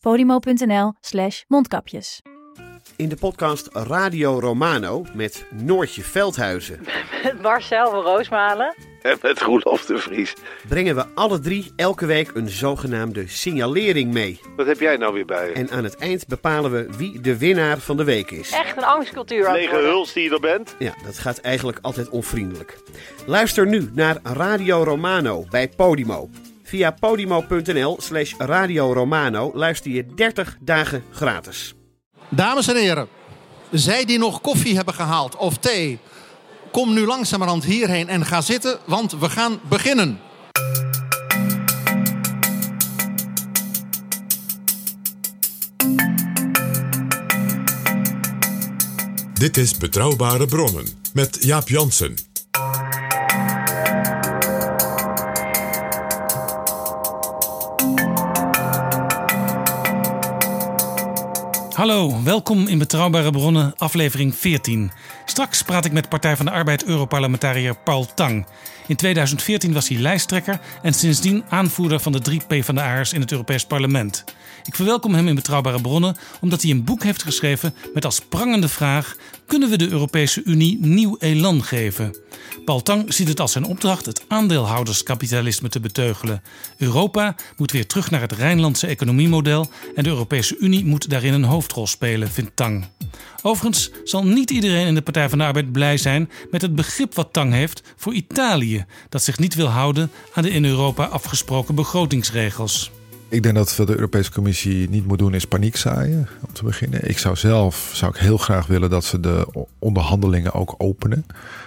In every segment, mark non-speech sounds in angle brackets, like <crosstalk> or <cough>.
podimo.nl slash mondkapjes. In de podcast Radio Romano met Noortje Veldhuizen Met Marcel van Roosmalen. En met Roelof de Vries. brengen we alle drie elke week een zogenaamde signalering mee. Wat heb jij nou weer bij je? En aan het eind bepalen we wie de winnaar van de week is. Echt een angstcultuur Lege huls die je er bent? Ja, dat gaat eigenlijk altijd onvriendelijk. Luister nu naar Radio Romano bij Podimo. Via podimo.nl slash Radio Romano luister je 30 dagen gratis. Dames en heren, zij die nog koffie hebben gehaald of thee, kom nu langzamerhand hierheen en ga zitten, want we gaan beginnen. Dit is Betrouwbare Bronnen met Jaap Jansen. Hallo, welkom in Betrouwbare Bronnen, aflevering 14. Straks praat ik met Partij van de Arbeid Europarlementariër Paul Tang. In 2014 was hij lijsttrekker en sindsdien aanvoerder van de drie PvdA'ers in het Europees Parlement. Ik verwelkom hem in Betrouwbare Bronnen omdat hij een boek heeft geschreven met als prangende vraag: kunnen we de Europese Unie nieuw elan geven? Paul Tang ziet het als zijn opdracht het aandeelhouderskapitalisme te beteugelen. Europa moet weer terug naar het Rijnlandse economiemodel en de Europese Unie moet daarin een hoofdrol spelen, vindt Tang. Overigens zal niet iedereen in de Partij van de Arbeid blij zijn met het begrip wat Tang heeft voor Italië, dat zich niet wil houden aan de in Europa afgesproken begrotingsregels. Ik denk dat wat de Europese Commissie niet moet doen is paniek zaaien, om te beginnen. Ik zou zelf zou ik heel graag willen dat ze de onderhandelingen ook openen.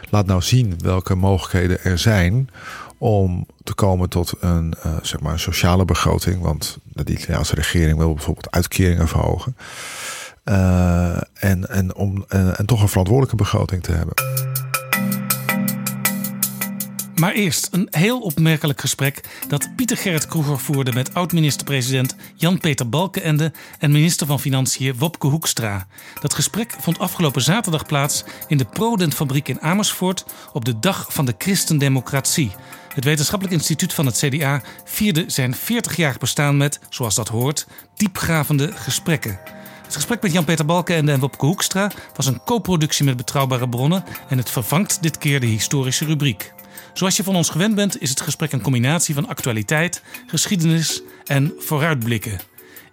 Laat nou zien welke mogelijkheden er zijn om te komen tot een, eh, zeg maar een sociale begroting. Want de Italiaanse regering wil bijvoorbeeld uitkeringen verhogen. Eh, en, en, om, eh, en toch een verantwoordelijke begroting te hebben. Maar eerst een heel opmerkelijk gesprek dat Pieter Gerrit Kroeger voerde met oud-minister-president Jan-Peter Balkenende en minister van Financiën Wopke Hoekstra. Dat gesprek vond afgelopen zaterdag plaats in de Prodent fabriek in Amersfoort op de dag van de christendemocratie. Het wetenschappelijk instituut van het CDA vierde zijn 40-jarig bestaan met, zoals dat hoort, diepgravende gesprekken. Het gesprek met Jan-Peter Balkenende en Wopke Hoekstra was een co-productie met Betrouwbare Bronnen en het vervangt dit keer de historische rubriek. Zoals je van ons gewend bent, is het gesprek een combinatie van actualiteit, geschiedenis en vooruitblikken.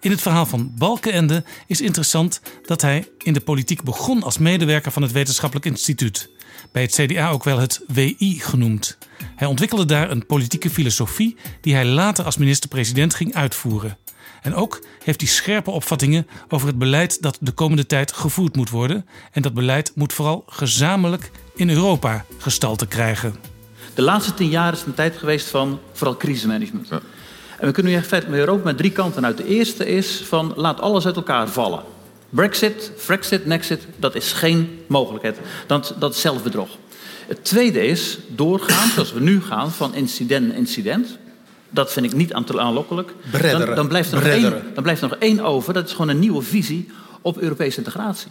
In het verhaal van Balkenende is interessant dat hij in de politiek begon als medewerker van het Wetenschappelijk Instituut. Bij het CDA ook wel het WI genoemd. Hij ontwikkelde daar een politieke filosofie die hij later als minister-president ging uitvoeren. En ook heeft hij scherpe opvattingen over het beleid dat de komende tijd gevoerd moet worden. En dat beleid moet vooral gezamenlijk in Europa gestalte krijgen. De laatste tien jaar is een tijd geweest van vooral crisismanagement. En we kunnen nu echt verder met Europa met drie kanten uit. De eerste is van laat alles uit elkaar vallen. Brexit, Frexit, Nexit, dat is geen mogelijkheid. Dat, dat is zelfbedrog. Het tweede is doorgaan, zoals we nu gaan, van incident naar incident. Dat vind ik niet aan- aanlokkelijk. Dan, dan, blijft er nog één, dan blijft er nog één over. Dat is gewoon een nieuwe visie op Europese integratie.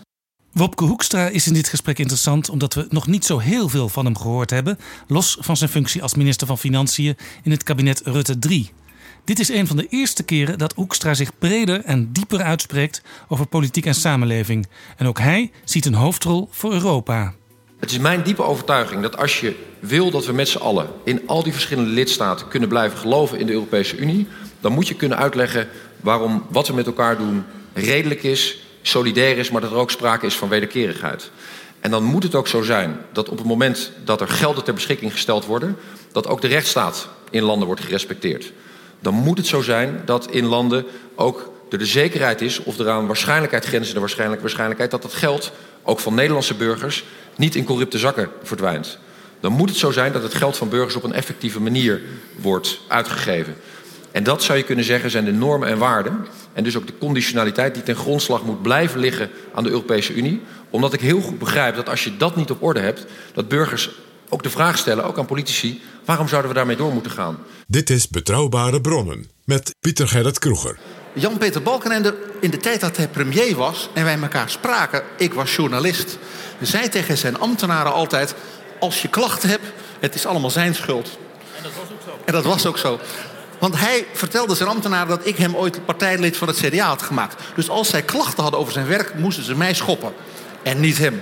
Wopke Hoekstra is in dit gesprek interessant omdat we nog niet zo heel veel van hem gehoord hebben, los van zijn functie als minister van Financiën in het kabinet Rutte 3. Dit is een van de eerste keren dat Hoekstra zich breder en dieper uitspreekt over politiek en samenleving. En ook hij ziet een hoofdrol voor Europa. Het is mijn diepe overtuiging dat als je wil dat we met z'n allen in al die verschillende lidstaten kunnen blijven geloven in de Europese Unie, dan moet je kunnen uitleggen waarom wat we met elkaar doen redelijk is, solidair is, maar dat er ook sprake is van wederkerigheid. En dan moet het ook zo zijn dat op het moment dat er gelden ter beschikking gesteld worden, dat ook de rechtsstaat in landen wordt gerespecteerd. Dan moet het zo zijn dat in landen ook er de zekerheid is of er aan waarschijnlijkheid grenzende waarschijnlijk, waarschijnlijkheid dat dat geld ook van Nederlandse burgers niet in corrupte zakken verdwijnt. Dan moet het zo zijn dat het geld van burgers op een effectieve manier wordt uitgegeven. En dat zou je kunnen zeggen zijn de normen en waarden. En dus ook de conditionaliteit die ten grondslag moet blijven liggen aan de Europese Unie. Omdat ik heel goed begrijp dat als je dat niet op orde hebt, dat burgers ook de vraag stellen, ook aan politici, waarom zouden we daarmee door moeten gaan? Dit is Betrouwbare Bronnen met Pieter Gerrit Kroeger. Jan-Peter Balkenende, in de tijd dat hij premier was en wij elkaar spraken, ik was journalist, zei tegen zijn ambtenaren altijd: Als je klachten hebt, het is allemaal zijn schuld. En dat was ook zo. En dat was ook zo. Want hij vertelde zijn ambtenaren dat ik hem ooit partijlid van het CDA had gemaakt. Dus als zij klachten hadden over zijn werk, moesten ze mij schoppen. En niet hem.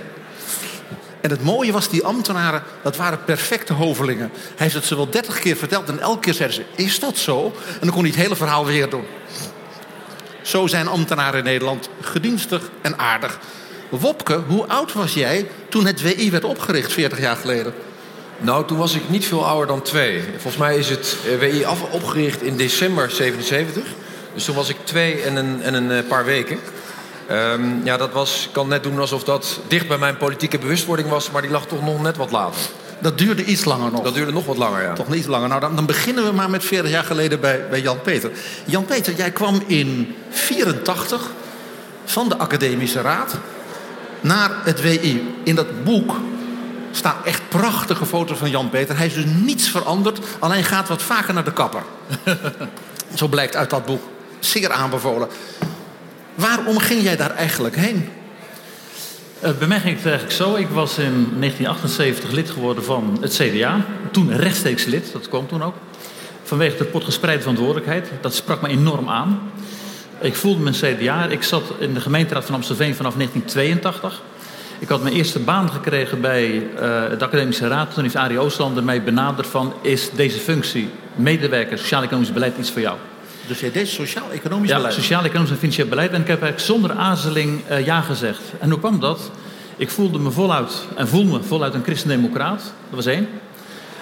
En het mooie was, die ambtenaren, dat waren perfecte hovelingen. Hij heeft het ze wel dertig keer verteld en elke keer zeiden ze, is dat zo? En dan kon hij het hele verhaal weer doen. Zo zijn ambtenaren in Nederland gedienstig en aardig. Wopke, hoe oud was jij toen het WI werd opgericht 40 jaar geleden? Nou, toen was ik niet veel ouder dan twee. Volgens mij is het eh, WI af, opgericht in december 77. Dus toen was ik twee en een, en een eh, paar weken. Um, ja, dat was, ik kan net doen alsof dat dicht bij mijn politieke bewustwording was... maar die lag toch nog net wat later. Dat duurde iets langer nog. Dat duurde nog wat langer, ja. Toch niet langer. Nou, dan, dan beginnen we maar met 40 jaar geleden bij, bij Jan-Peter. Jan-Peter, jij kwam in 84 van de Academische Raad naar het WI. In dat boek staan echt prachtige foto's van Jan-Peter. Hij is dus niets veranderd, alleen gaat wat vaker naar de kapper. <laughs> Zo blijkt uit dat boek. Zeer aanbevolen. Waarom ging jij daar eigenlijk heen? Uh, bij mij ging het eigenlijk zo. Ik was in 1978 lid geworden van het CDA. Toen rechtstreeks lid, dat kwam toen ook. Vanwege de potgespreide verantwoordelijkheid. Dat sprak me enorm aan. Ik voelde mijn CDA. Ik zat in de gemeenteraad van Amstelveen vanaf 1982. Ik had mijn eerste baan gekregen bij uh, de Academische Raad. Toen heeft Arie Oostlander mij benaderd van... is deze functie, medewerker, sociaal-economisch beleid, iets voor jou? Dus jij deed sociaal-economisch ja, beleid? sociaal-economisch en financieel beleid. En ik heb eigenlijk zonder aarzeling uh, ja gezegd. En hoe kwam dat? Ik voelde me voluit en voel me voluit een christendemocraat. Dat was één.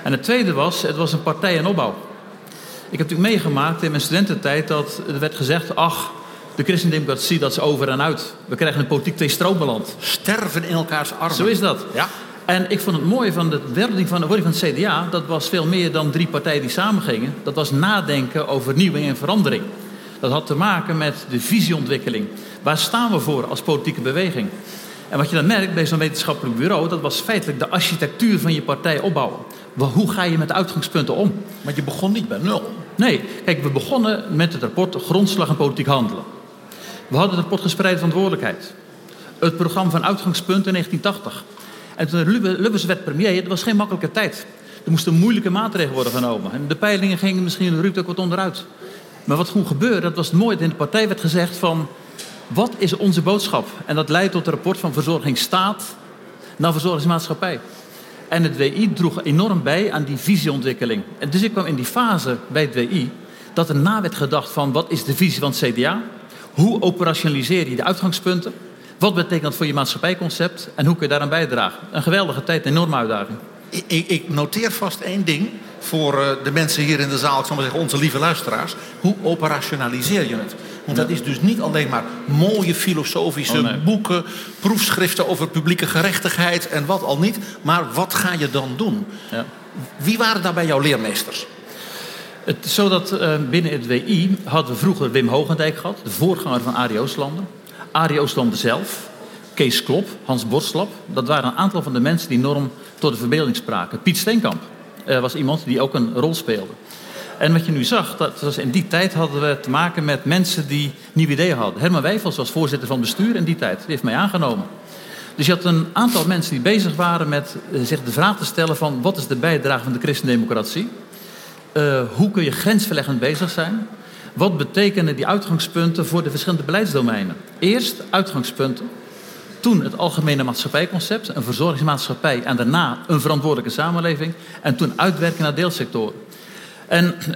En het tweede was, het was een partij in opbouw. Ik heb natuurlijk meegemaakt in mijn studententijd dat er werd gezegd... ach, de christendemocratie, dat is over en uit. We krijgen een politiek tweestroombeland. Sterven in elkaars armen. Zo is dat. Ja. En ik vond het mooie van de wording van, de wording van het CDA... dat was veel meer dan drie partijen die samengingen. Dat was nadenken over vernieuwing en verandering. Dat had te maken met de visieontwikkeling. Waar staan we voor als politieke beweging? En wat je dan merkt bij zo'n wetenschappelijk bureau... dat was feitelijk de architectuur van je partij opbouwen. Hoe ga je met uitgangspunten om? Maar je begon niet bij nul. Nee, kijk, we begonnen met het rapport Grondslag en Politiek Handelen. We hadden het rapport Gespreide Verantwoordelijkheid. Het programma van Uitgangspunten in 1980. En toen Lubbers werd premier, het was geen makkelijke tijd. Er moesten moeilijke maatregelen worden genomen. En de peilingen gingen misschien Ruud ook wat onderuit. Maar wat gewoon gebeurde, dat was het mooie. In de partij werd gezegd van... wat is onze boodschap? En dat leidt tot het rapport van verzorgingsstaat naar verzorgingsmaatschappij. En het WI droeg enorm bij aan die visieontwikkeling. En dus ik kwam in die fase bij het WI... dat er na werd gedacht van wat is de visie van het CDA... Hoe operationaliseer je de uitgangspunten? Wat betekent dat voor je maatschappijconcept? En hoe kun je daaraan bijdragen? Een geweldige tijd, een enorme uitdaging. Ik, ik noteer vast één ding voor uh, de mensen hier in de zaal, ik zal maar zeggen onze lieve luisteraars. Hoe operationaliseer je het? Want dat is dus niet alleen maar mooie filosofische Oh, nee. boeken, proefschriften over publieke gerechtigheid en wat al niet. Maar wat ga je dan doen? Ja. Wie waren daarbij jouw leermeesters? Het is zo dat eh, binnen het WI hadden we vroeger Wim Hogendijk gehad, de voorganger van Arie Oostlander. Arie Oostlander zelf, Kees Klop, Hans Borstlap. Dat waren een aantal van de mensen die enorm tot de verbeelding spraken. Piet Steenkamp eh, was iemand die ook een rol speelde. En wat je nu zag, dat was in die tijd hadden we te maken met mensen die nieuwe ideeën hadden. Herman Wijfels was voorzitter van bestuur in die tijd. Die heeft mij aangenomen. Dus je had een aantal mensen die bezig waren met eh, zich de vraag te stellen van... wat is de bijdrage van de christendemocratie? Uh, hoe kun je grensverleggend bezig zijn? Wat betekenen die uitgangspunten voor de verschillende beleidsdomeinen? Eerst uitgangspunten. Toen het algemene maatschappijconcept, een verzorgingsmaatschappij... en daarna een verantwoordelijke samenleving. En toen uitwerken naar deelsectoren. En uh,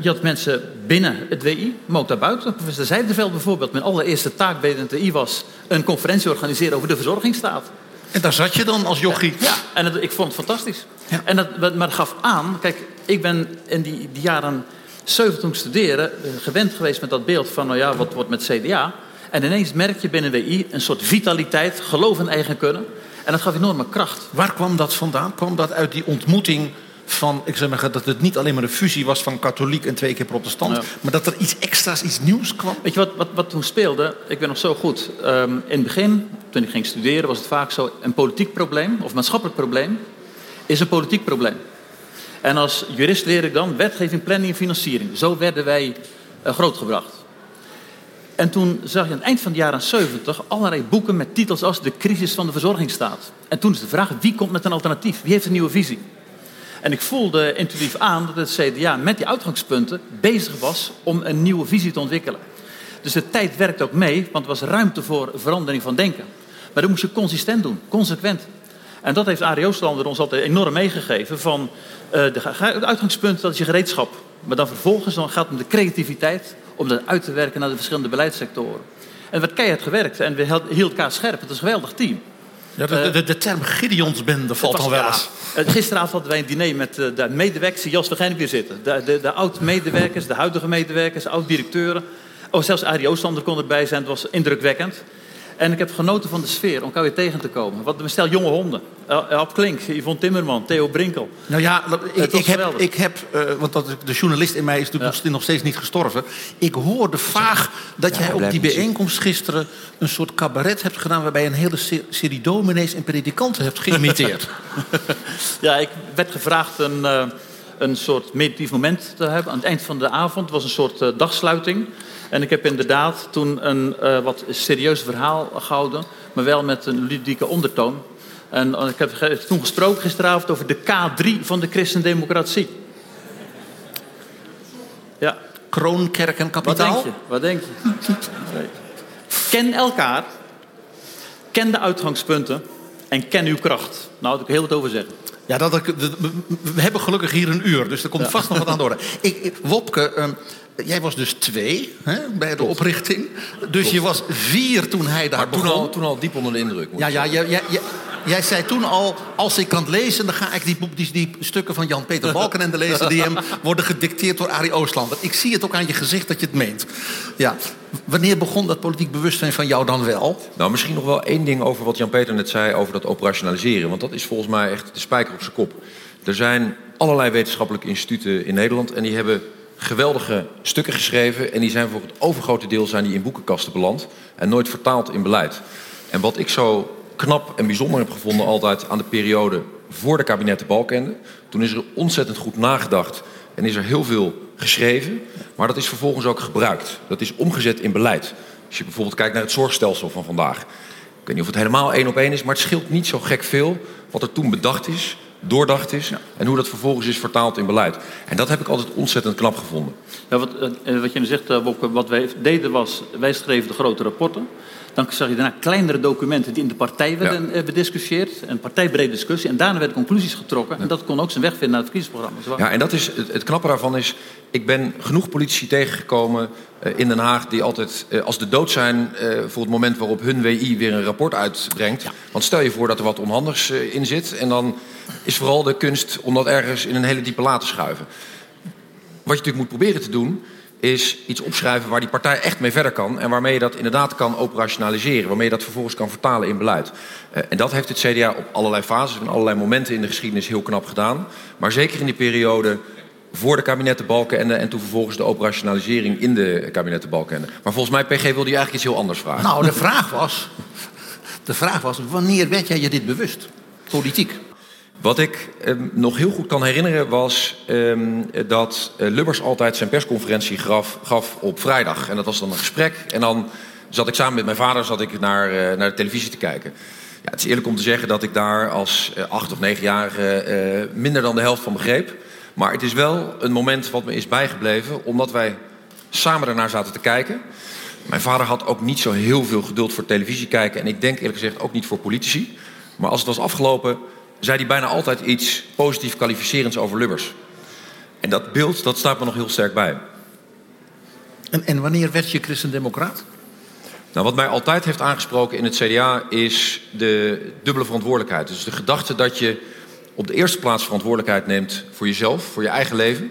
je had mensen binnen het WI, maar ook daarbuiten. Professor Zijderveld bijvoorbeeld, mijn allereerste taak bij het WI was... een conferentie organiseren over de verzorgingsstaat. En daar zat je dan als jochie? Ja, en het, ik vond het fantastisch. Ja. En dat, maar dat gaf aan, kijk, ik ben in die, die jaren 70 toen ik studeerde... eh, gewend geweest met dat beeld van, nou ja, wat wordt met CDA... En ineens merk je binnen WI een soort vitaliteit, geloof in eigen kunnen. En dat gaf enorme kracht. Waar kwam dat vandaan? Kwam dat uit die ontmoeting van, ik zeg maar, dat het niet alleen maar een fusie was van katholiek en twee keer protestant, maar dat er iets extra's, iets nieuws kwam? Weet je wat, wat, wat toen speelde? Ik ben nog zo goed. Um, in het begin, toen ik ging studeren, was het vaak zo: een politiek probleem of maatschappelijk probleem is een politiek probleem. En als jurist leer ik dan wetgeving, planning en financiering. Zo werden wij uh, grootgebracht. En toen zag je aan het eind van de jaren 70 allerlei boeken met titels als De crisis van de verzorgingsstaat. En toen is de vraag: wie komt met een alternatief? Wie heeft een nieuwe visie? En ik voelde intuïtief aan dat het CDA met die uitgangspunten bezig was om een nieuwe visie te ontwikkelen. Dus de tijd werkt ook mee, want er was ruimte voor verandering van denken. Maar dat moest je consistent doen, consequent. En dat heeft Arie Oostlander ons altijd enorm meegegeven. Van het uitgangspunt dat is je gereedschap. Maar dan vervolgens dan gaat het om de creativiteit om dat uit te werken naar de verschillende beleidssectoren. En werd keihard gewerkt en we hielden elkaar scherp. Het is een geweldig team. Ja, de, de, de term Gideonsbende valt al wel eens. Ja, gisteravond hadden wij een diner met eh, de medewerkers. Jos, we gaan weer zitten. De, de, de oud-medewerkers, de huidige medewerkers, oud-directeuren. Oh, zelfs Arie Oostander kon erbij zijn. Het was indrukwekkend. En ik heb genoten van de sfeer om elkaar weer tegen te komen. Wat een stel jonge honden. Ab Klink, Yvonne Timmerman, Theo Brinkel. Nou ja, ik, ik heb, ik heb uh, want dat, de journalist in mij is natuurlijk nog steeds niet gestorven. Ik hoorde vaag dat jij op die bijeenkomst gisteren een soort cabaret hebt gedaan... waarbij je een hele serie dominees en predikanten hebt geïmiteerd. <laughs> ja, ik werd gevraagd een, uh, een soort meditatief moment te hebben. Aan het eind van de avond was een soort uh, dagsluiting... En ik heb inderdaad toen een uh, wat serieus verhaal gehouden, maar wel met een ludieke ondertoon. En uh, ik heb toen gesproken gisteravond over de K3 van de christendemocratie. Ja. Kroon, kerk en kapitaal? Wat denk je? Wat denk je? ken elkaar, ken de uitgangspunten en ken uw kracht. Nou, daar ik heel wat over zeggen. Ja, dat, we hebben gelukkig hier een uur, dus er komt vast nog wat aan door. <laughs> Ik, Wopke, um, Jij was dus twee hè, bij de oprichting. Dus je was vier toen hij daar maar begon. Toen al, toen al diep onder de indruk. Ja, ja, ja, ja, ja, jij zei toen al, als ik kan lezen... dan ga ik die, die, die stukken van Jan-Peter Balkenende lezen... die hem <laughs> worden gedicteerd door Arie Oostlander. Ik zie het ook aan je gezicht dat je het meent. Ja. Wanneer begon dat politiek bewustzijn van jou dan wel? Nou, misschien nog wel één ding over wat Jan-Peter net zei... over dat operationaliseren. Want dat is volgens mij echt de spijker op zijn kop. Er zijn allerlei wetenschappelijke instituten in Nederland... en die hebben geweldige stukken geschreven. En die zijn voor het overgrote deel zijn die in boekenkasten beland. En nooit vertaald in beleid. En wat ik zo knap en bijzonder heb gevonden altijd aan de periode voor de kabinetten Balkende. Toen is er ontzettend goed nagedacht en is er heel veel geschreven. Maar dat is vervolgens ook gebruikt. Dat is omgezet in beleid. Als je bijvoorbeeld kijkt naar het zorgstelsel van vandaag. Ik weet niet of het helemaal één op één is, maar het scheelt niet zo gek veel wat er toen bedacht is doordacht is. En hoe dat vervolgens is vertaald in beleid. En dat heb ik altijd ontzettend knap gevonden. Ja, wat, uh, wat je zegt, Bobke, wat wij deden was, wij schreven de grote rapporten. Dan zag je daarna kleinere documenten die in de partij werden ja. bediscussieerd. Een partijbrede discussie. En daarna werden conclusies getrokken. En dat kon ook zijn weg vinden naar het verkiezingsprogramma. Ja, en dat is, het, het knappe daarvan is... Ik ben genoeg politici tegengekomen uh, in Den Haag... die altijd uh, als de dood zijn uh, voor het moment waarop hun WI weer een rapport uitbrengt. Ja. Want stel je voor dat er wat onhandigs in zit... en dan is vooral de kunst om dat ergens in een hele diepe laad te schuiven. Wat je natuurlijk moet proberen te doen is iets opschrijven waar die partij echt mee verder kan... en waarmee je dat inderdaad kan operationaliseren. Waarmee je dat vervolgens kan vertalen in beleid. Uh, en dat heeft het CDA op allerlei fases en allerlei momenten in de geschiedenis heel knap gedaan. Maar zeker in die periode voor de kabinetten Balkenende... en toen vervolgens de operationalisering in de kabinetten Balkenende. Maar volgens mij, PG, wilde je eigenlijk iets heel anders vragen. Nou, de vraag was... De vraag was, wanneer werd jij je dit bewust? Politiek. Wat ik eh, nog heel goed kan herinneren was eh, dat uh, Lubbers altijd zijn persconferentie gaf, gaf, op vrijdag. En dat was dan een gesprek. En dan zat ik samen met mijn vader zat ik naar, naar de televisie te kijken. Ja, het is eerlijk om te zeggen dat ik daar als acht of negenjarige minder dan de helft van begreep. Maar het is wel een moment wat me is bijgebleven, omdat wij samen ernaar zaten te kijken. Mijn vader had ook niet zo heel veel geduld voor televisie kijken. En ik denk eerlijk gezegd ook niet voor politici. Maar als het was afgelopen zei hij bijna altijd iets positief kwalificerends over Lubbers. En dat beeld, dat staat me nog heel sterk bij. En, en wanneer werd je christendemocraat? Nou, wat mij altijd heeft aangesproken in het CDA is de dubbele verantwoordelijkheid. Dus de gedachte dat je op de eerste plaats verantwoordelijkheid neemt voor jezelf, voor je eigen leven.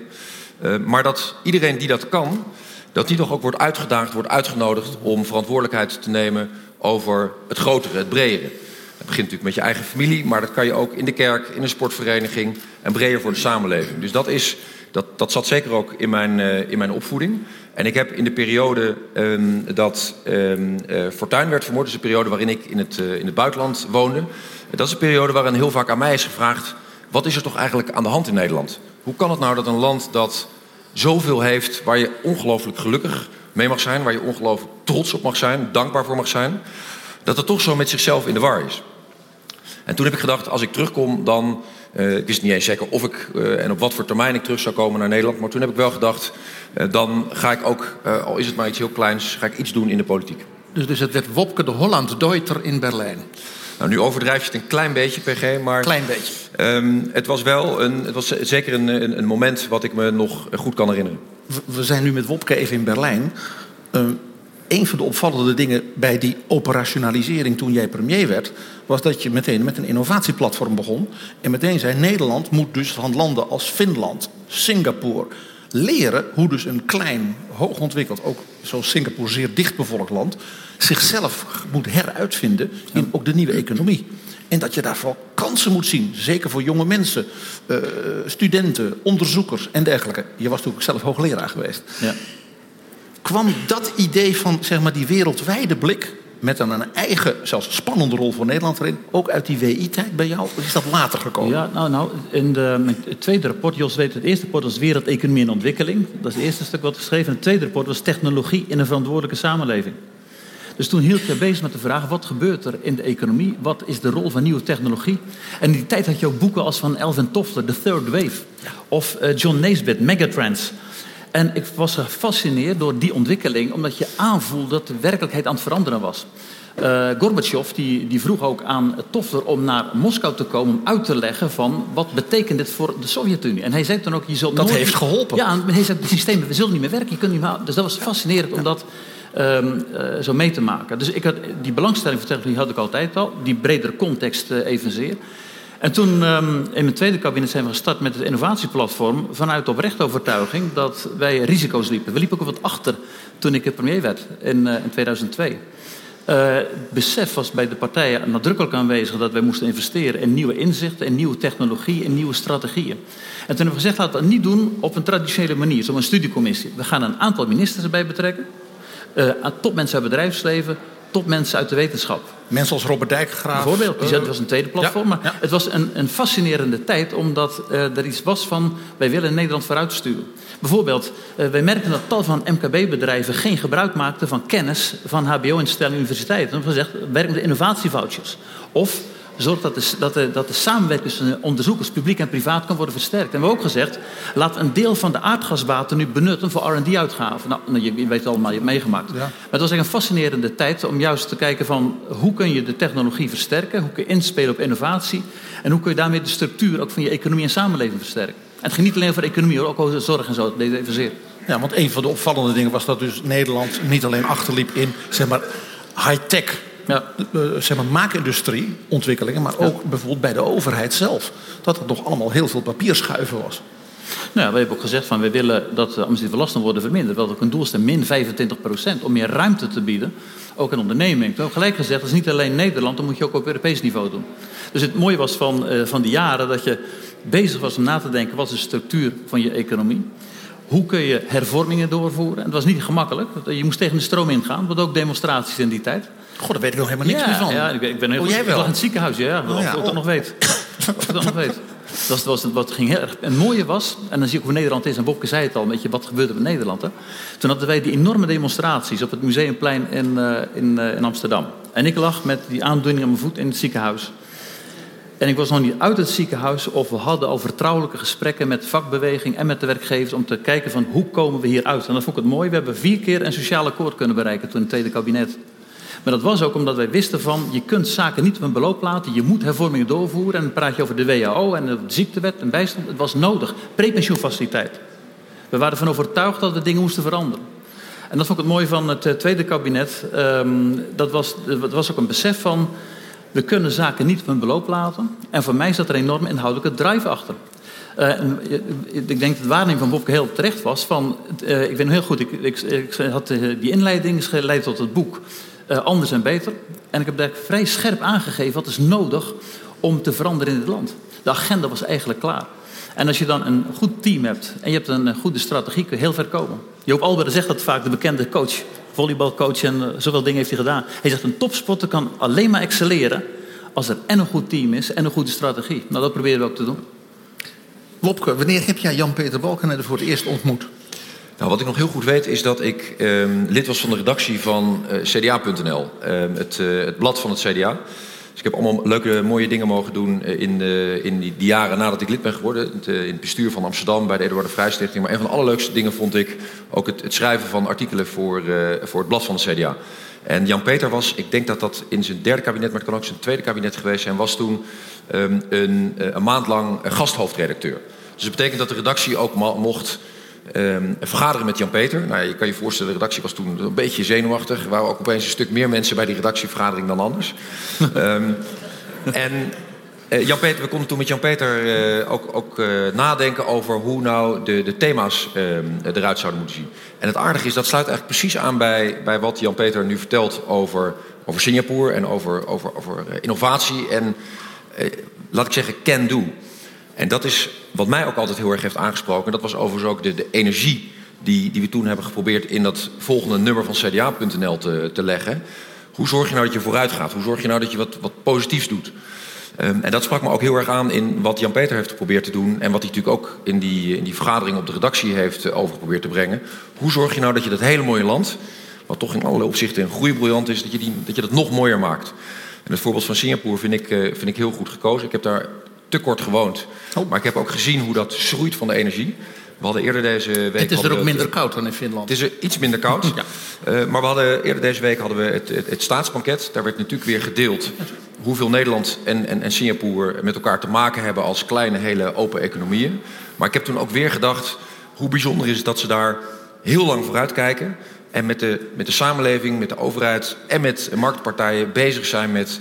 Uh, maar dat iedereen die dat kan, dat die toch ook wordt uitgedaagd, wordt uitgenodigd om verantwoordelijkheid te nemen over het grotere, het bredere. Het begint natuurlijk met je eigen familie, maar dat kan je ook in de kerk, in een sportvereniging en breder voor de samenleving. Dus dat, is, dat, dat zat zeker ook in mijn, uh, in mijn opvoeding. En ik heb in de periode um, dat um, uh, Fortuyn werd vermoord, dus de periode waarin ik in het, uh, in het buitenland woonde, dat is een periode waarin heel vaak aan mij is gevraagd: wat is er toch eigenlijk aan de hand in Nederland? Hoe kan het nou dat een land dat zoveel heeft, waar je ongelooflijk gelukkig mee mag zijn, waar je ongelooflijk trots op mag zijn, dankbaar voor mag zijn, dat het toch zo met zichzelf in de war is? En toen heb ik gedacht, als ik terugkom, dan. Uh, ik wist niet eens zeker of ik uh, en op wat voor termijn ik terug zou komen naar Nederland. Maar toen heb ik wel gedacht, uh, dan ga ik ook, al is het maar iets heel kleins, ga ik iets doen in de politiek. Dus, dus het werd Wopke de Holland-Deuter in Berlijn. Nou, nu overdrijf je het een klein beetje, PG, maar... Klein beetje. Um, het was wel een, het was zeker een, een, een, moment wat ik me nog goed kan herinneren. We, we zijn nu met Wopke even in Berlijn. Uh, een van de opvallende dingen bij die operationalisering toen jij premier werd, was dat je meteen met een innovatieplatform begon. En meteen zei: Nederland moet dus van landen als Finland, Singapore leren hoe dus een klein, hoogontwikkeld, ook zoals Singapore zeer dichtbevolkt land, zichzelf moet heruitvinden in ook de nieuwe economie. En dat je daarvoor kansen moet zien, zeker voor jonge mensen, uh, studenten, onderzoekers en dergelijke. Je was natuurlijk zelf hoogleraar geweest. Ja kwam dat idee van zeg maar, die wereldwijde blik met een, een eigen, zelfs spannende rol voor Nederland erin, ook uit die WI-tijd bij jou? Of is dat later gekomen? Ja, nou, nou in de, het tweede rapport, Jos weet het eerste rapport was Wereldeconomie en Ontwikkeling. Dat is het eerste stuk wat geschreven. Het tweede rapport was Technologie in een verantwoordelijke samenleving. Dus toen hield je bezig met de vraag: wat gebeurt er in de economie? Wat is de rol van nieuwe technologie? En in die tijd had je ook boeken als van Elvin Toffler, The Third Wave. Of uh, John Naisbitt, Megatrends. En ik was gefascineerd door die ontwikkeling, omdat je aanvoelde dat de werkelijkheid aan het veranderen was. Uh, Gorbachev die, die vroeg ook aan Toffler om naar Moskou te komen om uit te leggen van wat betekent dit voor de Sovjet-Unie. En hij zei dan ook, je zult Dat nooit... heeft geholpen. Ja, hij zei, de systemen we zullen niet meer werken, je kunt niet meer... Dus dat was fascinerend om dat um, uh, zo mee te maken. Dus ik had, die belangstelling voor technologie had ik altijd al, die bredere context uh, evenzeer. En toen um, in mijn tweede kabinet zijn we gestart met het innovatieplatform vanuit oprechte overtuiging dat wij risico's liepen. We liepen ook wat achter toen ik premier werd in, uh, in 2002. Uh, het besef was bij de partijen nadrukkelijk aanwezig dat wij moesten investeren in nieuwe inzichten, in nieuwe technologie, in nieuwe strategieën. En toen hebben we gezegd, laten we het niet doen op een traditionele manier, een studiecommissie. We gaan een aantal ministers erbij betrekken, uh, topmensen uit het bedrijfsleven, topmensen uit de wetenschap. Mensen als Robert Dijkgraaf. Bijvoorbeeld, die uh, was een tweede platform. Ja, maar ja. het was een, een, fascinerende tijd, omdat uh, er iets was van... wij willen Nederland vooruit sturen. Bijvoorbeeld, uh, wij merkten dat tal van MKB-bedrijven... geen gebruik maakten van kennis van hbo-instellingen en universiteiten. Dan gezegd, werk met innovatievouchers. Of zorg dat de, dat, de, dat de samenwerking tussen onderzoekers, publiek en privaat, kan worden versterkt. En we hebben ook gezegd, laat een deel van de aardgasbaten nu benutten voor R&D-uitgaven. Nou, je, je weet het allemaal, je hebt meegemaakt. Ja. Maar het was echt een fascinerende tijd om juist te kijken van hoe kun je de technologie versterken, hoe kun je inspelen op innovatie en hoe kun je daarmee de structuur ook van je economie en samenleving versterken. En het ging niet alleen over economie, ook over zorg en zo, dat deed even zeer. Ja, want een van de opvallende dingen was dat dus Nederland niet alleen achterliep in zeg maar, high-tech ja. zeg maar, maakindustrie ontwikkelingen, maar ook ja. bijvoorbeeld bij de overheid zelf. Dat het nog allemaal heel veel papierschuiven was. Nou ja, we hebben ook gezegd van we willen dat de administratieve lasten worden verminderd. We hadden ook een doelstelling min 25 procent om meer ruimte te bieden, ook aan onderneming. We hebben gelijk gezegd, dat is niet alleen Nederland, dat moet je ook op Europees niveau doen. Dus het mooie was van, uh, van die jaren dat je bezig was om na te denken, wat is de structuur van je economie? Hoe kun je hervormingen doorvoeren? En het was niet gemakkelijk. Je moest tegen de stroom ingaan. We ook demonstraties in die tijd. God, daar weet ik nog helemaal niks ja, meer van. Ja, ik ben, ik ben heel oh, jij wel? Ik lag in het ziekenhuis, ja. Oh, ja. Of ik dat nog weet. of ik dat nog weet. Dat was, wat ging heel erg. En het mooie was, en dan zie ik hoe Nederland is, en Bobke zei het al, weet je, wat gebeurde er in Nederland. Hè? Toen hadden wij die enorme demonstraties op het Museumplein in, uh, in, uh, in Amsterdam. En ik lag met die aandoening aan mijn voet in het ziekenhuis. En ik was nog niet uit het ziekenhuis of we hadden al vertrouwelijke gesprekken met vakbeweging en met de werkgevers om te kijken van hoe komen we hier uit. En dat vond ik het mooi. We hebben vier keer een sociaal akkoord kunnen bereiken toen in het tweede kabinet. Maar dat was ook omdat wij wisten van, je kunt zaken niet op een beloop laten. Je moet hervormingen doorvoeren. En dan praat je over de WHO en de ziektewet en bijstand. Het was nodig. Prepensioenfaciliteit. We waren ervan overtuigd dat we dingen moesten veranderen. En dat vond ik het mooi van het tweede kabinet. Um, dat, was, dat was ook een besef van, we kunnen zaken niet op een beloop laten. En voor mij zat er een enorme inhoudelijke drive achter. Uh, ik denk dat de waarneming van Bobke heel terecht was. Van, ik weet heel goed, ik, ik, ik had die inleiding geleid tot het boek uh, anders en beter. En ik heb daar vrij scherp aangegeven wat is nodig om te veranderen in het land. De agenda was eigenlijk klaar. En als je dan een goed team hebt en je hebt een goede strategie, kun je heel ver komen. Joop Albert zegt dat vaak, de bekende coach, volleybalcoach en uh, zoveel dingen heeft hij gedaan. Hij zegt een topsporter kan alleen maar excelleren als er en een goed team is en een goede strategie. Nou, dat proberen we ook te doen. Lopke, wanneer heb jij Jan-Peter Balkenende voor het eerst ontmoet? Nou, wat ik nog heel goed weet is dat ik ehm, lid was van de redactie van eh, CDA.nl, ehm, het, uh, het blad van het CDA. Dus ik heb allemaal leuke, mooie dingen mogen doen eh, in, in die, jaren nadat ik lid ben geworden. In het bestuur van Amsterdam bij de Eduard de. Maar een van de allerleukste dingen vond ik ook het, het schrijven van artikelen voor, voor het blad van het CDA. En Jan-Peter was, ik denk dat dat in zijn derde kabinet, maar het kan ook zijn tweede kabinet geweest zijn, was toen um, een, een maand lang gasthoofdredacteur. Dus dat betekent dat de redactie ook mocht um, vergaderen met Jan-Peter. Nou, je kan je voorstellen, de redactie was toen een beetje zenuwachtig. Er waren ook opeens een stuk meer mensen bij die redactievergadering dan anders. um, <laughs> en uh, Jan-Peter, we konden toen met Jan-Peter uh, ook, ook uh, nadenken over hoe nou de, de thema's ehm, eruit zouden moeten zien. En het aardige is, dat sluit eigenlijk precies aan bij, bij wat Jan-Peter nu vertelt over, over Singapore en over, over, over innovatie en, laat ik zeggen, can do. En dat is wat mij ook altijd heel erg heeft aangesproken. Dat was overigens ook de, energie die, die we toen hebben geprobeerd in dat volgende nummer van CDA.nl te, te leggen. Hoe zorg je nou dat je vooruit gaat? Hoe zorg je nou dat je wat, wat positiefs doet? Um, en dat sprak me ook heel erg aan in wat Jan-Peter heeft geprobeerd te doen. En wat hij natuurlijk ook in die, in die vergadering op de redactie heeft uh, overgeprobeerd te brengen. Hoe zorg je nou dat je dat hele mooie land, wat toch in alle opzichten een groeibriljant is, dat je, die, dat je dat nog mooier maakt? En het voorbeeld van Singapore vind ik, uh, vind ik heel goed gekozen. Ik heb daar te kort gewoond. Oh. Maar ik heb ook gezien hoe dat schroeit van de energie. We hadden eerder deze week. Het is er ook minder koud dan in Finland. Het is er iets minder koud. <laughs> ja. Uh, maar we hadden, eerder deze week hadden we het, het, het, staatsbanket. Daar werd natuurlijk weer gedeeld hoeveel Nederland en, en, en Singapore met elkaar te maken hebben als kleine, hele open economieën. Maar ik heb toen ook weer gedacht: hoe bijzonder is het dat ze daar heel lang vooruit kijken. En met de, met de samenleving, met de overheid en met marktpartijen bezig zijn met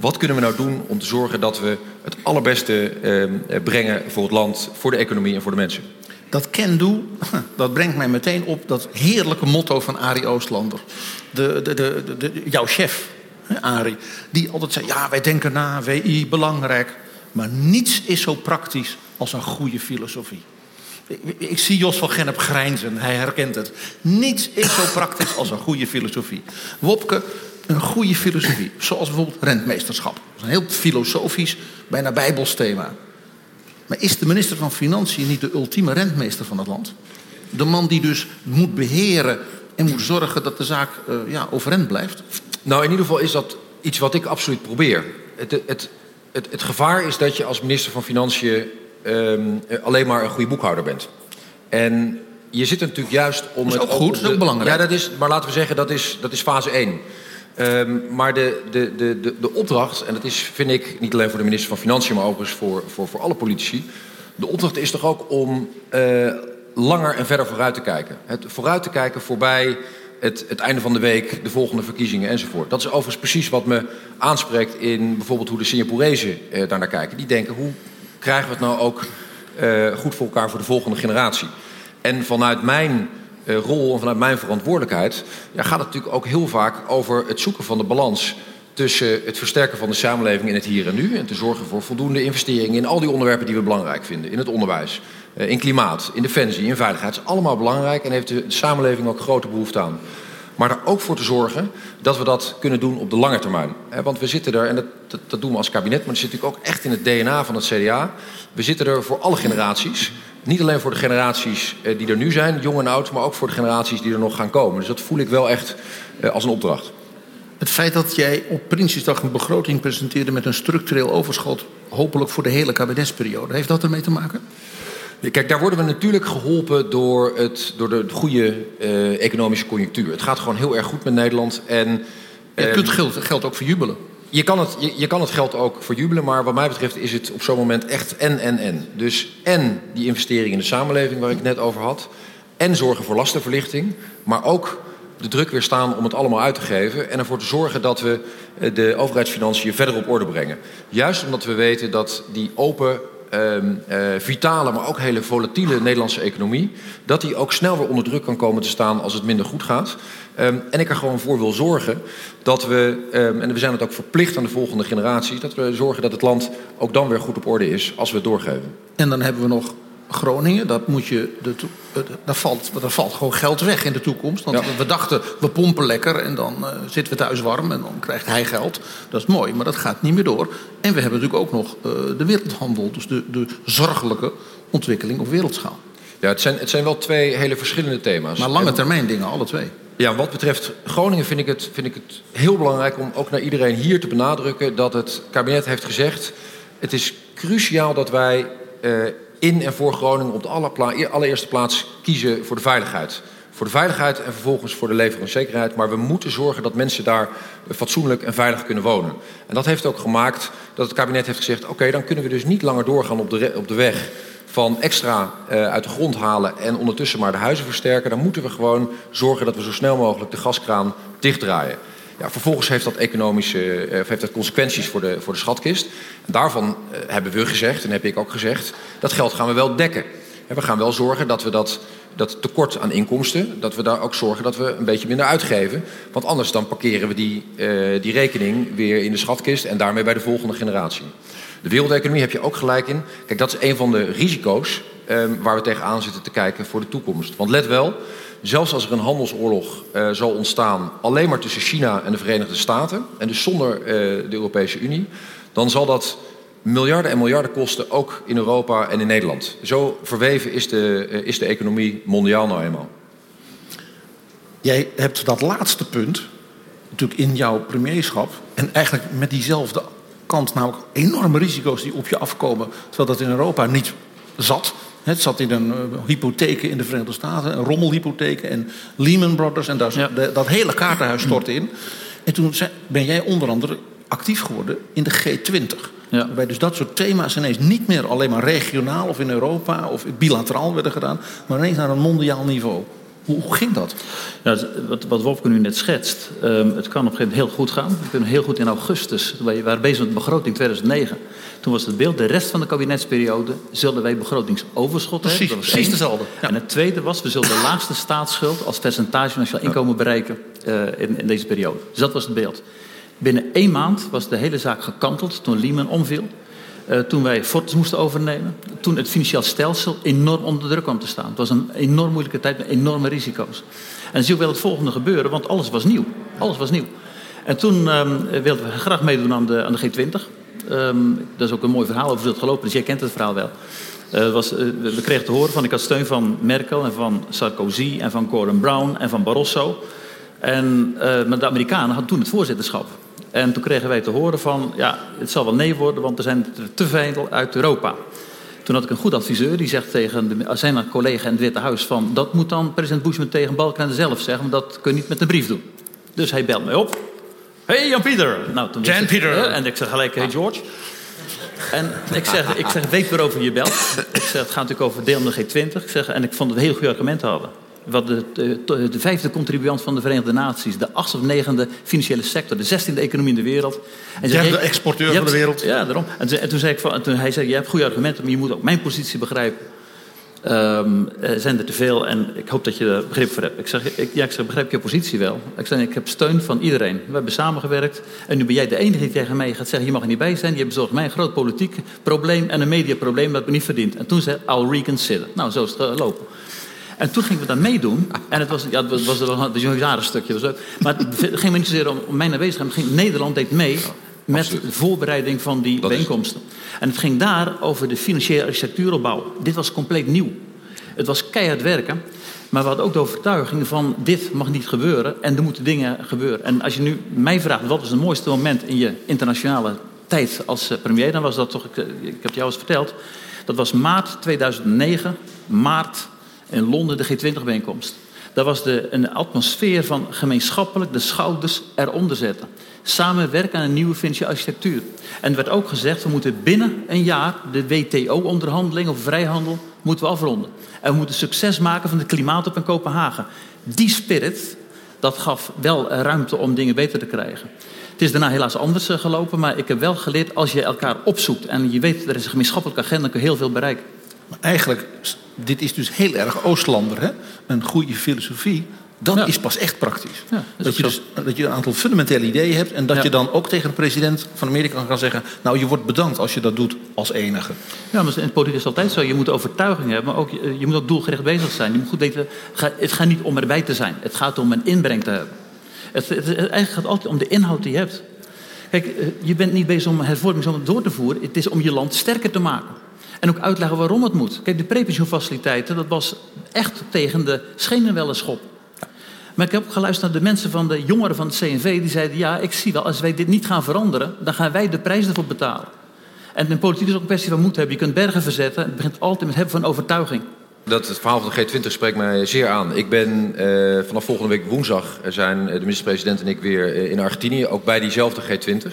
wat kunnen we nou doen om te zorgen dat we het allerbeste eh, brengen voor het land, voor de economie en voor de mensen? Dat can do, <laughs> dat brengt mij meteen op dat heerlijke motto van Arie Oostlander. De, de, de, jouw chef, Arie, die altijd zei: Ja, wij denken na, WI, belangrijk. Maar niets is zo praktisch als een goede filosofie. Ik, ik, zie Jos van Gennep grijnzen, hij herkent het. Niets is zo praktisch als een goede filosofie. Wopke, een goede filosofie. Zoals bijvoorbeeld rentmeesterschap. Dat is een heel filosofisch, bijna bijbels thema. Maar is de minister van Financiën niet de ultieme rentmeester van het land? De man die dus moet beheren en moet zorgen dat de zaak uh, ja, overeind blijft? Nou, in ieder geval is dat iets wat ik absoluut probeer. Het, het, het, het gevaar is dat je als minister van Financiën um, alleen maar een goede boekhouder bent. En je zit er natuurlijk juist om... Dat is ook het goed, dat is ook belangrijk. Ja, dat is, maar laten we zeggen, dat is, dat is fase 1. Um, maar de, de, de, de, de opdracht, en dat is, vind ik, niet alleen voor de minister van Financiën, maar overigens voor, voor, voor alle politici. De opdracht is toch ook om uh, langer en verder vooruit te kijken. Het vooruit te kijken voorbij het, het einde van de week, de volgende verkiezingen enzovoort. Dat is overigens precies wat me aanspreekt in bijvoorbeeld hoe de Singaporezen uh, daar naar kijken. Die denken, hoe krijgen we het nou ook uh, goed voor elkaar voor de volgende generatie? En vanuit mijn rol en vanuit mijn verantwoordelijkheid ja, gaat het natuurlijk ook heel vaak over het zoeken van de balans tussen het versterken van de samenleving in het hier en nu en te zorgen voor voldoende investeringen in al die onderwerpen die we belangrijk vinden. In het onderwijs, uh, in klimaat, in defensie, in veiligheid. Het is allemaal belangrijk en heeft de samenleving ook grote behoefte aan. Maar er ook voor te zorgen dat we dat kunnen doen op de lange termijn. Want we zitten er, en dat, dat, dat doen we als kabinet, maar dat zit natuurlijk ook echt in het DNA van het CDA. We zitten er voor alle generaties. Niet alleen voor de generaties eh, die er nu zijn, jong en oud, maar ook voor de generaties die er nog gaan komen. Dus dat voel ik wel echt eh, als een opdracht. Het feit dat jij op Prinsjesdag een begroting presenteerde met een structureel overschot, hopelijk voor de hele kabinetsperiode, heeft dat ermee te maken? Kijk, daar worden we natuurlijk geholpen door, het, door de goede uh, economische conjunctuur. Het gaat gewoon heel erg goed met Nederland. En, je kunt geld, geld ook verjubelen. Je kan, het, je, je, kan het geld ook verjubelen, maar wat mij betreft is het op zo'n moment echt en, en, en. Dus en die investering in de samenleving waar ik het net over had. En zorgen voor lastenverlichting, maar ook de druk weer staan om het allemaal uit te geven. En ervoor te zorgen dat we eh, de overheidsfinanciën verder op orde brengen. Juist omdat we weten dat die open ehm, eh, vitale, maar ook hele volatiele Nederlandse economie, dat die ook snel weer onder druk kan komen te staan als het minder goed gaat. Ehm, en ik er gewoon voor wil zorgen dat we, ehm, en we zijn het ook verplicht aan de volgende generaties, dat we zorgen dat het land ook dan weer goed op orde is als we het doorgeven. En dan hebben we nog Groningen, dat moet je, daar, valt, daar valt gewoon geld weg in de toekomst. Want we dachten, we pompen lekker en dan uh, zitten we thuis warm en dan krijgt hij geld. Dat is mooi, maar dat gaat niet meer door. En we hebben natuurlijk ook nog uh, de wereldhandel, dus de, de zorgelijke ontwikkeling op wereldschaal. Ja, het zijn, het zijn wel twee hele verschillende thema's. Maar lange termijn dingen, alle twee. Ja, wat betreft Groningen vind ik, het, vind ik het heel belangrijk om ook naar iedereen hier te benadrukken dat het kabinet heeft gezegd: het is cruciaal dat wij in en voor Groningen op de allereerste plaats kiezen voor de veiligheid. Voor de veiligheid en vervolgens voor de leveringszekerheid. Maar we moeten zorgen dat mensen daar fatsoenlijk en veilig kunnen wonen. En dat heeft ook gemaakt dat het kabinet heeft gezegd: oké, dan kunnen we dus niet langer doorgaan op de, op de weg van extra uh, uit de grond halen en ondertussen maar de huizen versterken. Dan moeten we gewoon zorgen dat we zo snel mogelijk de gaskraan dichtdraaien. Ja, vervolgens heeft dat economische uh, heeft dat consequenties voor de, voor de schatkist. Daarvan uh, hebben we gezegd, en heb ik ook gezegd, dat geld gaan we wel dekken. En we gaan wel zorgen dat we dat, dat tekort aan inkomsten, dat we daar ook zorgen dat we een beetje minder uitgeven. Want anders dan parkeren we die, uh, die rekening weer in de schatkist en daarmee bij de volgende generatie. De wereldeconomie heb je ook gelijk in. Kijk, dat is een van de risico's um, waar we tegenaan zitten te kijken voor de toekomst. Want let wel, zelfs als er een handelsoorlog uh, zal ontstaan, alleen maar tussen China en de Verenigde Staten, en dus zonder uh, de Europese Unie, dan zal dat miljarden en miljarden kosten, ook in Europa en in Nederland. Zo verweven is de, uh, is de economie mondiaal nou eenmaal. Jij hebt dat laatste punt natuurlijk in jouw premierschap en eigenlijk met diezelfde kant, namelijk enorme risico's die op je afkomen, terwijl dat in Europa niet zat. Het zat in een uh, hypotheken in de Verenigde Staten, een rommelhypotheken en Lehman Brothers. En daar, ja. de, dat hele kaartenhuis stortte in. En toen ben jij onder andere actief geworden in de G20. Ja. Waarbij dus dat soort thema's ineens niet meer alleen maar regionaal of in Europa of bilateraal werden gedaan, maar ineens naar een mondiaal niveau. Hoe, hoe ging dat? Ja, wat, wat Wopke nu net schetst, um, het kan op een gegeven moment heel goed gaan. We kunnen heel goed in augustus, we waren bezig met de begroting 2009. Toen was het beeld, de rest van de kabinetsperiode zullen wij begrotingsoverschot precies, hebben. Precies dezelfde. Ja. En het tweede was, we zullen de <laughs> laagste staatsschuld als percentage van nationaal inkomen bereiken uh, in, in deze periode. Dus dat was het beeld. Binnen één maand was de hele zaak gekanteld toen Lehman omviel. Uh, toen wij Fortis moesten overnemen. Toen het financieel stelsel enorm onder druk kwam te staan. Het was een enorm moeilijke tijd met enorme risico's. En zie je wel het volgende gebeuren, want alles was nieuw. Alles was nieuw. En toen um, wilden we graag meedoen aan de, aan de G20. Um, dat is ook een mooi verhaal over het gelopen, dus jij kent het verhaal wel. Uh, was, uh, we kregen te horen van, ik had steun van Merkel en van Sarkozy en van Gordon Brown en van Barroso. En maar de Amerikanen hadden toen het voorzitterschap. En toen kregen wij te horen van, ja, het zal wel nee worden, want er zijn te veel uit Europa. Toen had ik een goed adviseur, die zegt tegen de, zijn collega in het Witte Huis van... dat moet dan president Bush met tegen Balkenende zelf zeggen, want dat kun je niet met een brief doen. Dus hij belt mij op. Hey Jan-Pieter! Nou, toen Jan Pieter! Uh, en ik zeg gelijk, hey George. En ik zeg, ik zeg, weet waarover je belt. Ik zeg, het gaat natuurlijk over deel van de G20. Ik zeg, en ik vond we heel goede argumenten hadden wat de, de, de, vijfde contribuant van de Verenigde Naties, de achtste of negende financiële sector, de zestiende economie in de wereld. En jij de exporteur van de wereld. Ja, daarom. En, en toen zei ik van, en toen hij zei, je hebt goede argumenten, maar je moet ook mijn positie begrijpen. Um, er zijn er te veel en ik hoop dat je er begrip voor hebt. Ik zeg, ik, ja, ik zeg, begrijp je positie wel. Ik zeg, ik heb steun van iedereen. We hebben samengewerkt en nu ben jij de enige die tegen mij gaat zeggen, je mag er niet bij zijn. Je bezorgt mij een groot politiek probleem en een mediaprobleem dat me niet verdient. En toen zei I'll reconsider. Nou, zo is het gelopen. En toen gingen we daar meedoen. En het was, ja, het was, het een jaren stukje. Was ook, maar het ging me niet zozeer om, om mijn aanwezigheid. Ging, Nederland deed mee met de voorbereiding van die dat bijeenkomsten. Is... En het ging daar over de financiële architectuuropbouw. Dit was compleet nieuw. Het was keihard werken. Maar we hadden ook de overtuiging van dit mag niet gebeuren en er moeten dingen gebeuren. En als je nu mij vraagt wat was het mooiste moment in je internationale tijd als premier, dan was dat toch, ik, ik heb het jou eens verteld, dat was maart 2009, maart in Londen de G20-bijeenkomst. Daar was de, een atmosfeer van gemeenschappelijk de schouders eronder zetten. Samenwerken aan een nieuwe financiële architectuur. En er werd ook gezegd, we moeten binnen een jaar de WTO-onderhandeling over vrijhandel moeten afronden. En we moeten succes maken van de klimaatop in Kopenhagen. Die spirit, dat gaf wel ruimte om dingen beter te krijgen. Het is daarna helaas anders gelopen, maar ik heb wel geleerd... als je elkaar opzoekt en je weet er is een gemeenschappelijke agenda... kun je heel veel bereiken. Maar eigenlijk, dit is dus heel erg Oostlander, hè? Een goede filosofie dat is pas echt praktisch. Ja, dat, je dus, dat je een aantal fundamentele ideeën hebt... en dat je dan ook tegen de president van Amerika kan zeggen... nou, je wordt bedankt als je dat doet als enige. Ja, maar in het politiek is het altijd zo. Je moet overtuiging hebben, maar ook, je moet ook doelgericht bezig zijn. Je moet goed weten, het gaat niet om erbij te zijn. Het gaat om een inbreng te hebben. Het, het, het eigenlijk gaat altijd om de inhoud die je hebt. Kijk, eh, je bent niet bezig om hervorming door te voeren. Het is om je land sterker te maken. En ook uitleggen waarom het moet. Kijk, de prepensioenfaciliteiten, dat was echt tegen de schop. Maar ik heb ook geluisterd naar de mensen van de jongeren van het CNV. Die zeiden, ja, ik zie wel, als wij dit niet gaan veranderen... dan gaan wij de prijs ervoor betalen. En in politiek is ook een kwestie van moed hebben. Je kunt bergen verzetten. Het begint altijd met hebben van overtuiging. Dat, het verhaal van de G20 spreekt mij zeer aan. Ik ben uh, vanaf volgende week woensdag zijn de minister-president en ik weer uh, in Argentinië. Ook bij diezelfde G20. Uh,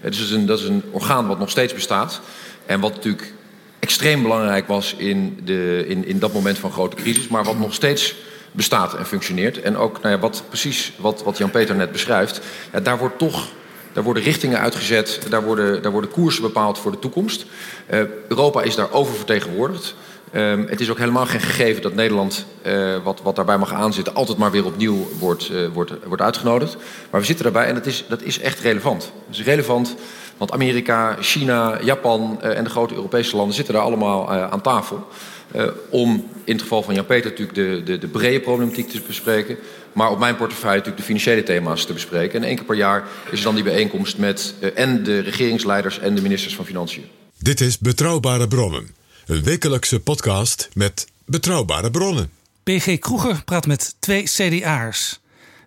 dus een, dat is een orgaan wat nog steeds bestaat. En wat natuurlijk extreem belangrijk was in, de, in, in dat moment van grote crisis. Maar wat nog steeds bestaat en functioneert. En ook nou ja, wat, precies wat, wat Jan-Peter net beschrijft. Ja, daar wordt toch daar worden richtingen uitgezet, daar worden, daar worden koersen bepaald voor de toekomst. Uh, Europa is daar oververtegenwoordigd. Uh, het is ook helemaal geen gegeven dat Nederland, uh, wat, wat daarbij mag aanzitten, altijd maar weer opnieuw wordt, uh, wordt, wordt uitgenodigd. Maar we zitten daarbij en dat is, dat is echt relevant. Het is relevant, want Amerika, China, Japan en de grote Europese landen zitten daar allemaal aan tafel. Uh, om in het geval van Jan-Peter natuurlijk de, de, de brede problematiek te bespreken. Maar op mijn portefeuille natuurlijk de financiële thema's te bespreken. En één keer per jaar is er dan die bijeenkomst met uh, en de regeringsleiders en de ministers van Financiën. Dit is Betrouwbare Bronnen. Een wekelijkse podcast met betrouwbare bronnen. PG Kroeger praat met twee CDA'ers.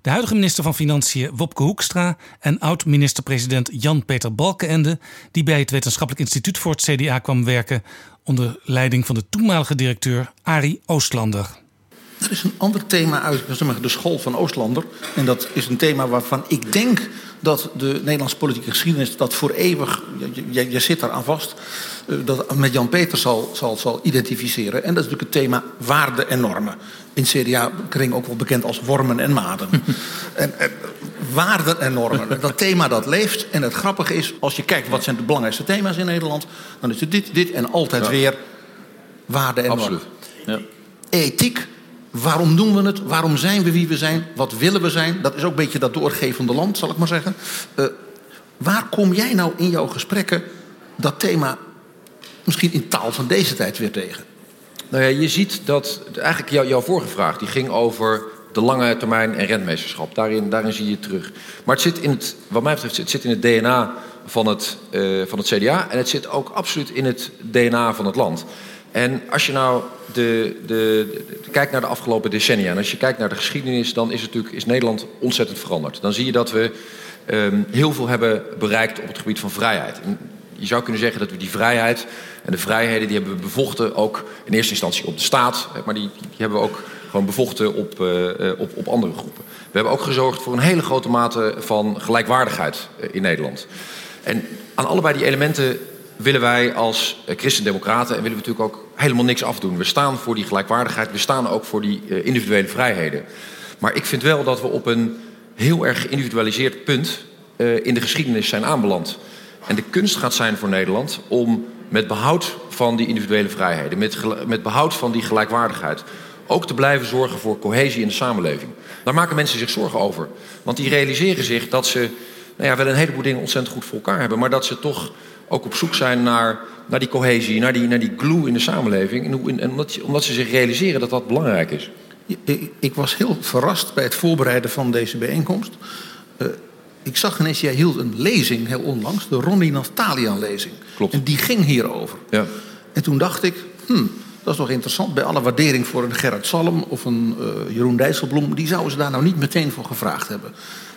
De huidige minister van Financiën Wopke Hoekstra en oud-minister-president Jan-Peter Balkenende, die bij het Wetenschappelijk Instituut voor het CDA kwam werken onder leiding van de toenmalige directeur Arie Oostlander. Er is een ander thema uit de school van Oostlander. En dat is een thema waarvan ik denk dat de Nederlandse politieke geschiedenis dat voor eeuwig, je, je zit daar aan vast, eh, dat met Jan Peter zal, zal, zal identificeren. En dat is natuurlijk het thema waarden en normen. In CDA-kring ook wel bekend als wormen en maden. <laughs> en, en, waarden en normen, dat thema dat leeft. En het grappige is, als je kijkt wat zijn de belangrijkste thema's in Nederland... dan is het dit, dit en altijd weer waarden en Absoluut. normen. Ja. Ethiek, Waarom doen we het? Waarom zijn we wie we zijn? Wat willen we zijn? Dat is ook een beetje dat doorgevende land, zal ik maar zeggen. Uh, waar kom jij nou in jouw gesprekken dat thema misschien in taal van deze tijd weer tegen? Nou ja, je ziet dat eigenlijk jou, jouw vorige vraag die ging over de lange termijn en rentmeesterschap. Daarin, daarin zie je het terug. Maar het zit in het, wat mij betreft, het zit in het DNA van het, uh, van het CDA en het zit ook absoluut in het DNA van het land. En als je nou de, de, kijkt naar de afgelopen decennia en als je kijkt naar de geschiedenis, dan is, natuurlijk, is Nederland ontzettend veranderd. Dan zie je dat we um, heel veel hebben bereikt op het gebied van vrijheid. Je zou kunnen zeggen dat we die vrijheid en de vrijheden die hebben we bevochten ook in eerste instantie op de staat, maar die, die hebben we ook gewoon bevochten op, uh, op, op andere groepen. We hebben ook gezorgd voor een hele grote mate van gelijkwaardigheid in Nederland. En aan allebei die elementen willen wij als eh, christendemocraten en willen we natuurlijk ook helemaal niks afdoen. We staan voor die gelijkwaardigheid, we staan ook voor die uh, individuele vrijheden. Maar ik vind wel dat we op een heel erg geïndividualiseerd punt uh, in de geschiedenis zijn aanbeland. En de kunst gaat zijn voor Nederland om met behoud van die individuele vrijheden, met, met behoud van die gelijkwaardigheid, ook te blijven zorgen voor cohesie in de samenleving. Daar maken mensen zich zorgen over. Want die realiseren zich dat ze nou ja, wel een heleboel dingen ontzettend goed voor elkaar hebben, maar dat ze toch ook op zoek zijn naar, naar die cohesie, naar die, naar die glue in de samenleving. En, hoe, en omdat, omdat ze zich realiseren dat dat belangrijk is. Ik was heel verrast bij het voorbereiden van deze bijeenkomst. Uh, ik zag ineens, jij hield een lezing heel onlangs, de Ronnie Naftalian-lezing. Klopt. En die ging hierover. Ja. En toen dacht ik, hmm, dat is toch interessant. Bij alle waardering voor een Gerard Salm of een uh, Jeroen Dijsselbloem... die zouden ze daar nou niet meteen voor gevraagd hebben.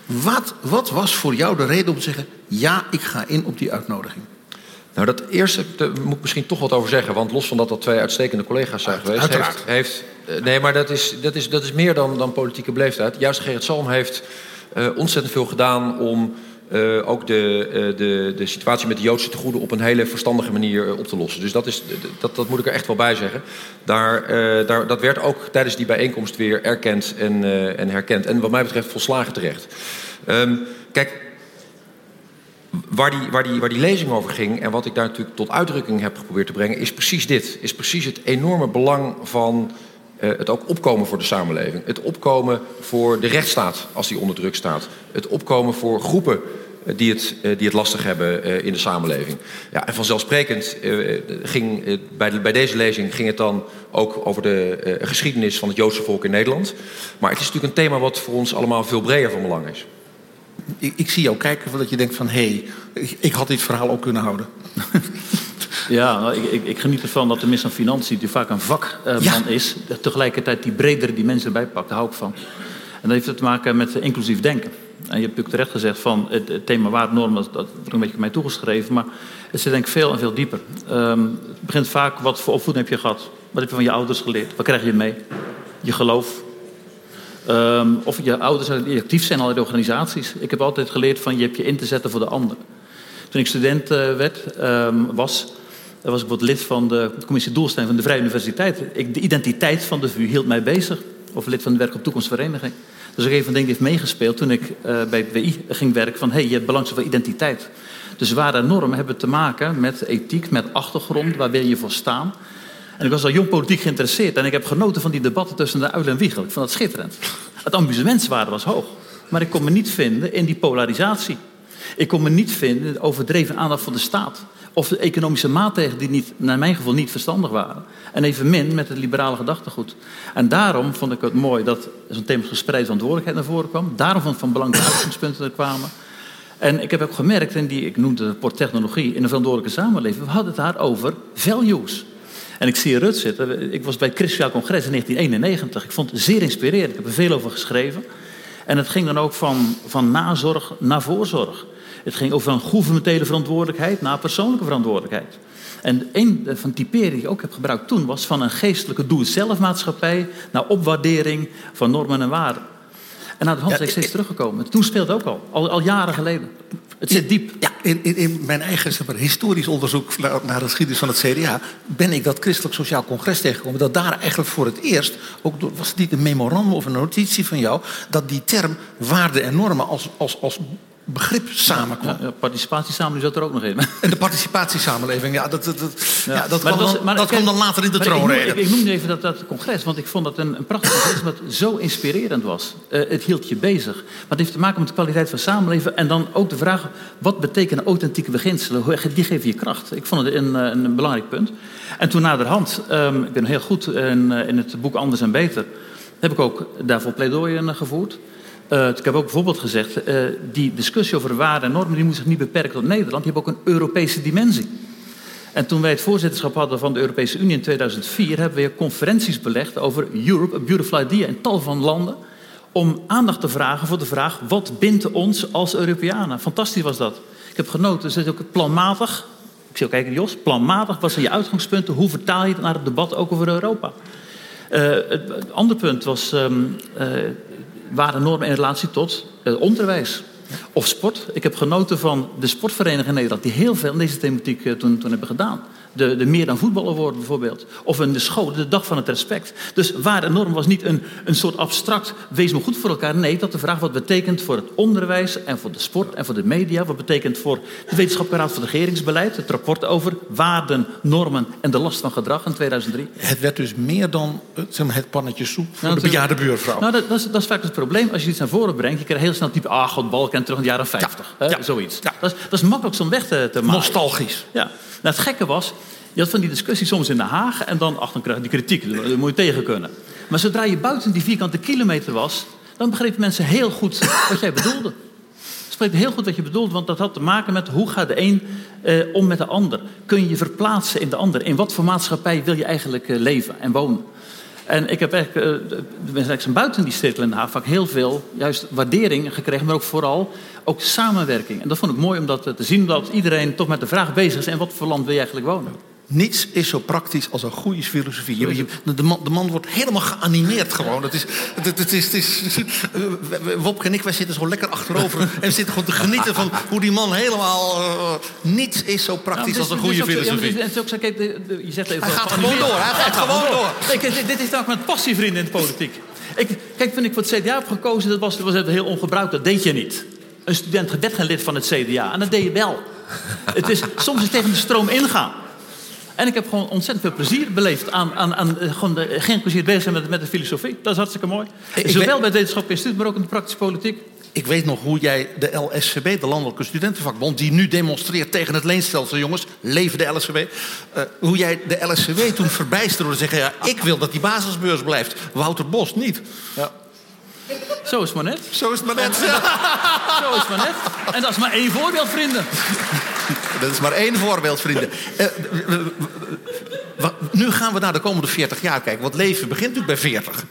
Wat, wat was voor jou de reden om te zeggen... ja, ik ga in op die uitnodiging? Nou, dat eerste daar moet ik misschien toch wat over zeggen. Want los van dat dat twee uitstekende collega's zijn geweest... Uiteraard. Heeft, heeft, nee, maar dat is, dat is, dat is meer dan, dan politieke beleefdheid. Juist Gerrit Salm heeft uh, ontzettend veel gedaan om... Uh, ook de, uh, de, de situatie met de Joodse tegoeden op een hele verstandige manier op te lossen. Dus dat, is, dat, dat moet ik er echt wel bij zeggen. Daar, daar, dat werd ook tijdens die bijeenkomst weer erkend en, en herkend. En wat mij betreft volslagen terecht. Um, kijk, waar, die, waar, die, waar die lezing over ging en wat ik daar natuurlijk tot uitdrukking heb geprobeerd te brengen, is precies dit. Is precies het enorme belang van uh, het ook opkomen voor de samenleving. Het opkomen voor de rechtsstaat als die onder druk staat. Het opkomen voor groepen uh, die, het, uh, die het lastig hebben in de samenleving. Ja, en vanzelfsprekend ging bij, bij deze lezing ging het dan ook over de geschiedenis van het Joodse volk in Nederland. Maar het is natuurlijk een thema wat voor ons allemaal veel breder van belang is. Ik, ik zie jou kijken dat je denkt van... hé, hey, ik, ik had dit verhaal ook kunnen houden. <laughs> Ja, nou, ik, ik, ik, geniet ervan dat de minister van Financiën, die vaak een vakman uh, ja. is, tegelijkertijd die bredere dimensie erbij pakt. Daar hou ik van. En dat heeft te maken met inclusief denken. En je hebt natuurlijk terecht gezegd van het, het thema waardenormen, dat, dat wordt een beetje mij toegeschreven, maar het zit denk ik veel en veel dieper. Um, het begint vaak, wat voor opvoeding heb je gehad? Wat heb je van je ouders geleerd? Wat krijg je mee? Je geloof. Um, of je ouders die actief zijn al in organisaties. Ik heb altijd geleerd van je hebt je in te zetten voor de ander. Toen ik student uh, werd, um, was, daar was ik wat lid van de commissie Doelstelling van de Vrije Universiteit. Ik, de identiteit van de VU hield mij bezig. Of lid van de Werk op Toekomstvereniging. Dus ook een dingen die heeft meegespeeld toen ik uh, bij het WI ging werken. Van hé, hey, je hebt belangrijk voor identiteit. Dus ware normen hebben te maken met ethiek, met achtergrond. Waar wil je voor staan? En ik was al jong politiek geïnteresseerd. En ik heb genoten van die debatten tussen de Uil en Wiegel. Ik vond dat schitterend. Het amusementswaarde was hoog. Maar ik kon me niet vinden in die polarisatie. Ik kon me niet vinden in de overdreven aandacht van de staat. Of de economische maatregelen die niet, naar mijn gevoel niet verstandig waren. En evenmin met het liberale gedachtegoed. En daarom vond ik het mooi dat zo'n thema gespreide verantwoordelijkheid naar voren kwam. Daarom vond ik van belang de uitgangspunten er kwamen. En ik heb ook gemerkt, en die, ik noemde het technologie in een verantwoordelijke samenleving. We hadden het daar over values. En ik zie Rut zitten. Ik was bij het Christiaal Congres in 1991. Ik vond het zeer inspirerend. Ik heb er veel over geschreven. En het ging dan ook van, van nazorg naar voorzorg. Het ging over een gouvernementele verantwoordelijkheid naar persoonlijke verantwoordelijkheid. En een van typeringen die ik ook heb gebruikt toen was van een geestelijke doe-het-zelf-maatschappij naar opwaardering van normen en waarden. En naar de hand ja, is steeds teruggekomen. Toen speelde ook al, al, al jaren geleden. Het zit diep. Ja, in, in, in mijn eigen historisch onderzoek naar, naar de geschiedenis van het CDA... ben ik dat Christelijk Sociaal Congres tegengekomen. Dat daar eigenlijk voor het eerst, ook door, was het niet een memorandum of een notitie van jou... dat die term waarden en normen als, als, als begrip samenkwam. Ja, ja, participatiesamenleving zat er ook nog in. <laughs> En de participatiesamenleving, ja, dat, dat, dat, ja. ja dat, kwam, dan, maar, dat kwam dan later in de troonrede. Ik, ik, ik noemde even dat, dat congres, want ik vond dat een, een prachtig congres... wat zo inspirerend was. Uh, het hield je bezig. Maar het heeft te maken met de kwaliteit van samenleven... en dan ook de vraag, wat betekenen authentieke beginselen? Die geven je kracht. Ik vond het een, een, een belangrijk punt. En toen naderhand, um, ik ben heel goed in, in het boek Anders en Beter... heb ik ook daarvoor pleidooien gevoerd... Uh, ik heb ook bijvoorbeeld gezegd, uh, die discussie over waarden en normen die moet zich niet beperken tot Nederland. Die heeft ook een Europese dimensie. En toen wij het voorzitterschap hadden van de Europese Unie in 2004, hebben we conferenties belegd over Europe, a beautiful idea in tal van landen. Om aandacht te vragen voor de vraag, wat bindt ons als Europeanen? Fantastisch was dat. Ik heb genoten, ze is ook planmatig. Ik zie ook kijken, Jos, planmatig was je uitgangspunten. Hoe vertaal je het naar het debat ook over Europa? Uh, het, andere punt was um, waren normen in relatie tot uh, onderwijs. Of sport. Ik heb genoten van de sportverenigingen in Nederland... die heel veel in deze thematiek uh, toen, toen hebben gedaan. De, de meer dan voetballer worden bijvoorbeeld. Of in de school, de dag van het respect. Dus waar de norm was niet een, een soort abstract... wees maar goed voor elkaar. Nee, dat de vraag wat betekent voor het onderwijs... en voor de sport en voor de media. Wat betekent voor de wetenschappelijke raad van regeringsbeleid. Het rapport over waarden, normen en de last van gedrag in 2003. Het werd dus meer dan zeg maar, het pannetje soep voor nou, de bejaarde buurvrouw. Nou, dat, dat, is, dat, is, vaak het probleem. Als je iets naar voren brengt... je krijgt heel snel type... ah, god, balken terug in de jaren 50. Ja, ja. Zoiets. Ja. Dat, is, dat is makkelijk zo'n weg te, te maken. Nostalgisch. Ja. Nou, het gekke was, je had van die discussie soms in Den Haag en dan ach, krijg je die kritiek. Dat moet je tegen kunnen. Maar zodra je buiten die vierkante kilometer was, dan begrepen mensen heel goed wat jij bedoelde. Spreekt heel goed wat je bedoelt, want dat had te maken met hoe gaat de een eh, om met de ander. Kun je je verplaatsen in de ander? In wat voor maatschappij wil je eigenlijk eh, leven en wonen? En ik heb eigenlijk, uh, buiten die cirkel in Den Haag vaak heel veel juist waardering gekregen, maar ook vooral ook samenwerking. En dat vond ik mooi om dat te zien, dat iedereen toch met de vraag bezig is: en wat voor land wil je eigenlijk wonen? Niets is zo praktisch als een goede filosofie. Je, je, de, man, de, man, wordt helemaal geanimeerd gewoon. Het is, het, het is, het is, Wopke en ik, wij zitten zo lekker achterover... <laughs> en we zitten gewoon te genieten van hoe die man helemaal... Uh, niets is zo praktisch nou, als een goede filosofie. Ja, ook zo, kijk, de, je zegt even hij gaat gewoon door, hij gaat gewoon door. Kijk, dit is ook met passievrienden in de politiek. Ik, kijk, toen ik voor het CDA heb gekozen, dat was, dat was heel ongebruikt, dat deed je niet. een student werd geen lid van het CDA. En dat deed je wel. het is, soms is tegen de stroom ingaan. En ik heb gewoon ontzettend veel plezier beleefd aan, aan, aan eh, gewoon de, geen plezier bezig zijn met, met de filosofie. Dat is hartstikke mooi. Ik Zowel weet, bij het wetenschappelijk instituut, maar ook in de praktische politiek. Ik weet nog hoe jij de LSCB, de Landelijke Studentenvakbond... die nu demonstreert tegen het leenstelsel, jongens, leven de LSCB... Uh, eh, hoe jij de LSCB toen verbijsterde door te zeggen... ja, ik wil dat die basisbeurs blijft. Wouter Bos niet. Ja. Zo is het maar net. Zo is het maar net. <laughs> Zo is het maar net. En dat is maar één voorbeeld, vrienden. Dat is maar één voorbeeld, vrienden. Uh, nu gaan we naar de komende 40 jaar kijken. Want leven begint natuurlijk bij 40.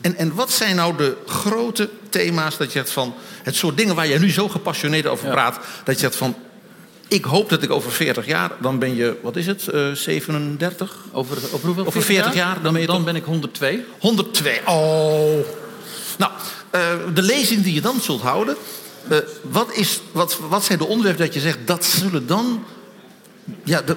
En, en wat zijn nou de grote thema's dat je zegt van... het soort dingen waar je nu zo gepassioneerd over praat... dat je zegt van, ik hoop dat ik over 40 jaar, dan ben je, wat is het, uh, 37? Over, over hoeveel? Over 40 jaar? dan, ben, dan ben ik 102. 102, oh. Nou, uh, de lezing die je dan zult houden... Uh, wat, is, wat, wat zijn de onderwerpen dat je zegt... dat zullen dan ja, de,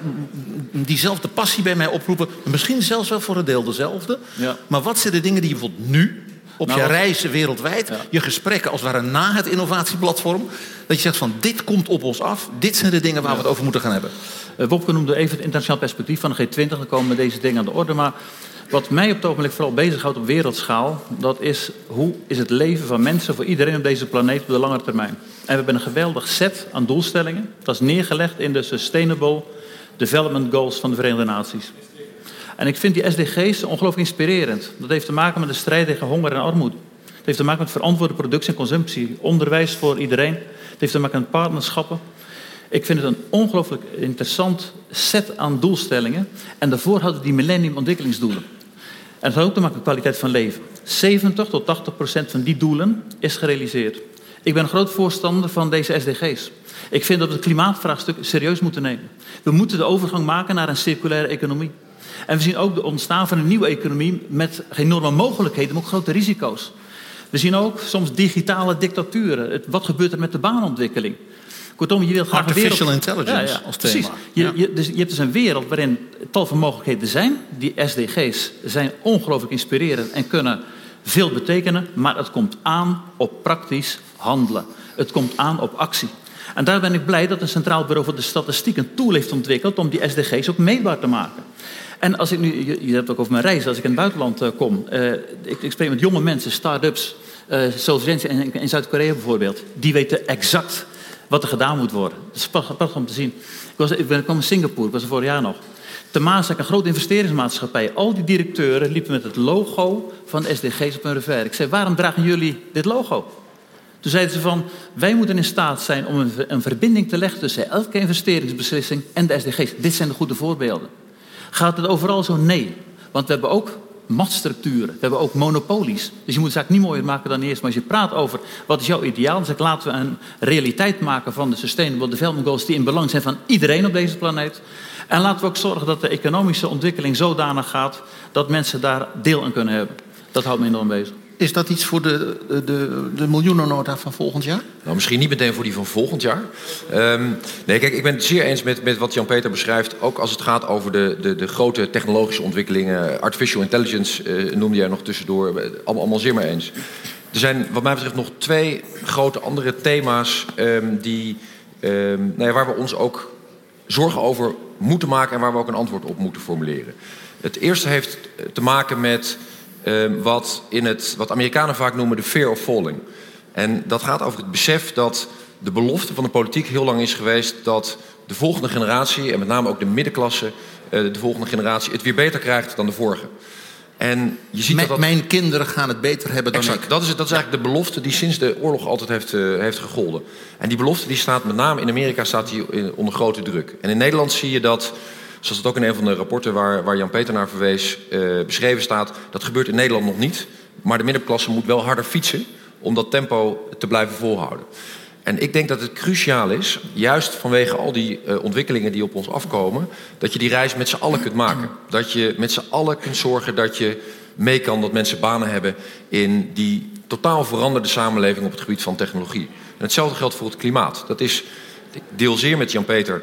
diezelfde passie bij mij oproepen. Misschien zelfs wel voor een deel dezelfde. Ja. Maar wat zijn de dingen die je bijvoorbeeld nu, op nou, je reizen wereldwijd, je gesprekken als het ware na het innovatieplatform, dat je zegt van dit komt op ons af, dit zijn de dingen waar we het over moeten gaan hebben. Uh, Wopke noemde even het internationaal perspectief van de G20, dan komen deze dingen aan de orde. Maar wat mij op het ogenblik vooral bezighoudt op wereldschaal, dat is hoe is het leven van mensen voor iedereen op deze planeet op de lange termijn. En we hebben een geweldig set aan doelstellingen. Dat is neergelegd in de Sustainable Development Goals van de Verenigde Naties. En ik vind die SDG's ongelooflijk inspirerend. Dat heeft te maken met de strijd tegen honger en armoede. Het heeft te maken met verantwoorde productie en consumptie, onderwijs voor iedereen. Het heeft te maken met partnerschappen. Ik vind het een ongelooflijk interessant set aan doelstellingen. En daarvoor hadden die millennium ontwikkelingsdoelen. En had ook te maken met kwaliteit van leven. 70 tot 80 procent van die doelen is gerealiseerd. Ik ben een groot voorstander van deze SDG's. Ik vind dat we het klimaatvraagstuk serieus moeten nemen. We moeten de overgang maken naar een circulaire economie. En we zien ook de ontstaan van een nieuwe economie met enorme mogelijkheden, maar ook grote risico's. We zien ook soms digitale dictaturen. wat gebeurt er met de baanontwikkeling? Kortom, je wilt graag Artificial wereld... intelligence ja, als thema. Precies. Je, je, dus, je hebt dus een wereld waarin tal van mogelijkheden zijn. Die SDG's zijn ongelooflijk inspirerend en kunnen veel betekenen. Maar het komt aan op praktisch handelen. Het komt aan op actie. En daar ben ik blij dat een Centraal Bureau voor de Statistiek een tool heeft ontwikkeld om die SDG's ook meetbaar te maken. En als ik nu, je, hebt ook over mijn reis, als ik in het buitenland uh, kom. Uh, ik, ik, spreek met jonge mensen, start-ups, uh, zoals in, in Zuid-Korea bijvoorbeeld. Die weten exact wat er gedaan moet worden. Het is prachtig om te zien. Ik, was, ik, ben, ik kwam in Singapore, ik was er vorig jaar nog. Temasek, een grote investeringsmaatschappij. Al die directeuren liepen met het logo van SDG's op hun revers. Ik zei, waarom dragen jullie dit logo? Toen zeiden ze van, wij moeten in staat zijn om een, een verbinding te leggen tussen elke investeringsbeslissing en de SDG's. Dit zijn de goede voorbeelden. Gaat het overal zo? Nee. Want we hebben ook machtsstructuren. We hebben ook monopolies. Dus je moet het zaak niet mooier maken dan eerst. Maar als je praat over wat is jouw ideaal, dan zeg ik laten we een realiteit maken van de Sustainable Development Goals die in belang zijn van iedereen op deze planeet. En laten we ook zorgen dat de economische ontwikkeling zodanig gaat dat mensen daar deel aan kunnen hebben. Dat houdt me enorm bezig. Is dat iets voor de, de, de miljoenennota van volgend jaar? Nou, misschien niet meteen voor die van volgend jaar. Um, nee, kijk, ik ben het zeer eens met, met wat Jan-Peter beschrijft. Ook als het gaat over de, de, de grote technologische ontwikkelingen. Artificial intelligence uh, noemde jij nog tussendoor. Allemaal, allemaal zeer mee eens. Er zijn wat mij betreft nog twee grote andere thema's... Um, die, um, nou ja, waar we ons ook zorgen over moeten maken... en waar we ook een antwoord op moeten formuleren. Het eerste heeft te maken met... Ehm, wat, in het, wat Amerikanen vaak noemen de fear of falling. En dat gaat over het besef dat de belofte van de politiek heel lang is geweest dat de volgende generatie, en met name ook de middenklasse, eh, de volgende generatie, het weer beter krijgt dan de vorige. En je ziet dat, dat... Mijn kinderen gaan het beter hebben dan exact, ik. Dat is, dat is eigenlijk de belofte die sinds de oorlog altijd heeft, uh, heeft gegolden. En die belofte die staat met name in Amerika staat die onder grote druk. En in Nederland zie je dat zoals het ook in een van de rapporten waar, waar Jan-Peter naar verwees uh, beschreven staat. Dat gebeurt in Nederland nog niet. Maar de middenklasse moet wel harder fietsen om dat tempo te blijven volhouden. En ik denk dat het cruciaal is, juist vanwege al die uh, ontwikkelingen die op ons afkomen, dat je die reis met z'n allen kunt maken. Dat je met z'n allen kunt zorgen dat je mee kan, dat mensen banen hebben in die totaal veranderde samenleving op het gebied van technologie. En hetzelfde geldt voor het klimaat. Dat is, ik deel zeer met Jan-Peter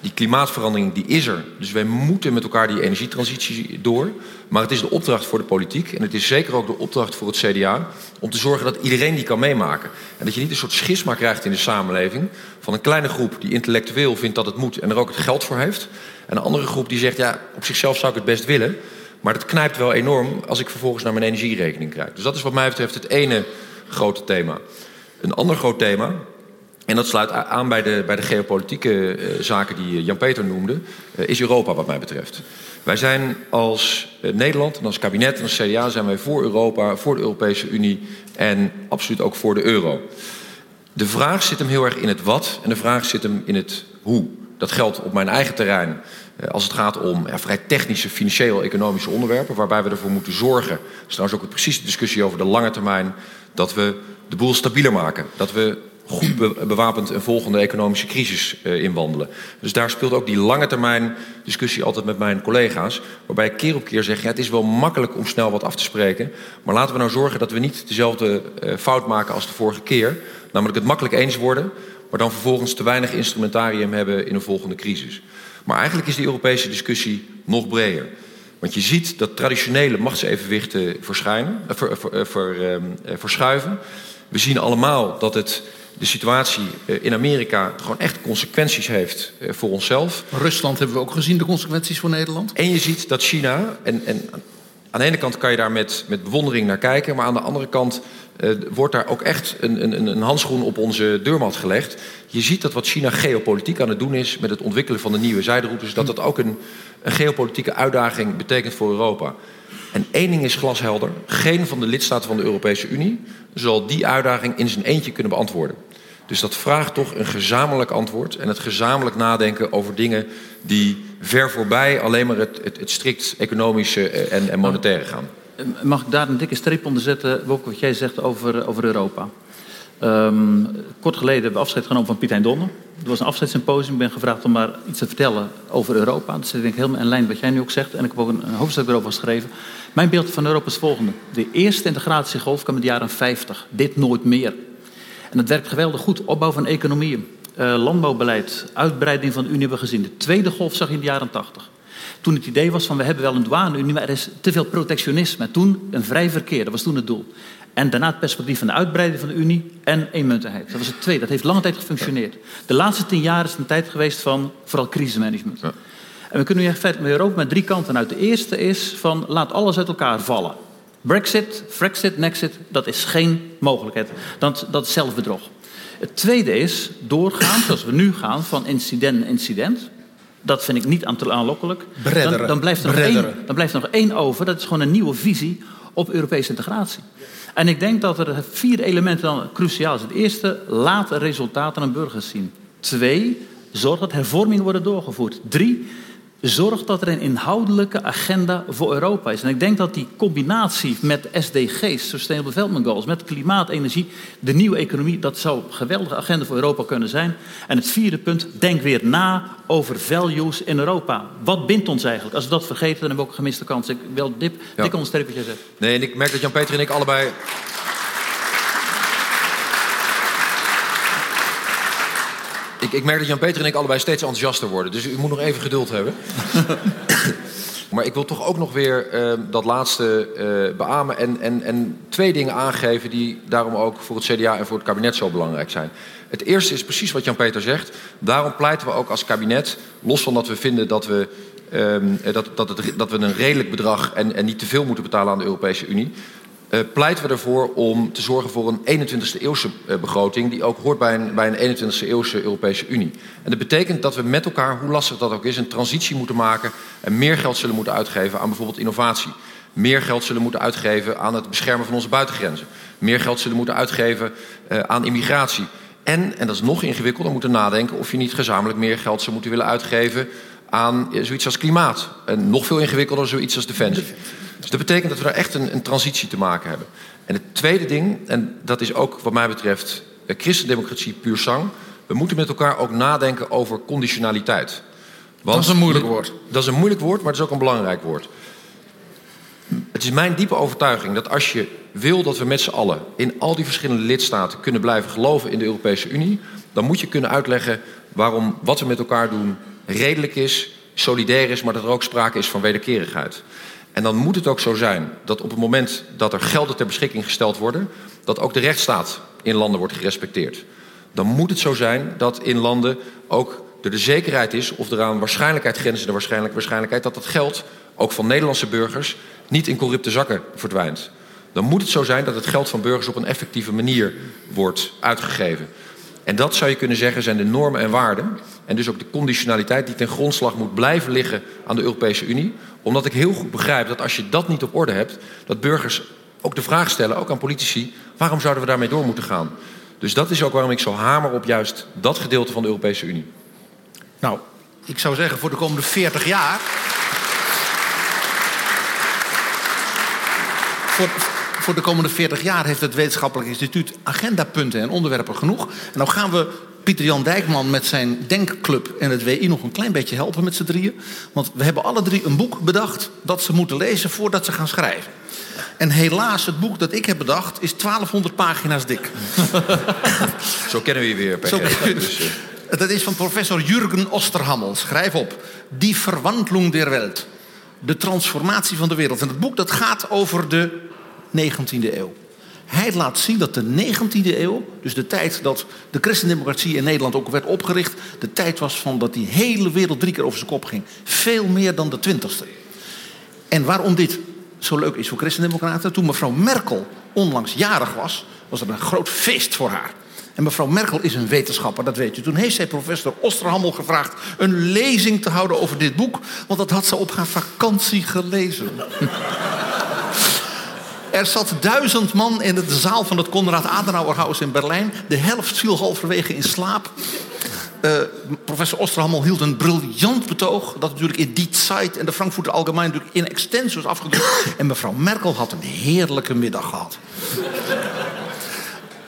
die klimaatverandering die is er. Dus wij moeten met elkaar die energietransitie door. Maar het is de opdracht voor de politiek. En het is zeker ook de opdracht voor het CDA. Om te zorgen dat iedereen die kan meemaken. En dat je niet een soort schisma krijgt in de samenleving. Van een kleine groep die intellectueel vindt dat het moet. En er ook het geld voor heeft. En een andere groep die zegt, ja, op zichzelf zou ik het best willen. Maar dat knijpt wel enorm als ik vervolgens naar mijn energierekening krijg. Dus dat is wat mij betreft het ene grote thema. Een ander groot thema en dat sluit aan bij de, bij de geopolitieke uh, zaken die Jan-Peter noemde, uh, is Europa wat mij betreft. Wij zijn als Nederland en als kabinet en als CDA zijn wij voor Europa, voor de Europese Unie en absoluut ook voor de euro. De vraag zit hem heel erg in het wat en de vraag zit hem in het hoe. Dat geldt op mijn eigen terrein als het gaat om ja, vrij technische, financieel-economische onderwerpen, waarbij we ervoor moeten zorgen, dat is trouwens ook precies de discussie over de lange termijn, dat we de boel stabieler maken. Dat we goed bewapend een volgende economische crisis uh, inwandelen. Dus daar speelt ook die lange termijn discussie altijd met mijn collega's. Waarbij ik keer op keer zeg, ja, het is wel makkelijk om snel wat af te spreken. Maar laten we nou zorgen dat we niet dezelfde uh, fout maken als de vorige keer. Namelijk het makkelijk eens worden, maar dan vervolgens te weinig instrumentarium hebben in een volgende crisis. Maar eigenlijk is die Europese discussie nog breder. Want je ziet dat traditionele machtsevenwichten verschijnen, ver, ver, ver, verschuiven. We zien allemaal dat het de situatie eh, in Amerika gewoon echt consequenties heeft eh, voor onszelf. Rusland hebben we ook gezien, de consequenties voor Nederland. En je ziet dat China, en, en aan de ene kant kan je daar met, met bewondering naar kijken, maar aan de andere kant uh, wordt daar ook echt een, een, een handschoen op onze deurmat gelegd. Je ziet dat wat China geopolitiek aan het doen is met het ontwikkelen van de nieuwe zijderoutes, dat dat ook een, een geopolitieke uitdaging betekent voor Europa. En één ding is glashelder: geen van de lidstaten van de Europese Unie zal die uitdaging in zijn eentje kunnen beantwoorden. Dus dat vraagt toch een gezamenlijk antwoord en het gezamenlijk nadenken over dingen die ver voorbij alleen maar het, het, strikt economische en, en monetaire gaan. Mag ik daar een dikke streep onder zetten, Wok, wat jij zegt over, over Europa? Um, kort geleden hebben we afscheid genomen van Piet Hein Donner. Er was een afscheidssymposium. Ik ben gevraagd om maar iets te vertellen over Europa. Dat zit denk ik helemaal in lijn wat jij nu ook zegt. En ik heb ook een, een hoofdstuk erover geschreven. Mijn beeld van Europa is het volgende. De eerste integratiegolf kwam in de jaren 50. Dit nooit meer. En dat werkt geweldig goed. Opbouw van economieën, uh, landbouwbeleid, uitbreiding van de Unie hebben we gezien. De tweede golf zag je in de jaren 80. Toen het idee was van we hebben wel een douane-Unie, maar er is te veel protectionisme. Toen een vrij verkeer, dat was toen het doel. En daarna het perspectief van de uitbreiding van de Unie en eenmuntigheid. Dat was het tweede. Dat heeft lange tijd gefunctioneerd. De laatste tien jaar is het een tijd geweest van vooral crisismanagement. Ja. En we kunnen nu echt met Europa met drie kanten uit. De eerste is van laat alles uit elkaar vallen. Brexit, Frexit, Nexit, dat is geen mogelijkheid. Dat, dat is zelfbedrog. Het tweede is doorgaan, zoals we nu gaan, van incident naar incident. Dat vind ik niet aanlokkelijk. Dan, dan, blijft er nog één, dan blijft er nog één over. Dat is gewoon een nieuwe visie op Europese integratie. En ik denk dat er vier elementen dan cruciaal zijn. Het eerste, laat resultaten aan burgers zien. Twee, zorg dat hervormingen worden doorgevoerd. Drie, zorg dat er een inhoudelijke agenda voor Europa is. En ik denk dat die combinatie met SDG's, Sustainable Development Goals, met klimaat, energie, de nieuwe economie, dat zou een geweldige agenda voor Europa kunnen zijn. En het vierde punt, denk weer na over values in Europa. Wat bindt ons eigenlijk? Als we dat vergeten, dan hebben we ook een gemiste kans. Ik wil dip, ja. dik onderstrepen wat jij zegt. Nee, en ik merk dat Jan-Peter en ik allebei Ik, ik merk dat Jan-Peter en ik allebei steeds enthousiaster worden. Dus u moet nog even geduld hebben. <laughs> maar ik wil toch ook nog weer uh, dat laatste uh, beamen. En, en, en twee dingen aangeven die daarom ook voor het CDA en voor het kabinet zo belangrijk zijn. Het eerste is precies wat Jan-Peter zegt. Daarom pleiten we ook als kabinet, los van dat we vinden dat we Um, dat, dat, het, dat, we een redelijk bedrag en, en, niet te veel moeten betalen aan de Europese Unie. Uh, pleiten we ervoor om te zorgen voor een 21ste eeuwse uh, begroting... die ook hoort bij een, bij een 21ste eeuwse Europese Unie. En dat betekent dat we met elkaar, hoe lastig dat ook is... een transitie moeten maken en meer geld zullen moeten uitgeven aan bijvoorbeeld innovatie. Meer geld zullen moeten uitgeven aan het beschermen van onze buitengrenzen. Meer geld zullen moeten uitgeven uh, aan immigratie. En, en dat is nog ingewikkelder, moeten nadenken... of je niet gezamenlijk meer geld zou moeten willen uitgeven aan zoiets als klimaat. En nog veel ingewikkelder, zoiets als defensie. Dus dat betekent dat we daar echt een, een transitie te maken hebben. En het tweede ding, en dat is ook wat mij betreft eh, christendemocratie puur sang. We moeten met elkaar ook nadenken over conditionaliteit. Want dat is een moeilijk woord. Dat is een moeilijk woord, maar het is ook een belangrijk woord. Het is mijn diepe overtuiging dat als je wil dat we met z'n allen in al die verschillende lidstaten kunnen blijven geloven in de Europese Unie, dan moet je kunnen uitleggen waarom wat we met elkaar doen redelijk is, solidair is, maar dat er ook sprake is van wederkerigheid. En dan moet het ook zo zijn dat op het moment dat er gelden ter beschikking gesteld worden, dat ook de rechtsstaat in landen wordt gerespecteerd. Dan moet het zo zijn dat in landen ook er de zekerheid is, of er aan waarschijnlijkheid grenzende waarschijnlijk, waarschijnlijkheid, dat dat geld ook van Nederlandse burgers niet in corrupte zakken verdwijnt. Dan moet het zo zijn dat het geld van burgers op een effectieve manier wordt uitgegeven. En dat zou je kunnen zeggen zijn de normen en waarden. En dus ook de conditionaliteit die ten grondslag moet blijven liggen aan de Europese Unie. Omdat ik heel goed begrijp dat als je dat niet op orde hebt, dat burgers ook de vraag stellen, ook aan politici, waarom zouden we daarmee door moeten gaan? Dus dat is ook waarom ik zo hamer op juist dat gedeelte van de Europese Unie. Nou, ik zou zeggen voor de komende 40 jaar. Voor, <laughs> voor de komende 40 jaar heeft het Wetenschappelijk Instituut agendapunten en onderwerpen genoeg. En nou gaan we Pieter Jan Dijkman met zijn denkclub en het WI nog een klein beetje helpen met z'n drieën. Want we hebben alle drie een boek bedacht dat ze moeten lezen voordat ze gaan schrijven. En helaas, het boek dat ik heb bedacht is 1200 pagina's dik. <laughs> Zo kennen we je weer, Zo dus, uh... Dat is van professor Jürgen Osterhammel. Schrijf op. Die verwandeling der Welt. De transformatie van de wereld. En het boek dat gaat over de 19e eeuw. Hij laat zien dat de 19e eeuw, dus de tijd dat de christendemocratie in Nederland ook werd opgericht, de tijd was van dat die hele wereld drie keer over zijn kop ging. Veel meer dan de 20e. En waarom dit zo leuk is voor christendemocraten, toen mevrouw Merkel onlangs jarig was, was er een groot feest voor haar. En mevrouw Merkel is een wetenschapper, dat weet je. Toen heeft zij professor Osterhammel gevraagd een lezing te houden over dit boek, want dat had ze op haar vakantie gelezen. <laughs> Er zat duizend man in de zaal van het Konrad Adenauerhaus in Berlijn. De helft viel halverwege in slaap. Uh, professor Osterhammel hield een briljant betoog. Dat natuurlijk in Die Zeit en de Frankfurter Allgemein natuurlijk in extensus afgedrukt. En mevrouw Merkel had een heerlijke middag gehad.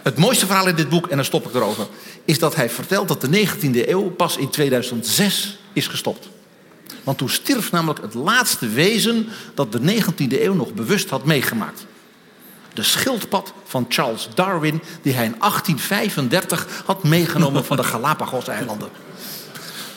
Het mooiste verhaal in dit boek, en dan stop ik erover, is dat hij vertelt dat de 19e eeuw pas in 2006 is gestopt. Want toen stierf namelijk het laatste wezen dat de 19e eeuw nog bewust had meegemaakt de schildpad van Charles Darwin, die hij in 1835 had meegenomen van de <laughs> Galapagos-eilanden.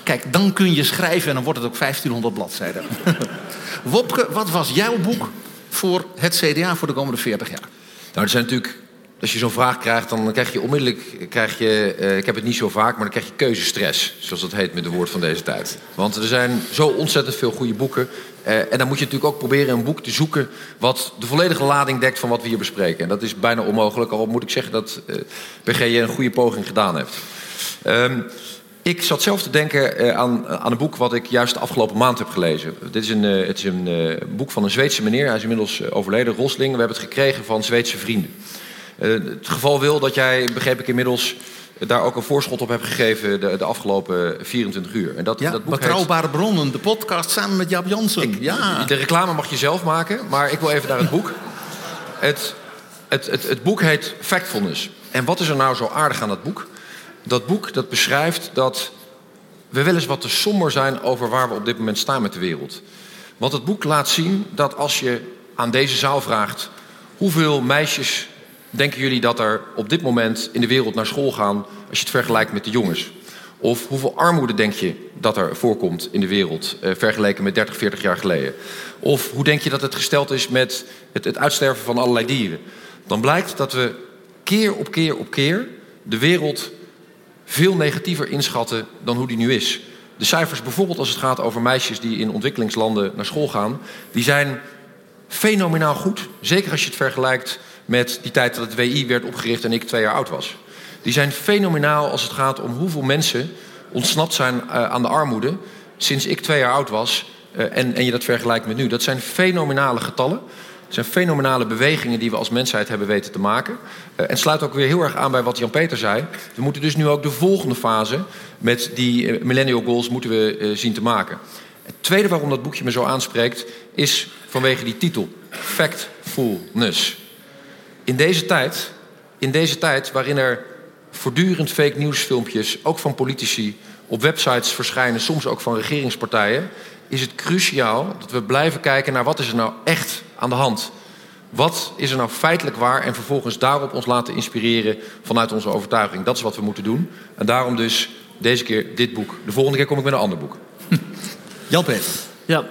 Kijk, dan kun je schrijven en dan wordt het ook 1500 bladzijden. <laughs> Wopke, wat was jouw boek voor het CDA voor de komende 40 jaar? Nou, er zijn natuurlijk als je zo'n vraag krijgt, dan krijg je onmiddellijk, krijg je, uh, ik heb het niet zo vaak, maar dan krijg je keuzestress, zoals dat heet met de woord van deze tijd. Want er zijn zo ontzettend veel goede boeken. Uh, en dan moet je natuurlijk ook proberen een boek te zoeken wat de volledige lading dekt van wat we hier bespreken. En dat is bijna onmogelijk, al moet ik zeggen dat uh, eh, PG een goede poging gedaan heeft. Um, ik zat zelf te denken aan, aan een boek wat ik juist de afgelopen maand heb gelezen. Dit is een, het is een boek van een Zweedse meneer, hij is inmiddels overleden, Rosling. We hebben het gekregen van Zweedse vrienden. Eh, het geval wil dat jij, begreep ik inmiddels, daar ook een voorschot op hebt gegeven de, de afgelopen 24 uur. En dat, ja, dat boek Betrouwbare Bronnen, de podcast samen met Jaap Jansen. ja. De reclame mag je zelf maken, maar ik wil even naar het boek. Het, het, het, het boek heet Factfulness. En wat is er nou zo aardig aan dat boek? Dat boek dat beschrijft dat we wel eens wat te somber zijn over waar we op dit moment staan met de wereld. Want het boek laat zien dat als je aan deze zaal vraagt hoeveel meisjes denken jullie dat er op dit moment in de wereld naar school gaan als je het vergelijkt met de jongens? Of hoeveel armoede denk je dat er voorkomt in de wereld eh, vergeleken met 30, 40 jaar geleden? Of hoe denk je dat het gesteld is met het, het uitsterven van allerlei dieren? Dan blijkt dat we keer op keer op keer de wereld veel negatiever inschatten dan hoe die nu is. De cijfers bijvoorbeeld als het gaat over meisjes die in ontwikkelingslanden naar school gaan, die zijn fenomenaal goed. Zeker als je het vergelijkt met die tijd dat het WI werd opgericht en ik twee jaar oud was. Die zijn fenomenaal als het gaat om hoeveel mensen ontsnapt zijn uh, aan de armoede sinds ik twee jaar oud was uh, en, en je dat vergelijkt met nu. Dat zijn fenomenale getallen. Het zijn fenomenale bewegingen die we als mensheid hebben weten te maken. Uh, en sluit ook weer heel erg aan bij wat Jan-Peter zei. We moeten dus nu ook de volgende fase met die millennial goals moeten we zien te maken. Het tweede waarom dat boekje me zo aanspreekt is vanwege die titel. Factfulness. In deze tijd, in deze tijd waarin er voortdurend fake nieuwsfilmpjes, ook van politici, op websites verschijnen, soms ook van regeringspartijen, is het cruciaal dat we blijven kijken naar wat is er nou echt aan de hand. Wat is er nou feitelijk waar en vervolgens daarop ons laten inspireren vanuit onze overtuiging. Dat is wat we moeten doen. En daarom dus deze keer dit boek. De volgende keer kom ik met een ander boek. Jan-Peter. Ja,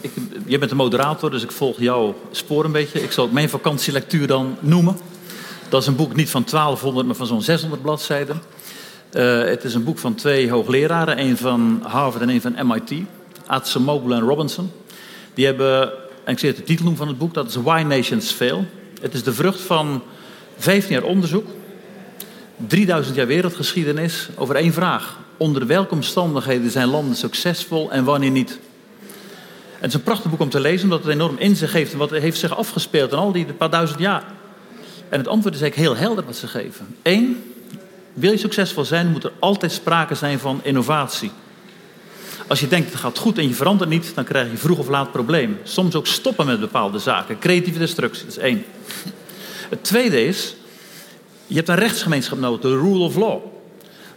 ik, jij bent de moderator, dus ik volg jouw spoor een beetje. Ik zal ook mijn vakantielectuur dan noemen. Dat is een boek niet van 1200, maar van zo'n 600 bladzijden. Uh, het is een boek van twee hoogleraren, een van Harvard en een van MIT. Atsemoglu en Robinson. Die hebben, en ik zeg de titel van het boek, dat is Why Nations Fail. Het is de vrucht van 15 jaar onderzoek, 3000 jaar wereldgeschiedenis over één vraag. Onder welke omstandigheden zijn landen succesvol en wanneer niet? Het is een prachtig boek om te lezen, omdat het enorm inzicht geeft wat heeft zich afgespeeld in al die paar duizend jaar. En het antwoord is eigenlijk heel helder wat ze geven. Eén, wil je succesvol zijn, moet er altijd sprake zijn van innovatie. Als je denkt het gaat goed en je verandert niet, dan krijg je vroeg of laat problemen. Soms ook stoppen met bepaalde zaken. Creatieve destructie, dat is één. Het tweede is, je hebt een rechtsgemeenschap nodig, de rule of law.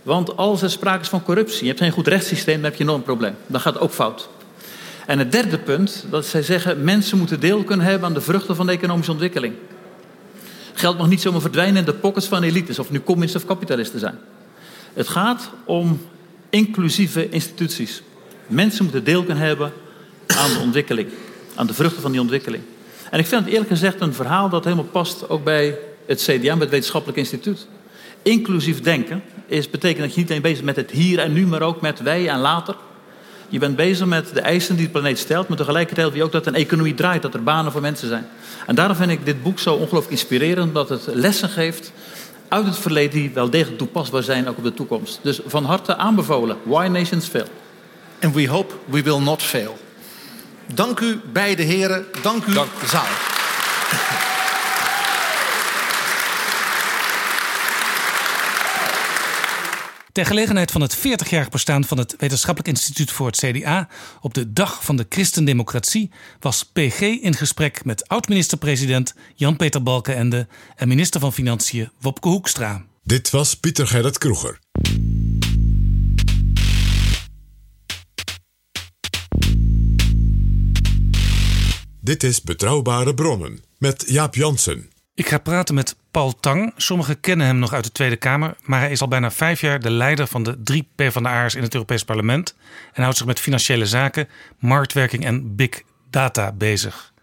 Want als er sprake is van corruptie, je hebt geen goed rechtssysteem, dan heb je een enorm probleem. Dan gaat het ook fout. En het derde punt, dat zij zeggen, mensen moeten deel kunnen hebben aan de vruchten van de economische ontwikkeling. Geld mag niet zomaar verdwijnen in de pockets van elites, of nu communisten of kapitalisten zijn. Het gaat om inclusieve instituties. Mensen moeten deel kunnen hebben aan de ontwikkeling, aan de vruchten van die ontwikkeling. En ik vind het eerlijk gezegd een verhaal dat helemaal past ook bij het CDA, met het Wetenschappelijk Instituut. Inclusief denken is, betekent dat je niet alleen bezig bent met het hier en nu, maar ook met wij en later. Je bent bezig met de eisen die de planeet stelt, maar tegelijkertijd wil je ook dat een economie draait, dat er banen voor mensen zijn. En daarom vind ik dit boek zo ongelooflijk inspirerend, omdat het lessen geeft uit het verleden die wel degelijk toepasbaar zijn ook op de toekomst. Dus van harte aanbevolen. Why Nations Fail. And we hope we will not fail. Dank u beide heren. Dank u Dank. zaal. Ter gelegenheid van het 40-jarig bestaan van het Wetenschappelijk Instituut voor het CDA op de Dag van de Christendemocratie was PG in gesprek met oud-minister-president Jan-Peter Balkenende en minister van Financiën Wopke Hoekstra. Dit was Pieter Gerrit Kroeger. Dit is Betrouwbare Bronnen met Jaap Jansen. Ik ga praten met Paul Tang. Sommigen kennen hem nog uit de Tweede Kamer, maar hij is al bijna vijf jaar de leider van de drie PvdA'ers in het Europees Parlement en houdt zich met financiële zaken, marktwerking en big data bezig.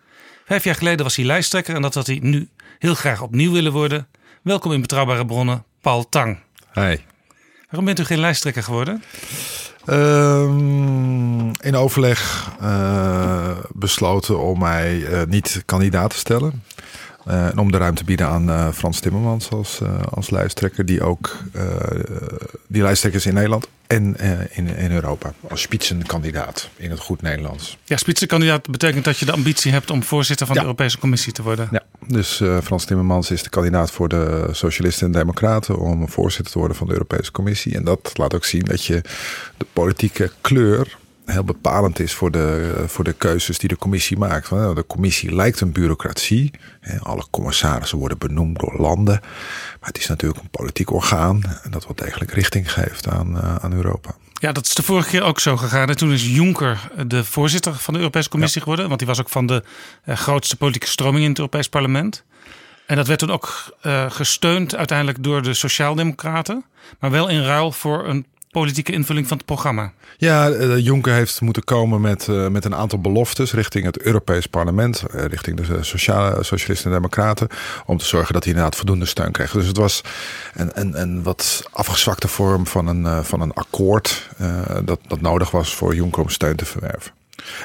Vijf jaar geleden was hij lijsttrekker en dat had hij nu heel graag opnieuw willen worden. Welkom in Betrouwbare Bronnen, Paul Tang. Hi. Waarom bent u geen lijsttrekker geworden? Um, in overleg uh, besloten om mij uh, niet kandidaat te stellen. En om de ruimte te bieden aan uh, Frans Timmermans als, uh, als lijsttrekker, die ook die lijsttrekker is in Nederland en in, in Europa. Als spitsenkandidaat in het goed Nederlands. Ja, spitsenkandidaat betekent dat je de ambitie hebt om voorzitter van ja. de Europese Commissie te worden. Ja, dus Frans Timmermans is de kandidaat voor de Socialisten en Democraten om voorzitter te worden van de Europese Commissie. En dat laat ook zien dat je de politieke kleur heel bepalend is voor de, voor de keuzes die de commissie maakt. De commissie lijkt een bureaucratie. Alle commissarissen worden benoemd door landen. Maar het is natuurlijk een politiek orgaan. En dat wel degelijk richting geeft aan, eh, aan Europa. Ja, dat is de vorige keer ook zo gegaan. En toen is Juncker de voorzitter van de Europese Commissie geworden. Want die was ook van de eh, grootste politieke stroming in het Europees Parlement. En dat werd toen ook uh, gesteund uiteindelijk door de Sociaaldemocraten. Maar wel in ruil voor een politieke invulling van het programma. Ja, uh, Juncker heeft moeten komen met, uh, met een aantal beloftes richting het Europees Parlement, uh, richting de sociale, socialisten en democraten, om te zorgen dat hij inderdaad voldoende steun kreeg. Dus het was een, een, een wat afgezwakte vorm van een, van een akkoord dat, dat nodig was voor Juncker om steun te verwerven.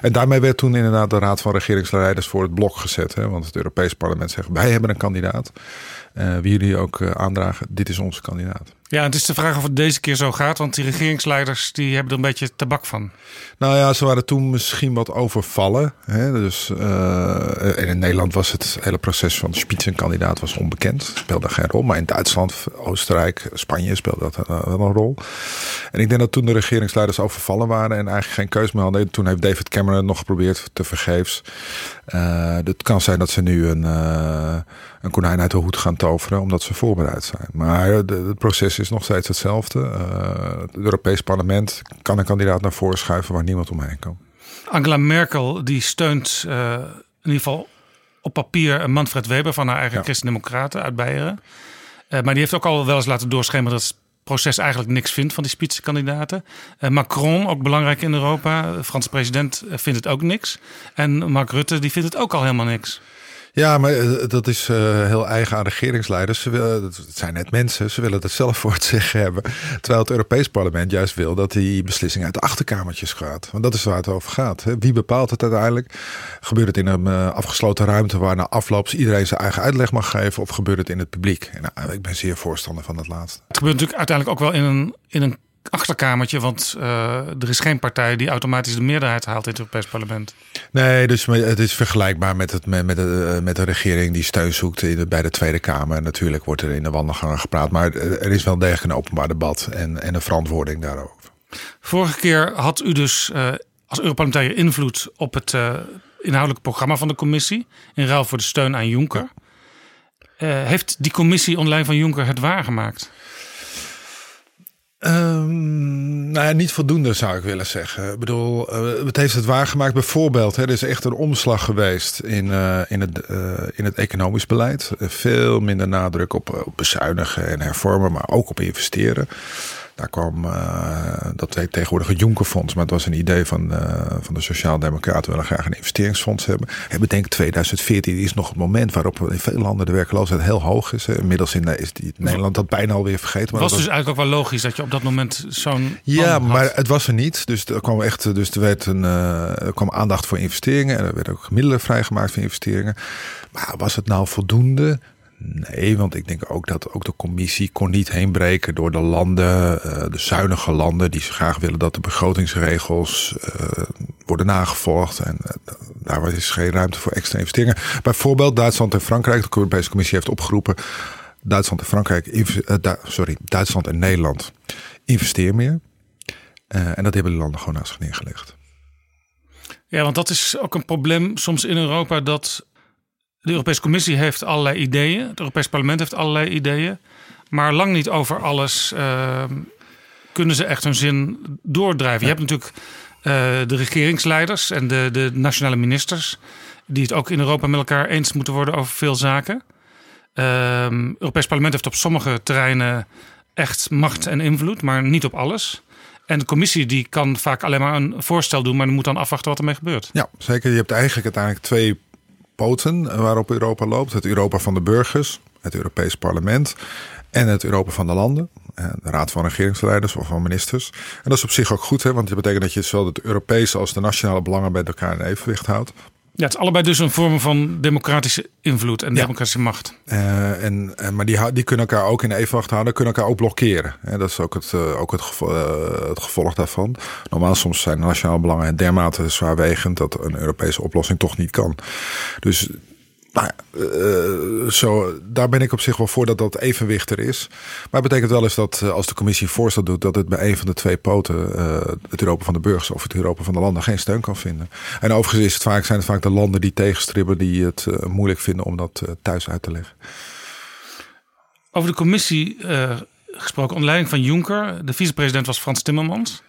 En daarmee werd toen inderdaad de Raad van Regeringsleiders voor het blok gezet. Hè? Want het Europees Parlement zegt: wij hebben een kandidaat. Uh, wie jullie ook uh, aandragen, dit is onze kandidaat. Ja, het is de vraag of het deze keer zo gaat, want die regeringsleiders die hebben er een beetje tabak van. Nou ja, ze waren toen misschien wat overvallen. Hè? Dus, uh, en in Nederland was het hele proces van spitsenkandidaat was onbekend, speelde geen rol. Maar in Duitsland, Oostenrijk, Spanje speelde dat wel een rol. En ik denk dat toen de regeringsleiders overvallen waren en eigenlijk geen keus meer hadden. Toen heeft David Cameron nog geprobeerd te vergeefs. Het kan zijn dat ze nu een, een konijn uit de hoed gaan toveren, omdat ze voorbereid zijn. Maar het proces is nog steeds hetzelfde. Uh, het Europees Parlement kan een kandidaat naar voren schuiven waar niemand omheen kan. Angela Merkel die steunt uh, in ieder geval op papier Manfred Weber van haar eigen ja. Christen-Democraten uit Beieren. Uh, maar die heeft ook al wel eens laten doorschemeren dat proces eigenlijk niks vindt van die spitsenkandidaten. Uh, Macron, ook belangrijk in Europa. De Franse president vindt het ook niks. En Mark Rutte, die vindt het ook al helemaal niks. Ja, maar eh, dat is uh, heel eigen aan regeringsleiders. Ze willen, het zijn net mensen, ze willen het zelf <laughs> voor het zeggen hebben. Terwijl het Europees Parlement juist wil dat die beslissing uit de achterkamertjes gaat. Want dat is waar het over gaat. Hè. Wie bepaalt het uiteindelijk? Gebeurt het in een uh, afgesloten ruimte waar na afloop iedereen zijn eigen uitleg mag geven? Of gebeurt het in het publiek? En, nou, ik ben zeer voorstander van het laatste. Het gebeurt natuurlijk uiteindelijk ook wel in een, in een achterkamertje, want uh, er is geen partij die automatisch de meerderheid haalt in het Europees Parlement. Nee, dus het is vergelijkbaar met, het, met, met, de, met de regering die steun zoekt in de, bij de Tweede Kamer. Natuurlijk wordt er in de wandelgangen gepraat, maar er is wel degelijk een openbaar debat en, en een verantwoording daarover. Vorige keer had u dus uh, als Europarlementariër invloed op het uh, inhoudelijke programma van de commissie in ruil voor de steun aan Juncker. heeft die commissie online van Juncker het waargemaakt? Um, nou ja, niet voldoende zou ik willen zeggen. Ik bedoel, uh, het heeft het waargemaakt. Bijvoorbeeld, hè, er is echt een omslag geweest in, uh, in, het, uh, in het economisch beleid. veel minder nadruk op, op bezuinigen en hervormen, maar ook op investeren. Daar kwam, uh, dat heet tegenwoordig het Jonkerfonds. Maar het was een idee van, uh, van de Sociaaldemocraten. We willen graag een investeringsfonds hebben. En bedenk 2014 is nog het moment waarop in veel landen de werkloosheid heel hoog is. Inmiddels in, is die, Nederland dat bijna alweer vergeten. Maar was dus eigenlijk ook wel logisch dat je op dat moment zo'n. Ja, maar het was er niet. Dus er kwam echt dus er werd een, er kwam aandacht voor investeringen. En er werden ook middelen vrijgemaakt voor investeringen. Maar was het nou voldoende? Nee, want ik denk ook dat ook de commissie kon niet heenbreken door de landen, uh, de zuinige landen, die graag willen dat de begrotingsregels uh, worden nagevolgd. En uh, daar is geen ruimte voor extra investeringen. Bijvoorbeeld Duitsland en Frankrijk, de Europese Commissie heeft opgeroepen. Duitsland en Frankrijk, sorry, Duitsland en Nederland investeer meer. en dat hebben de landen gewoon naast zich neergelegd. Ja, want dat is ook een probleem soms in Europa dat de Europese Commissie heeft allerlei ideeën. Het Europees Parlement heeft allerlei ideeën. Maar lang niet over alles uh, kunnen ze echt hun zin doordrijven. Je hebt natuurlijk uh, de regeringsleiders en de, de nationale ministers. Die het ook in Europa met elkaar eens moeten worden over veel zaken. Uh, het Europees Parlement heeft op sommige terreinen echt macht en invloed, maar niet op alles. En de commissie die kan vaak alleen maar een voorstel doen, maar moet dan afwachten wat ermee gebeurt. Ja, zeker. Je hebt eigenlijk uiteindelijk twee poten waarop Europa loopt. Het Europa van de burgers, het Europees Parlement en het Europa van de landen. Eh, de Raad van Regeringsleiders of van ministers. En dat is op zich ook goed, hè, want dat betekent dat je zowel het Europese als de nationale belangen bij elkaar in evenwicht houdt. Ja, het is allebei dus een vorm van democratische invloed en democratische macht. Uh, en, en, maar die, die kunnen elkaar ook in evenwicht houden, kunnen elkaar ook blokkeren. En dat is ook, het, uh, ook het, gevolg, uh, het gevolg daarvan. Normaal soms zijn nationale belangen dermate zwaarwegend dat een Europese oplossing toch niet kan. Dus nou uh, zo, daar ben ik op zich wel voor dat dat evenwicht er is. Maar betekent wel eens dat uh, als de commissie voorstel doet... dat het bij een van de twee poten, het Europa van de burgers of het Europa van de landen... geen steun kan vinden. En overigens is het vaak, zijn het vaak de landen die tegenstribben... die het moeilijk vinden om dat thuis uit te leggen. Over de commissie gesproken onder leiding van Juncker. De vicepresident was Frans Timmermans.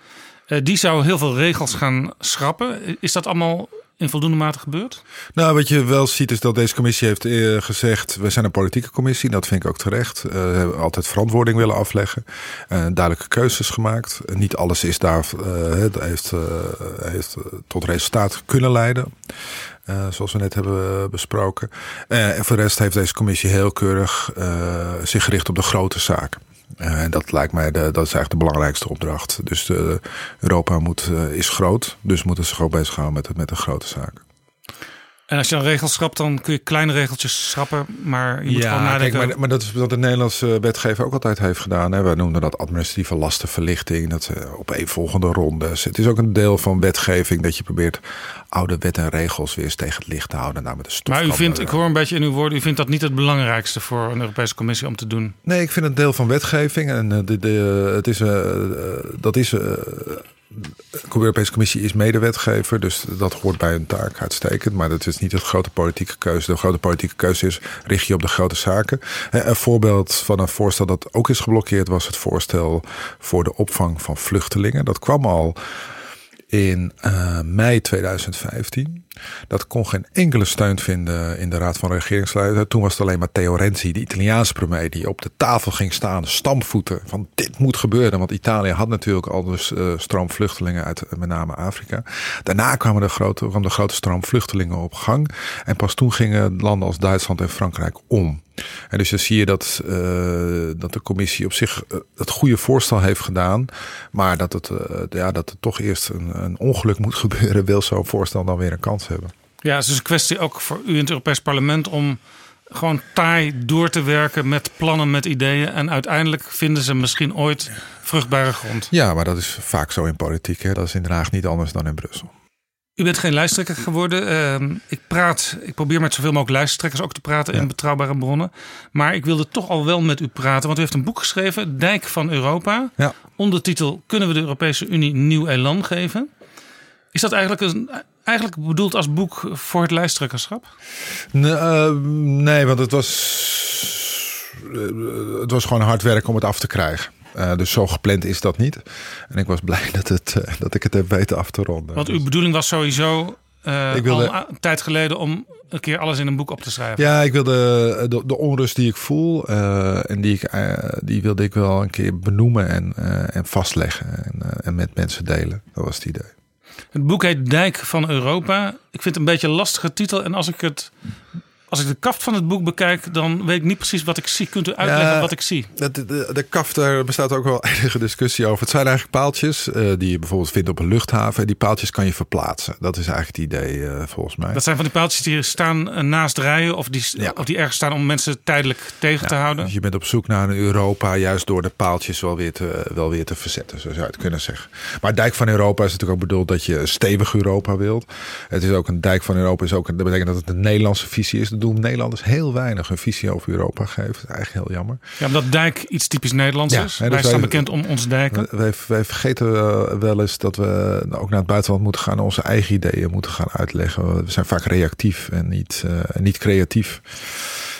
die zou heel veel regels gaan schrappen. Is dat allemaal in voldoende mate gebeurd? Nou, wat je wel ziet is dat deze commissie heeft uh, gezegd... we zijn een politieke commissie, dat vind ik ook terecht. Uh, we hebben altijd verantwoording willen afleggen. Uh, duidelijke keuzes gemaakt. niet alles is daar, heeft, heeft tot resultaat kunnen leiden. zoals we net hebben besproken. en voor de rest heeft deze commissie heel keurig zich gericht op de grote zaken. En dat lijkt mij, de, dat is eigenlijk de belangrijkste opdracht. Dus de, Europa moet, uh, is groot, dus moeten zich ook bezighouden met, met de grote zaken. En als je dan regels schrapt, dan kun je kleine regeltjes schrappen, maar je moet gewoon nadenken. Kijk, maar, maar, dat is wat de Nederlandse wetgever ook altijd heeft gedaan. Hè. We noemen dat administratieve lastenverlichting, dat op een volgende rondes. Het is ook een deel van wetgeving dat je probeert oude wet en regels weer eens tegen het licht te houden. Nou, met de maar u vindt, ik hoor een beetje in uw woorden, u vindt dat niet het belangrijkste voor een Europese Commissie om te doen? Nee, ik vind het deel van wetgeving. En eh, de, de, het is, uh, dat is uh, de Europese Commissie is medewetgever, dus dat hoort bij hun taak uitstekend. Maar dat is niet de grote politieke keuze. De grote politieke keuze is richt je op de grote zaken. Een voorbeeld van een voorstel dat ook is geblokkeerd was het voorstel voor de opvang van vluchtelingen. Dat kwam al in uh, mei 2015. Dat kon geen enkele steun vinden in de Raad van Regeringsleiders. Toen was het alleen maar Theo Renzi, de Italiaanse premier, die op de tafel ging staan, stampvoeten. Van dit moet gebeuren. Want Italië had natuurlijk al dus uh, stroom vluchtelingen uit met name Afrika. Daarna kwamen de grote, kwam de grote stroom vluchtelingen op gang. En pas toen gingen landen als Duitsland en Frankrijk om. En dus dan zie je dat, uh, dat de commissie op zich het goede voorstel heeft gedaan. Maar dat het, ja, dat er toch eerst een, een ongeluk moet gebeuren. Wil zo'n voorstel dan weer een kans hebben. Ja, het is dus een kwestie ook voor u in het Europees Parlement om gewoon taai door te werken met plannen, met ideeën. En uiteindelijk vinden ze misschien ooit vruchtbare grond. Ja, maar dat is vaak zo in politiek. Hè? Dat is in Den Haag niet anders dan in Brussel. U bent geen lijsttrekker geworden. Uh, ik praat, ik probeer met zoveel mogelijk lijsttrekkers ook te praten ja. in betrouwbare bronnen. Maar ik wilde toch al wel met u praten, want u heeft een boek geschreven, Dijk van Europa. Ja. Ondertitel Kunnen we de Europese Unie nieuw elan geven? Is dat eigenlijk, een, eigenlijk bedoeld als boek voor het lijsttrekkerschap? Nee, uh, nee want het was, uh, het was gewoon hard werk om het af te krijgen. Uh, dus zo gepland is dat niet. En ik was blij dat, het, dat ik het heb weten af te ronden. Want uw bedoeling was sowieso ik wilde... al een tijd geleden om een keer alles in een boek op te schrijven. Ja, ik wilde de, de onrust die ik voel en die, ik, die wilde ik wel een keer benoemen en, en vastleggen en, en met mensen delen. Dat was het idee. Het boek heet Dijk van Europa. Ik vind het een beetje een lastige titel. En als ik het als ik de kaft van het boek bekijk, dan weet ik niet precies wat ik zie. Kunt u uitleggen ja, wat ik zie? De, de, de, kaft, daar bestaat ook wel <laughs> enige discussie over. Het zijn eigenlijk paaltjes uh, die je bijvoorbeeld vindt op een luchthaven. En die paaltjes kan je verplaatsen. Dat is eigenlijk het idee uh, volgens mij. Dat zijn van die paaltjes die staan naast rijen of die, ja. of die ergens staan om mensen tijdelijk tegen ja, te houden. Dus je bent op zoek naar een Europa, juist door de paaltjes wel weer te, wel weer te verzetten. Zo zou je het kunnen zeggen. Maar dijk van Europa is natuurlijk ook bedoeld dat je een stevig Europa wilt. Het is ook een dijk van Europa, is ook, dat betekent dat het een Nederlandse visie is. Doen Nederlanders heel weinig een visie over Europa geven. Dat is eigenlijk heel jammer. Ja, omdat dijk iets typisch Nederlands ja, is. Hè, dus wij staan wij, bekend om onze dijken. Wij, wij vergeten uh, wel eens dat we ook naar het buitenland moeten gaan... onze eigen ideeën moeten gaan uitleggen. We zijn vaak reactief en niet, uh, niet creatief.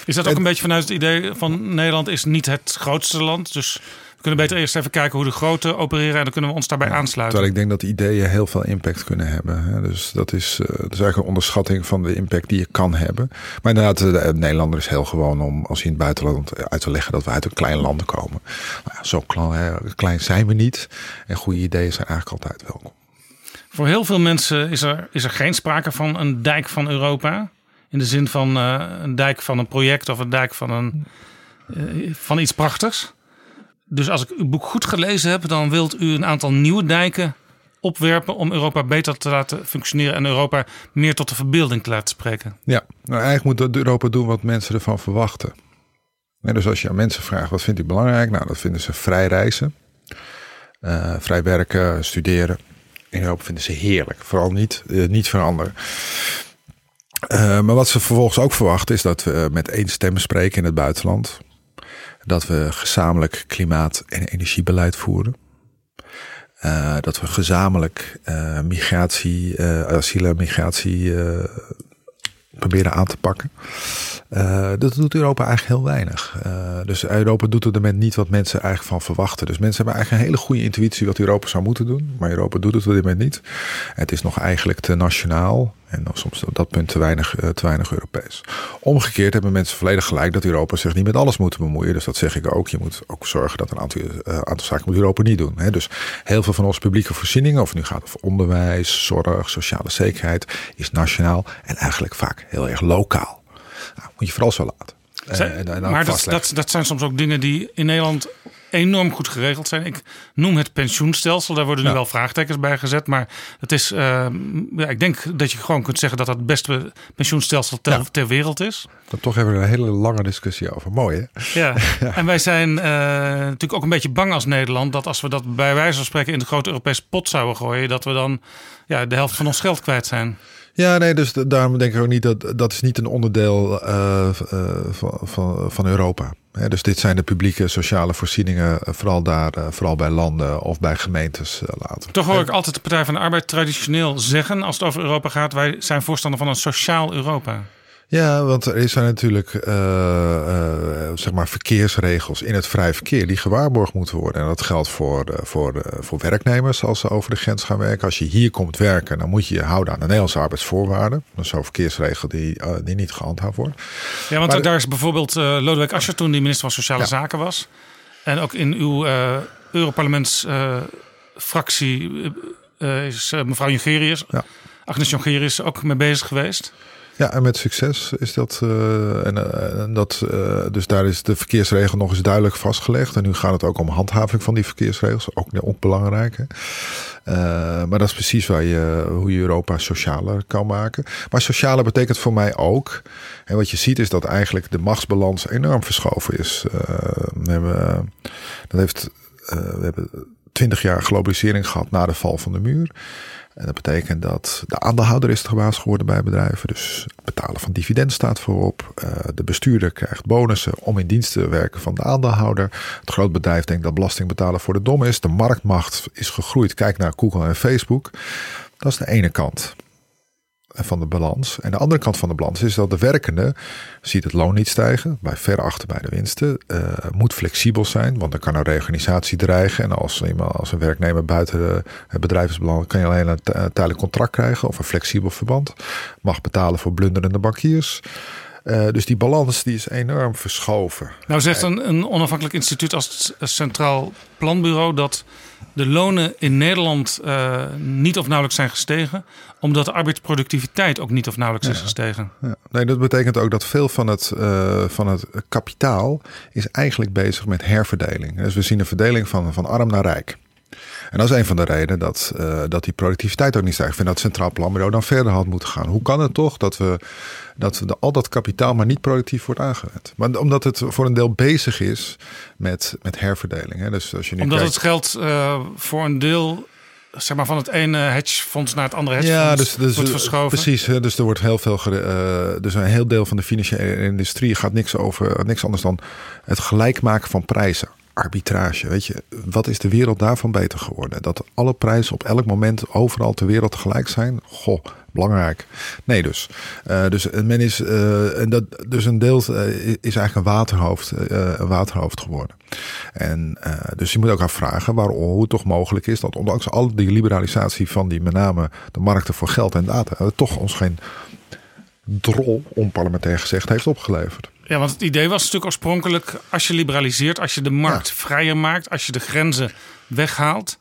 Is dat ook en, een beetje vanuit het idee van Nederland is niet het grootste land? Dus kunnen beter eerst even kijken hoe de grote opereren en dan kunnen we ons daarbij aansluiten. Terwijl ik denk dat ideeën heel veel impact kunnen hebben. Dus dat is, uh, dat is eigenlijk een onderschatting van de impact die je kan hebben. Maar inderdaad, de Nederlander is heel gewoon om als je in het buitenland uit te leggen dat we uit een klein land komen. Nou ja, zo klein, klein zijn we niet. En goede ideeën zijn eigenlijk altijd welkom. Voor heel veel mensen is er, is er geen sprake van een dijk van Europa. In de zin van uh, een dijk van een project of een dijk van, een, uh, van iets prachtigs. Dus als ik uw boek goed gelezen heb, dan wilt u een aantal nieuwe dijken opwerpen om Europa beter te laten functioneren en Europa meer tot de verbeelding te laten spreken. Ja, nou eigenlijk moet Europa doen wat mensen ervan verwachten. En dus als je aan mensen vraagt wat vindt u belangrijk, nou dat vinden ze vrij reizen, uh, vrij werken, studeren. In Europa vinden ze heerlijk, vooral niet, uh, niet veranderen. Uh, maar wat ze vervolgens ook verwachten is dat we met één stem spreken in het buitenland dat we gezamenlijk klimaat- en energiebeleid voeren. Uh, dat we gezamenlijk uh, migratie, uh, asiel en migratie proberen aan te pakken. dat doet Europa eigenlijk heel weinig. dus Europa doet op dit moment niet wat mensen eigenlijk van verwachten. Dus mensen hebben eigenlijk een hele goede intuïtie wat Europa zou moeten doen. Maar Europa doet het op dit moment niet. Het is nog eigenlijk te nationaal. En soms op dat punt te weinig, uh, te weinig Europees. Omgekeerd hebben mensen volledig gelijk dat Europa zich niet met alles moet bemoeien. Dus dat zeg ik ook. Je moet ook zorgen dat een aantal, uh, aantal zaken moet Europa niet doen. Hè. Dus heel veel van onze publieke voorzieningen, of het nu gaat over onderwijs, zorg, sociale zekerheid, is nationaal en eigenlijk vaak heel erg lokaal. Nou, moet je vooral zo laten. Uh, maar dat, dat, dat zijn soms ook dingen die in Nederland enorm goed geregeld zijn. Ik noem het pensioenstelsel. Daar worden nu ja. wel vraagtekens bij gezet. Maar het is, uh, ja, ik denk dat je gewoon kunt zeggen dat dat het beste pensioenstelsel ter, ja. ter wereld is. Dan toch hebben we een hele lange discussie over. Mooi hè? Ja, <laughs> en wij zijn uh, natuurlijk ook een beetje bang als Nederland dat als we dat bij wijze van spreken in de grote Europese pot zouden gooien, dat we dan ja, de helft van ons geld kwijt zijn. Ja, nee, dus daarom denk ik ook niet dat dat is niet een onderdeel uh, van, van, van Europa. He, dus dit zijn de publieke sociale voorzieningen, vooral daar, vooral bij landen of bij gemeentes laten. Toch hoor ik altijd de Partij van de Arbeid traditioneel zeggen, als het over Europa gaat, wij zijn voorstander van een sociaal Europa. Ja, want er zijn natuurlijk uh, zeg maar verkeersregels in het vrij verkeer die gewaarborgd moeten worden. En dat geldt voor, voor, voor werknemers als ze over de grens gaan werken. Als je hier komt werken, dan moet je je houden aan de Nederlandse arbeidsvoorwaarden. Dat is zo'n verkeersregel die, die niet gehandhaafd wordt. Ja, want daar is bijvoorbeeld Lodewijk Asscher toen die minister van Sociale Zaken was. En ook in uw Europarlementsfractie is mevrouw Jongerius, ja. Agnes Jongerius ook mee bezig geweest. Ja, en met succes is dat. Uh, en, uh, dat uh, dus daar is de verkeersregel nog eens duidelijk vastgelegd. En nu gaat het ook om handhaving van die verkeersregels. Ook, ook belangrijk. Hè? maar dat is precies waar je, hoe je Europa socialer kan maken. Maar socialer betekent voor mij ook. En wat je ziet is dat eigenlijk de machtsbalans enorm verschoven is. we hebben, dat heeft, we hebben twintig jaar globalisering gehad na de val van de muur. En dat betekent dat de aandeelhouder is baas geworden bij bedrijven. Dus het betalen van dividend staat voorop. Uh, de bestuurder krijgt bonussen om in dienst te werken van de aandeelhouder. Het groot bedrijf denkt dat belasting betalen voor de dom is. De marktmacht is gegroeid. Kijk naar Google en Facebook. Dat is de ene kant van de balans. En de andere kant van de balans is dat de werkende ziet het loon niet stijgen, bij ver achter bij de winsten, uh, moet flexibel zijn, want dan kan een reorganisatie dreigen. En als, als een werknemer buiten het bedrijf is kan je alleen een tijdelijk contract krijgen of een flexibel verband. Mag betalen voor blunderende bankiers. Uh, dus die balans die is enorm verschoven. Nou zegt een, een onafhankelijk instituut als het Centraal Planbureau dat de lonen in Nederland uh, niet of nauwelijks zijn gestegen, omdat de arbeidsproductiviteit ook niet of nauwelijks is gestegen. Ja. Nee, dat betekent ook dat veel van het, uh, van het kapitaal is eigenlijk bezig met herverdeling. Dus we zien een verdeling van, van arm naar rijk. En dat is een van de redenen dat, uh, dat die productiviteit ook niet stijgt. Ik vind dat het Centraal Planbureau dan verder had moeten gaan. Hoe kan het toch dat we dat de, al dat kapitaal maar niet productief wordt aangewend? Maar omdat het voor een deel bezig is met, met herverdeling. Hè? Dus als je nu omdat kijkt, het geld uh, voor een deel zeg maar van het ene hedgefonds naar het andere hedgefonds ja, dus, dus, wordt verschoven. Precies, dus er wordt heel veel. Uh, dus een heel deel van de financiële industrie gaat niks over niks anders dan het gelijk maken van prijzen arbitrage. Weet je, wat is de wereld daarvan beter geworden? Dat alle prijzen op elk moment overal ter wereld gelijk zijn? Goh, belangrijk. Nee, dus. Uh, dus men is. Uh, en dat, dus een deel uh, is eigenlijk een waterhoofd, een waterhoofd geworden. En dus je moet ook afvragen waarom, hoe het toch mogelijk is dat, ondanks al die liberalisatie van die met name de markten voor geld en data, toch ons geen drol, onparlementair gezegd, heeft opgeleverd. Ja, want het idee was natuurlijk oorspronkelijk: als je liberaliseert, als je de markt vrijer maakt, als je de grenzen weghaalt,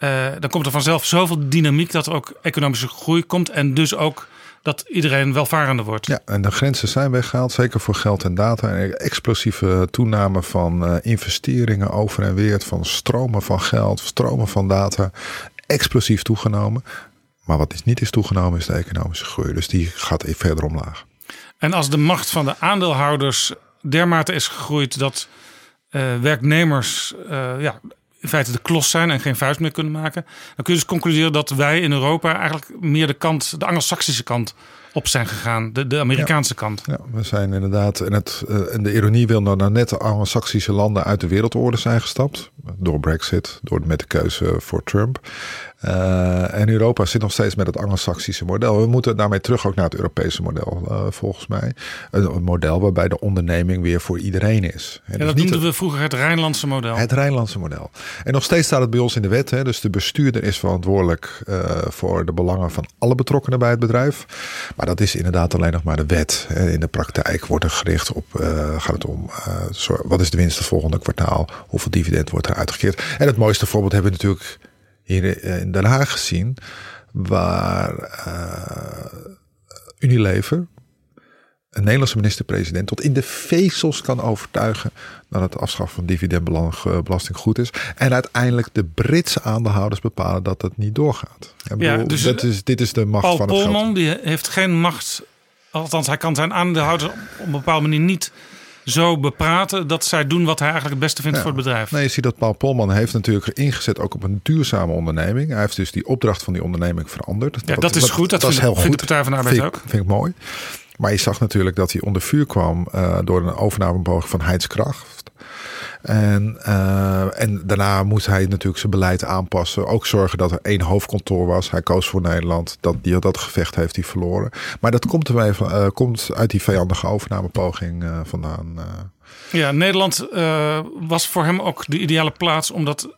uh, dan komt er vanzelf zoveel dynamiek dat er ook economische groei komt en dus ook dat iedereen welvarender wordt. Ja, en de grenzen zijn weggehaald, zeker voor geld en data. En explosieve toename van uh, investeringen over en weer, van stromen van geld, stromen van data, explosief toegenomen. Maar wat is niet is toegenomen is de economische groei. Dus die gaat even verder omlaag. En als de macht van de aandeelhouders dermate is gegroeid dat uh, werknemers uh, ja, in feite de klos zijn en geen vuist meer kunnen maken, dan kun je dus concluderen dat wij in Europa eigenlijk meer de kant, de Anglo-Saxische kant op zijn gegaan, de, de Amerikaanse kant. Ja, we zijn inderdaad, en, het, uh, en de ironie wil nou, nou net de Anglo-Saxische landen uit de wereldorde zijn gestapt. Door Brexit, door met de keuze voor Trump. Uh, en Europa zit nog steeds met het Anglo-Saxische model. We moeten daarmee terug ook naar het Europese model, uh, volgens mij. Een, model waarbij de onderneming weer voor iedereen is. En ja, dat noemden we vroeger het Rijnlandse model. Het Rijnlandse model. En nog steeds staat het bij ons in de wet. Hè? Dus de bestuurder is verantwoordelijk uh, voor de belangen van alle betrokkenen bij het bedrijf. Maar dat is inderdaad alleen nog maar de wet. In de praktijk wordt er gericht op, gaat het om, wat is de winst het volgende kwartaal? Hoeveel dividend wordt er uitgekeerd? En het mooiste voorbeeld hebben we natuurlijk hier in Den Haag gezien, waar uh, Unilever, een Nederlandse minister-president, tot in de vezels kan overtuigen dat het afschaffen van dividendbelasting goed is. En uiteindelijk de Britse aandeelhouders bepalen dat het niet doorgaat. Ja, dus dat is, dit is de macht Paul van het Polman, geld. die heeft geen macht. Althans, hij kan zijn aandeelhouders op een bepaalde manier niet zo bepraten dat zij doen wat hij eigenlijk het beste vindt Ja. voor het bedrijf. Nee, je ziet dat Paul Polman heeft natuurlijk ingezet ook op een duurzame onderneming. Hij heeft dus die opdracht van die onderneming veranderd. Ja, dat is goed. Dat vindt- vindt de Partij van de Arbeid vind ik- ook. Vind ik mooi. Maar je zag natuurlijk dat hij onder vuur kwam eh, door een overnamepoging van Heidskracht. En, uh, en daarna moest hij natuurlijk zijn beleid aanpassen. Ook zorgen dat er één hoofdkantoor was. Hij koos voor Nederland. Dat, die, dat gevecht heeft hij verloren. Maar dat komt, van, uh, komt uit die vijandige overnamepoging uh, vandaan. Ja, Nederland was voor hem ook de ideale plaats. Omdat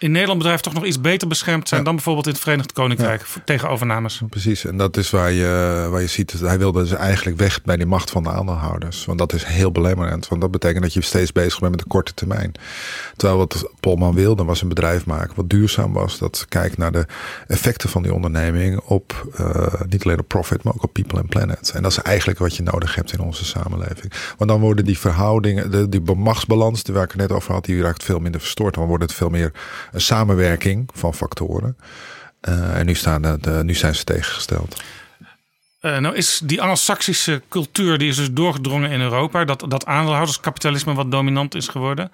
in Nederland bedrijven toch nog iets beter beschermd zijn dan bijvoorbeeld in het Verenigd Koninkrijk tegen overnames. Precies, en dat is waar je, waar je ziet hij wilde dus eigenlijk weg bij die macht van de aandeelhouders. Want dat is heel belemmerend, want dat betekent dat je steeds bezig bent met de korte termijn. Terwijl wat Polman wilde was een bedrijf maken wat duurzaam was. Dat kijkt naar de effecten van die onderneming op uh, niet alleen op profit, maar ook op people en planet. En dat is eigenlijk wat je nodig hebt in onze samenleving. Want dan worden die verhoudingen, de, die machtsbalans, die waar ik het net over had, die raakt veel minder verstoord. Dan wordt het veel meer een samenwerking van factoren. Uh, en nu, staan de, nu zijn ze tegengesteld. Uh, nou is die Anglo-Saxische cultuur die is dus doorgedrongen in Europa. Dat, dat aandeelhouderskapitalisme wat dominant is geworden.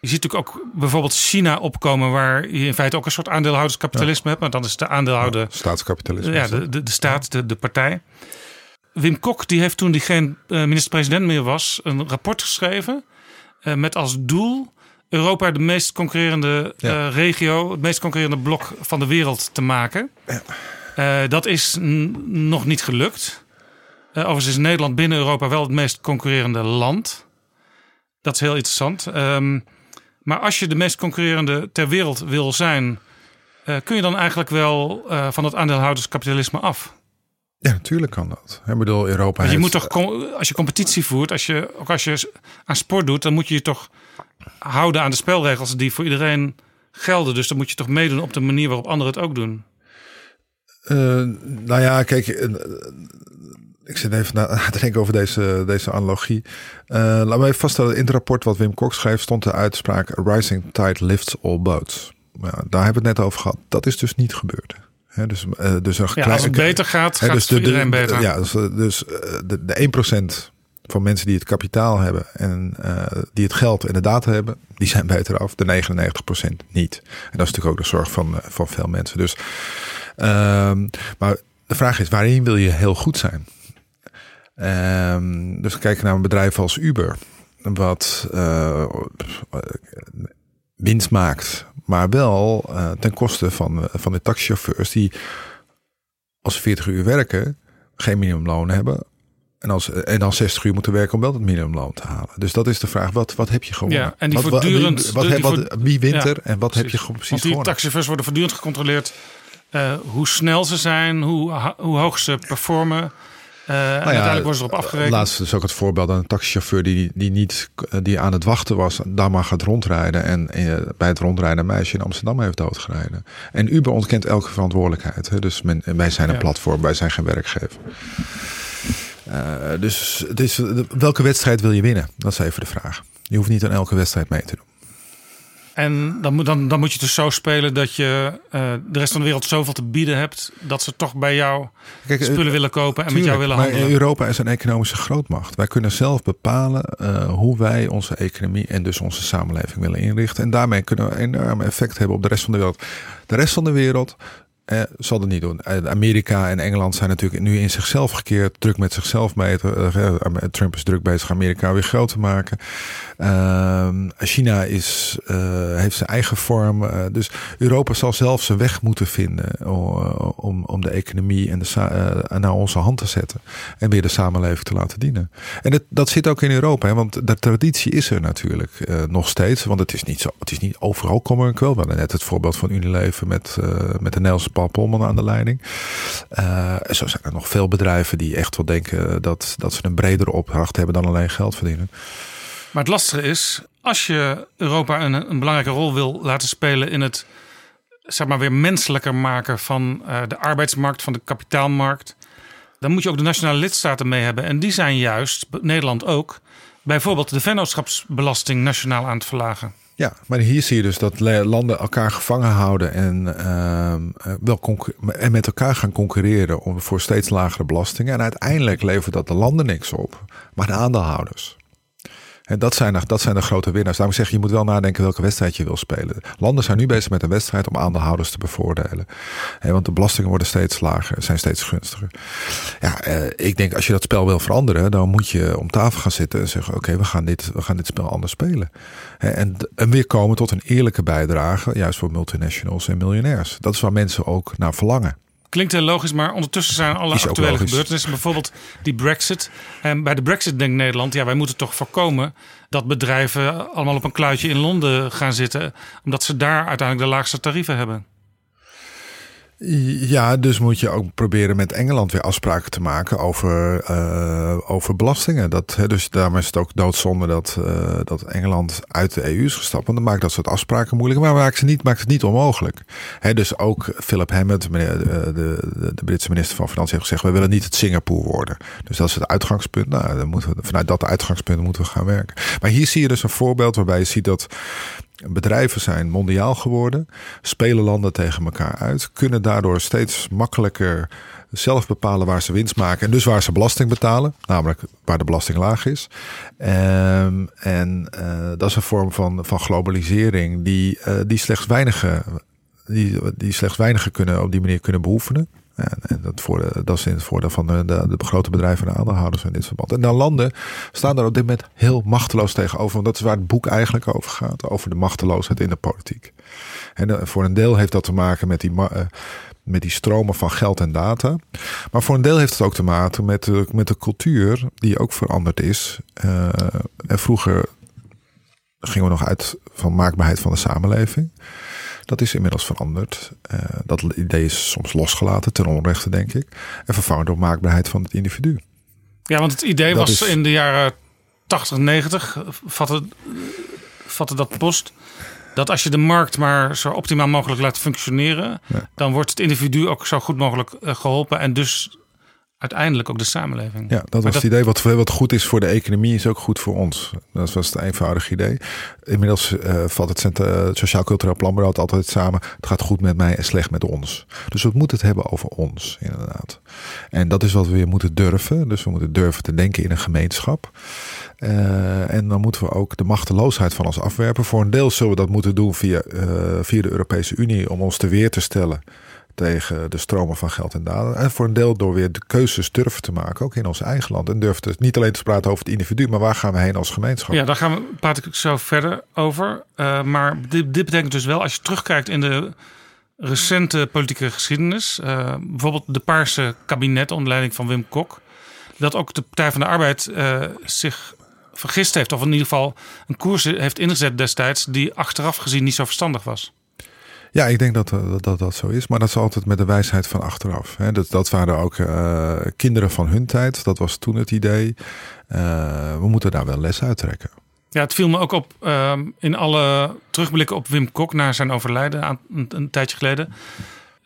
Je ziet natuurlijk ook bijvoorbeeld China opkomen, waar je in feite ook een soort aandeelhouderskapitalisme hebt. Maar dan is de aandeelhouder. Ja, staatskapitalisme. Ja, de, de, de staat, de, de partij. Wim Kok die heeft toen hij geen minister-president meer was, een rapport geschreven. Uh, met als doel Europa de meest concurrerende ja. uh, regio, het meest concurrerende blok van de wereld te maken. Ja. Uh, dat is nog niet gelukt. Uh, overigens is Nederland binnen Europa wel het meest concurrerende land. Dat is heel interessant. Um, maar als je de meest concurrerende ter wereld wil zijn, kun je dan eigenlijk wel van het aandeelhouderskapitalisme af? Ja, natuurlijk kan dat. Ik bedoel, Europa. je heeft... moet toch, als je competitie voert, als je, ook als je aan sport doet, dan moet je je toch houden aan de spelregels die voor iedereen gelden. Dus dan moet je toch meedoen op de manier waarop anderen het ook doen. Uh, nou ja, kijk, uh, ik zit even na <laughs> te denken over deze, deze analogie. Uh, laten we even vaststellen, in het rapport wat Wim Kok schreef stond de uitspraak rising tide lifts all boats. Daar hebben we het net over gehad. Dat is dus niet gebeurd. He, dus, dus een ja, als het beter gaat, gaat dus het voor iedereen beter. Ja, dus, dus de, de 1% van mensen die het kapitaal hebben en uh, die het geld en de data hebben, die zijn beter af. De 99% niet. En dat is natuurlijk ook de zorg van, uh, van veel mensen. Dus, um, maar de vraag is, waarin wil je heel goed zijn? Um, dus kijken naar een bedrijf als Uber, wat uh, winst maakt, maar wel ten koste van, van de taxichauffeurs die als 40 uur werken geen minimumloon hebben en, als, en dan 60 uur moeten werken om wel het minimumloon te halen. Dus dat is de vraag, wat, wat heb je gewonnen? Ja, en die wat, voortdurend... Wat, wat, wat, wie wint er en wat precies. heb je precies Want die taxichauffeurs worden voortdurend gecontroleerd... Uh, hoe snel ze zijn, hoe, hoe hoog ze performen... Uh, nou ja, uiteindelijk worden ze erop afgerekend. Laatst is ook het voorbeeld aan een taxichauffeur die, die niet die aan het wachten was, daar maar gaat rondrijden en uh, bij het rondrijden een meisje in Amsterdam heeft doodgereden. En Uber ontkent elke verantwoordelijkheid. Hè? Dus men, wij zijn een ja. platform, wij zijn geen werkgever. Uh, dus het is, welke wedstrijd wil je winnen? Dat is even de vraag. Je hoeft niet aan elke wedstrijd mee te doen. En dan moet, dan, dan moet je dus zo spelen dat je uh, de rest van de wereld zoveel te bieden hebt. dat ze toch bij jou Kijk, spullen uh, willen kopen en tuurlijk, met jou willen handelen. Maar Europa is een economische grootmacht. Wij kunnen zelf bepalen uh, hoe wij onze economie en dus onze samenleving willen inrichten. En daarmee kunnen we een enorm effect hebben op de rest van de wereld. De rest van de wereld eh, zal het niet doen. Amerika en Engeland zijn natuurlijk nu in zichzelf gekeerd, druk met zichzelf meten. Uh, Trump is druk bezig Amerika weer groot te maken. Uh, China is, uh, heeft zijn eigen vorm. Uh, dus Europa zal zelf zijn weg moeten vinden om, om de economie en de naar onze hand te zetten. En weer de samenleving te laten dienen. En dat, dat zit ook in Europa, hè, want de traditie is er natuurlijk nog steeds. Want het is niet zo, het is niet overal kommer en kwel. Net het voorbeeld van Unilever met, met de Nederlandse Paul aan de leiding. Uh, zo zijn er nog veel bedrijven die echt wel denken dat, dat ze een bredere opdracht hebben dan alleen geld verdienen. Maar het lastige is, als je Europa een, een belangrijke rol wil laten spelen in het zeg maar weer menselijker maken van uh, de arbeidsmarkt, van de kapitaalmarkt, dan moet je ook de nationale lidstaten mee hebben. En die zijn juist, Nederland ook, bijvoorbeeld de vennootschapsbelasting nationaal aan het verlagen. Ja, maar hier zie je dus dat landen elkaar gevangen houden en, uh, wel en met elkaar gaan concurreren om, voor steeds lagere belastingen. En uiteindelijk levert dat de landen niks op, maar de aandeelhouders. En dat zijn, dat zijn de grote winnaars. Daarom zeg je, je moet wel nadenken welke wedstrijd je wil spelen. Landen zijn nu bezig met een wedstrijd om aandeelhouders te bevoordelen. want de belastingen worden steeds lager, zijn steeds gunstiger. Ja, eh, ik denk als je dat spel wil veranderen, dan moet je om tafel gaan zitten en zeggen: Oké, we gaan dit, we gaan dit spel anders spelen. En, en weer komen tot een eerlijke bijdrage, juist voor multinationals en miljonairs. Dat is waar mensen ook naar verlangen. Klinkt heel logisch, maar ondertussen zijn alle actuele gebeurtenissen, bijvoorbeeld die Brexit. En bij de Brexit denkt Nederland, ja, wij moeten toch voorkomen dat bedrijven allemaal op een kluitje in Londen gaan zitten, omdat ze daar uiteindelijk de laagste tarieven hebben. Ja, dus moet je ook proberen met Engeland weer afspraken te maken over, uh, over belastingen. Dat, dus daarom is het ook doodzonde dat, uh, dat Engeland uit de EU is gestapt. Want dan maakt dat soort afspraken moeilijk. Maar maakt ze niet, maakt het niet onmogelijk. Dus ook Philip Hammond, meneer, de, de, de, Britse minister van Financiën, heeft gezegd: we willen niet het Singapore worden. Dus dat is het uitgangspunt. Nou, dan moeten vanuit dat uitgangspunt moeten we gaan werken. Maar hier zie je dus een voorbeeld waarbij je ziet dat Bedrijven zijn mondiaal geworden, spelen landen tegen elkaar uit, kunnen daardoor steeds makkelijker zelf bepalen waar ze winst maken en dus waar ze belasting betalen, namelijk waar de belasting laag is. Um, en uh, dat is een vorm van, van globalisering die, uh, die slechts weinigen die, die slechts weinigen kunnen op die manier kunnen beoefenen. En, dat, voor dat is in het voordeel van de, de, grote bedrijven en de aandeelhouders in dit verband. En dan landen staan daar op dit moment heel machteloos tegenover. Want dat is waar het boek eigenlijk over gaat. Over de machteloosheid in de politiek. En eh, voor een deel heeft dat te maken met die, uh, met die stromen van geld en data. Maar voor een deel heeft het ook te maken met de, met de cultuur die ook veranderd is. Uh, en vroeger gingen we nog uit van maakbaarheid van de samenleving. Dat is inmiddels veranderd. Uh, dat idee is soms losgelaten, ten onrechte denk ik. En vervangen door maakbaarheid van het individu. Ja, want het idee was in de jaren 80, 90, vatte, vatte dat post dat als je de markt maar zo optimaal mogelijk laat functioneren, dan wordt het individu ook zo goed mogelijk eh, geholpen en dus uiteindelijk ook de samenleving. Ja, dat was het idee. Wat, wat goed is voor de economie, is ook goed voor ons. Dat was het eenvoudige idee. Inmiddels uh, valt het, Sociaal Cultureel Planbureau altijd samen. Het gaat goed met mij en slecht met ons. Dus we moeten het hebben over ons, inderdaad. En dat is wat we weer moeten durven. Dus we moeten durven te denken in een gemeenschap. Uh, en dan moeten we ook de machteloosheid van ons afwerpen. Voor een deel zullen we dat moeten doen via, via de Europese Unie om ons te weer te stellen tegen de stromen van geld en daden. En voor een deel door weer de keuzes durven te maken, ook in ons eigen land. En durven dus niet alleen te praten over het individu, maar waar gaan we heen als gemeenschap? Ja, daar gaan we, praat ik zo verder over. Uh, maar dit, dit, betekent dus wel, als je terugkijkt in de recente politieke geschiedenis, uh, bijvoorbeeld de Paarse kabinet onder leiding van Wim Kok, dat ook de Partij van de Arbeid uh, zich vergist heeft, of in ieder geval een koers heeft ingezet destijds die achteraf gezien niet zo verstandig was. Ja, ik denk dat, dat dat, dat zo is. Maar dat is altijd met de wijsheid van achteraf. Hè. Dat, dat waren ook uh, kinderen van hun tijd. Dat was toen het idee. Uh, we moeten daar wel les uit trekken. Ja, het viel me ook op uh, in alle terugblikken op Wim Kok na zijn overlijden aan, een, een, tijdje geleden.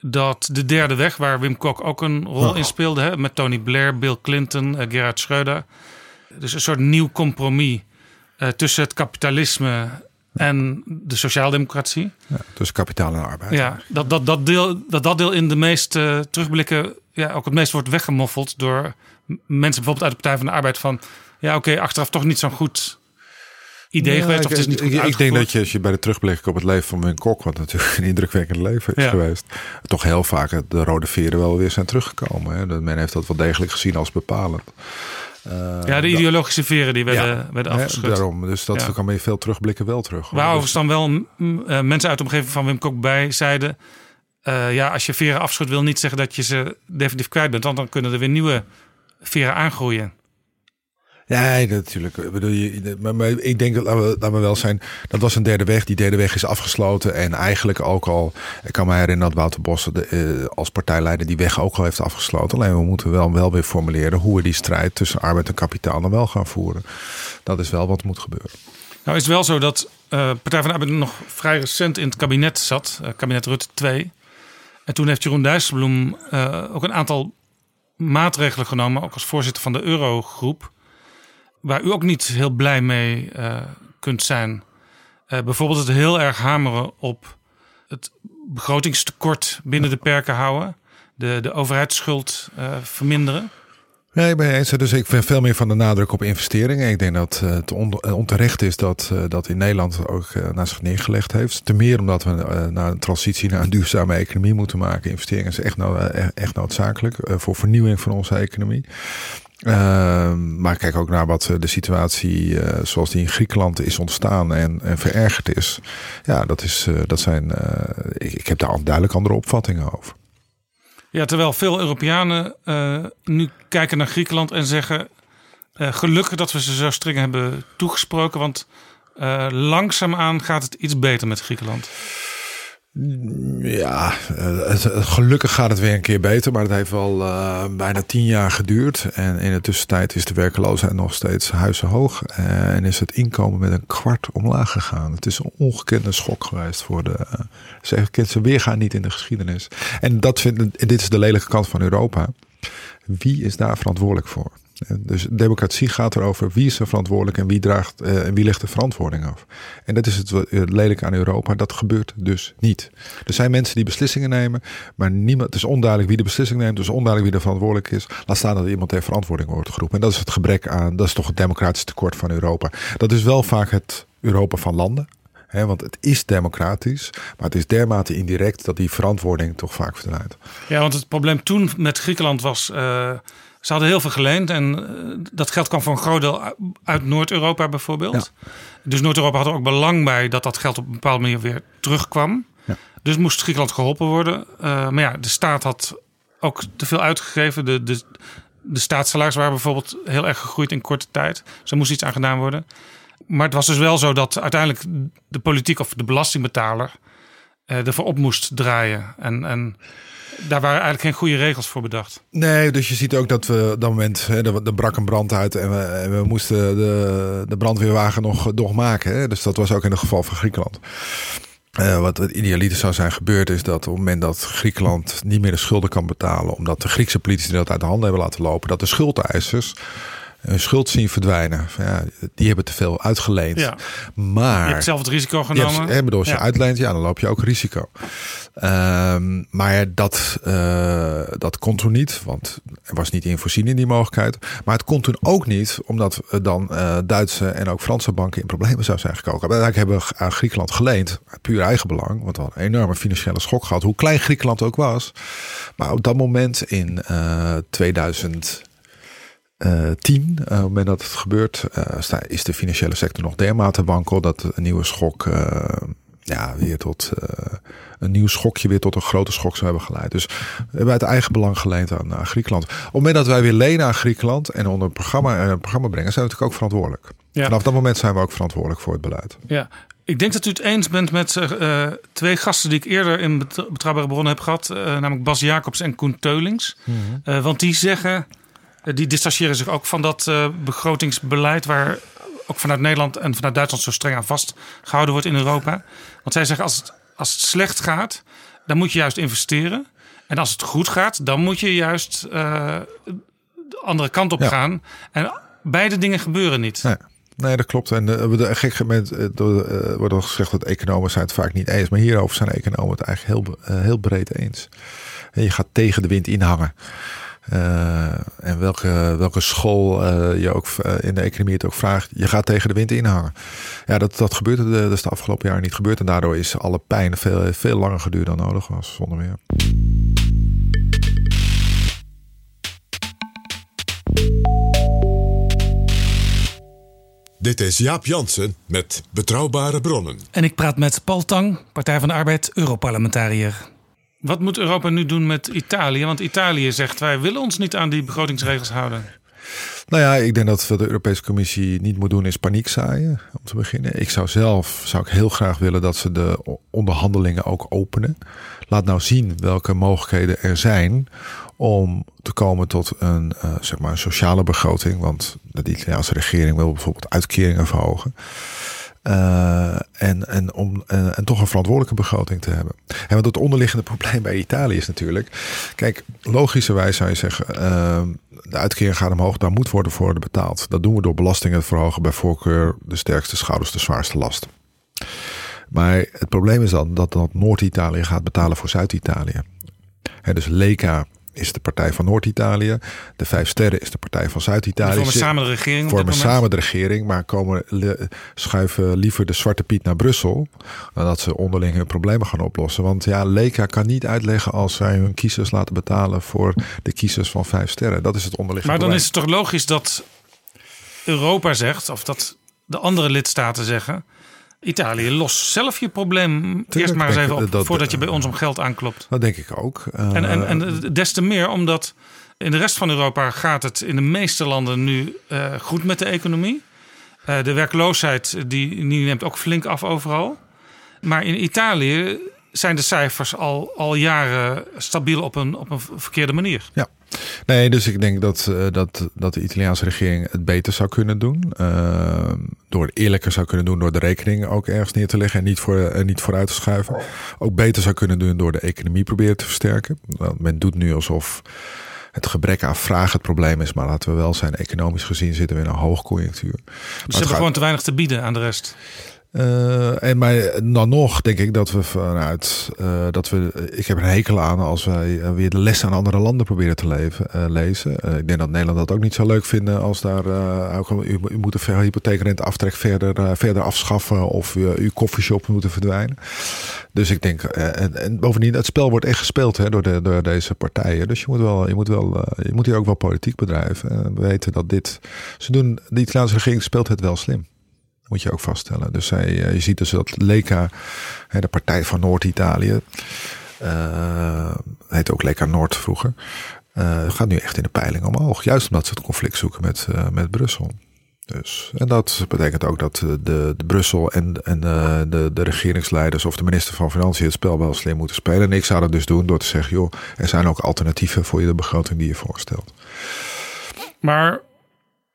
Dat de derde weg, waar Wim Kok ook een rol in speelde, hè, met Tony Blair, Bill Clinton, Gerhard Schreuder. Dus een soort nieuw compromis tussen het kapitalisme en de sociaaldemocratie. Ja, dus kapitaal en arbeid. Ja, dat dat, dat, deel, dat dat deel in de meeste terugblikken ja, ook het meest wordt weggemoffeld door mensen bijvoorbeeld uit de Partij van de Arbeid van ja, oké, achteraf toch niet zo'n goed idee geweest. Of het is niet goed ik, ik denk dat je als je bij de terugblik op het leven van Wim Kok, wat natuurlijk een indrukwekkend leven is geweest, toch heel vaak de rode veren wel weer zijn teruggekomen. Hè. Men heeft dat wel degelijk gezien als bepalend. Uh, ja, de ideologische veren die werden, ja, werden afgeschud. daarom, dus dat ja. kan je veel terugblikken wel terug. Waarover dan wel uh, mensen uit de omgeving van Wim Kok bij zeiden... Uh, ja, als je veren afschudt wil niet zeggen dat je ze definitief kwijt bent. Want dan kunnen er weer nieuwe veren aangroeien. Ja, natuurlijk. maar, ik denk dat, laten we, wel zijn, dat was een derde weg. Die derde weg is afgesloten. En eigenlijk ook al, ik kan me herinneren dat Wouter Bos uh, als partijleider die weg ook al heeft afgesloten. Alleen we moeten wel, wel weer formuleren hoe we die strijd tussen arbeid en kapitaal dan wel gaan voeren. Dat is wel wat moet gebeuren. Nou is het wel zo dat uh, Partij van de Arbeid nog vrij recent in het kabinet zat. Uh, kabinet Rutte 2. En toen heeft Jeroen Dijsselbloem ook een aantal maatregelen genomen. Ook als voorzitter van de Eurogroep waar u ook niet heel blij mee uh, kunt zijn. Uh, bijvoorbeeld het heel erg hameren op het begrotingstekort binnen de perken houden. De, de overheidsschuld uh, verminderen. Nee, ik ben eens. Dus ik vind veel meer van de nadruk op investeringen. Ik denk dat het on onterecht is dat, dat in Nederland ook naar zich neergelegd heeft. Ten meer omdat we naar een transitie naar een duurzame economie moeten maken. Investeringen is echt, no echt noodzakelijk voor vernieuwing van onze economie. Ehm, maar kijk ook naar wat de situatie zoals die in Griekenland is ontstaan en, en verergerd is. Ja, dat, is, dat zijn. Ik, ik heb daar duidelijk andere opvattingen over. Ja, terwijl veel Europeanen uh, nu kijken naar Griekenland en zeggen: uh, gelukkig dat we ze zo streng hebben toegesproken, want uh, langzaamaan gaat het iets beter met Griekenland. Ja, het, gelukkig gaat het weer een keer beter, maar het heeft wel uh, bijna tien jaar geduurd. En in de tussentijd is de werkeloosheid nog steeds huizenhoog. En is het inkomen met een kwart omlaag gegaan. Het is een ongekende schok geweest voor de. Uh, ze ze weergaan niet in de geschiedenis. En dat vind, dit is de lelijke kant van Europa. Wie is daar verantwoordelijk voor? Dus democratie gaat erover wie is er verantwoordelijk en wie, draagt, uh, en wie legt de verantwoording af. En dat is het lelijk aan Europa. Dat gebeurt dus niet. Er zijn mensen die beslissingen nemen, maar niemand, het is onduidelijk wie de beslissing neemt. Is onduidelijk wie er verantwoordelijk is. Laat staan dat iemand ter verantwoording wordt geroepen. En dat is het gebrek aan, dat is toch het democratisch tekort van Europa. Dat is wel vaak het Europa van landen. Want het is democratisch, maar het is dermate indirect dat die verantwoording toch vaak verdwijnt. Ja, want het probleem toen met Griekenland was. Uh ze hadden heel veel geleend en eh, dat geld kwam voor een groot deel uit Noord-Europa bijvoorbeeld. Dus Noord-Europa had er ook belang bij dat dat geld op een bepaalde manier weer terugkwam. Ja. Dus moest Griekenland geholpen worden. Uh, maar ja, de staat had ook te veel uitgegeven. De, de, de staatssalaris waren bijvoorbeeld heel erg gegroeid in korte tijd. Dus er moest iets aan gedaan worden. Maar het was dus wel zo dat uiteindelijk de politiek of de belastingbetaler uh, ervoor op moest draaien. En, en daar waren eigenlijk geen goede regels voor bedacht. Nee, dus je ziet ook dat we op dat moment, hè, er, brak een brand uit en we, we moesten de, de brandweerwagen nog, nog maken. Hè. Dus dat was ook in het geval van Griekenland. Uh, wat het idealiter zou zijn gebeurd is dat op het moment dat Griekenland niet meer de schulden kan betalen, omdat de Griekse politici dat uit de handen hebben laten lopen, dat de schuldeisers hun schuld zien verdwijnen. Ja, die hebben te veel uitgeleend. Ja. Maar je hebt zelf het risico genomen. Je bedoel, als je uitleent, ja, dan loop je ook risico. Um, maar dat, uh, dat kon toen niet, want er was niet in voorzien in die mogelijkheid. Maar het kon toen ook niet, omdat dan uh, Duitse en ook Franse banken in problemen zouden zijn gekomen. Uiteindelijk hebben we aan Griekenland geleend, puur eigen belang, want we hadden een enorme financiële schok gehad, hoe klein Griekenland ook was. Maar op dat moment in uh, 2000 uh, tien, uh, op het moment dat het gebeurt, uh, is de financiële sector nog dermate wankel dat een nieuwe schok, ja, weer tot een nieuw schokje weer tot een grote schok zou hebben geleid. Dus we hebben uit eigen belang geleend aan, aan Griekenland. Op het moment dat wij weer lenen aan Griekenland en onder een programma, een programma brengen, zijn we natuurlijk ook verantwoordelijk. Ja. Vanaf dat moment zijn we ook verantwoordelijk voor het beleid. Ja. Ik denk dat u het eens bent met uh, twee gasten die ik eerder in Betrouwbare Bronnen heb gehad. Uh, namelijk Bas Jacobs en Koen Teulings. Mm -hmm. uh, want die zeggen eh, die distancieren zich ook van dat uh, begrotingsbeleid waar ook vanuit Nederland en vanuit Duitsland zo streng aan vastgehouden wordt in Europa. Want zij zeggen als het, als het slecht gaat, dan moet je juist investeren. En als het goed gaat, dan moet je juist uh, de andere kant op gaan. En beide dingen gebeuren niet. Nee. Nee, dat klopt. En uh, de gek moment uh, wordt al gezegd dat economen zijn het vaak niet eens. Maar hierover zijn economen het eigenlijk heel, heel breed eens. En je gaat tegen de wind inhangen. Uh, en welke, welke school uh, je ook uh, in de economie het ook vraagt, je gaat tegen de wind inhangen. Ja, dat, dat gebeurt de, dus de afgelopen jaren niet gebeurd. En daardoor is alle pijn veel, veel langer geduurd dan nodig was, zonder meer. Dit is Jaap Jansen met Betrouwbare Bronnen. En ik praat met Paul Tang, Partij van de Arbeid, Europarlementariër. Wat moet Europa nu doen met Italië? Want Italië zegt wij willen ons niet aan die begrotingsregels houden. Nou ja, ik denk dat wat de Europese Commissie niet moet doen is paniek zaaien, om te beginnen. Ik zou zelf zou ik heel graag willen dat ze de onderhandelingen ook openen. Laat nou zien welke mogelijkheden er zijn om te komen tot een, uh, zeg maar een sociale begroting. Want de Italiaanse regering wil bijvoorbeeld uitkeringen verhogen. Uh, en, en, om, uh, en toch een verantwoordelijke begroting te hebben. En want het onderliggende <laughs> probleem bij Italië is natuurlijk. Kijk, logischerwijs zou je zeggen. Uh, de uitkering gaat omhoog, daar moet worden voor betaald. Dat doen we door belastingen te verhogen, bij voorkeur de sterkste schouders, de zwaarste last. Maar het probleem is dan dat, dat Noord-Italië gaat betalen voor Zuid-Italië. Dus Leka is de partij van Noord-Italië. De Vijf Sterren is de partij van Zuid-Italië. Vormen samen de regering. Vormen samen de regering, maar komen, schuiven liever de Zwarte Piet naar Brussel. Dan dat ze onderling hun problemen gaan oplossen. Want ja, Leka kan niet uitleggen als zij hun kiezers laten betalen voor de kiezers van Vijf Sterren. Dat is het onderliggende Maar dan is het toch logisch dat Europa zegt, of dat de andere lidstaten zeggen. Italië, los zelf je probleem eerst maar eens even op voordat je bij ons om geld aanklopt. Dat denk ik ook. En, en, en des te meer omdat in de rest van Europa gaat het in de meeste landen nu uh, goed met de economie. Uh, de werkloosheid die, die neemt ook flink af overal. Maar in Italië zijn de cijfers al, al jaren stabiel op een, op een verkeerde manier. Ja. Nee, dus ik denk dat, uh, dat, dat de Italiaanse regering het beter zou kunnen doen. Uh, door eerlijker zou kunnen doen door de rekening ook ergens neer te leggen en niet, voor, uh, niet vooruit te schuiven. Ook beter zou kunnen doen door de economie proberen te versterken. Want men doet nu alsof het gebrek aan vraag het probleem is. Maar laten we wel zijn, economisch gezien zitten we in een hoogconjunctuur. Dus ze hebben gaat... gewoon te weinig te bieden aan de rest. Uh, en maar dan nog denk ik dat we vanuit uh, dat we. Ik heb een hekel aan als wij uh, weer de lessen aan andere landen proberen te leven, lezen. ik denk dat Nederland dat ook niet zo leuk vinden als daar ook, u, u moet de hypotheekrente aftrek verder, verder afschaffen of uw koffieshop moeten verdwijnen. Dus ik denk, en, en, bovendien, het spel wordt echt gespeeld hè, door, de, door deze partijen. Dus je moet, wel, je, moet wel, je moet hier ook wel politiek bedrijven. we weten dat dit. Ze doen, de Italiaanse regering speelt het wel slim moet je ook vaststellen. Dus hij, eh, je ziet dus dat Leka, de partij van Noord-Italië, uh, heet ook Leka Noord vroeger, uh, gaat nu echt in de peiling omhoog. Juist omdat ze het conflict zoeken met, met Brussel. Dus, en dat betekent ook dat de, de Brussel en, en de, de, de, regeringsleiders of de minister van Financiën het spel wel slim moeten spelen. En ik zou dat dus doen door te zeggen, joh, er zijn ook alternatieven voor je de begroting die je voorstelt. Maar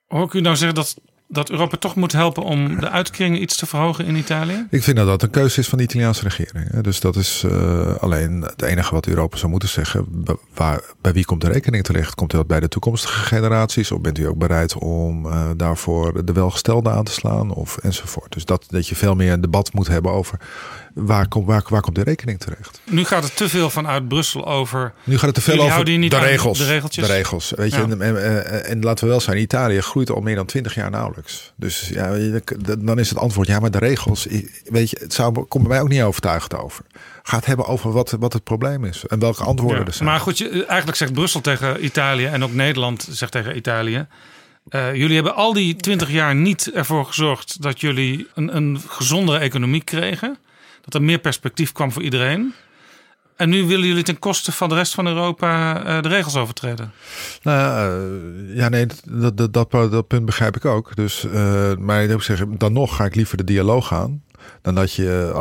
hoor ik u nou zeggen dat dat Europa toch moet helpen om de uitkeringen iets te verhogen in Italië? Ik vind dat dat een keuze is van de Italiaanse regering. Dus dat is uh, alleen het enige wat Europa zou moeten zeggen. Waar, bij wie komt de rekening terecht? Komt dat bij de toekomstige generaties? Of bent u ook bereid om uh, daarvoor de welgestelde aan te slaan? Of enzovoort. Dus dat, dat je veel meer een debat moet hebben over waar, komt waar, waar komt de rekening terecht? Nu gaat het te veel vanuit Brussel over. Nu gaat het te veel over de regels. De regeltjes. De regels. Weet je, en, en, en, laten we wel zijn, Italië groeit al meer dan twintig jaar nauwelijks. Dus ja, dan is het antwoord ja, maar de regels. Weet je, het zou, komt bij mij ook niet overtuigd over. Gaat hebben over wat, wat het probleem is en welke antwoorden er zijn. Maar goed, je, eigenlijk zegt Brussel tegen Italië en ook Nederland zegt tegen Italië. Uh, jullie hebben al die twintig jaar niet ervoor gezorgd dat jullie een, een gezondere economie kregen. Dat er meer perspectief kwam voor iedereen. En nu willen jullie ten koste van de rest van Europa uh, de regels overtreden? Nou, uh, ja, nee, dat, dat, dat, dat, punt begrijp ik ook. Dus, uh, maar ik zeggen, dan nog ga ik liever de dialoog aan. Dan dat, je,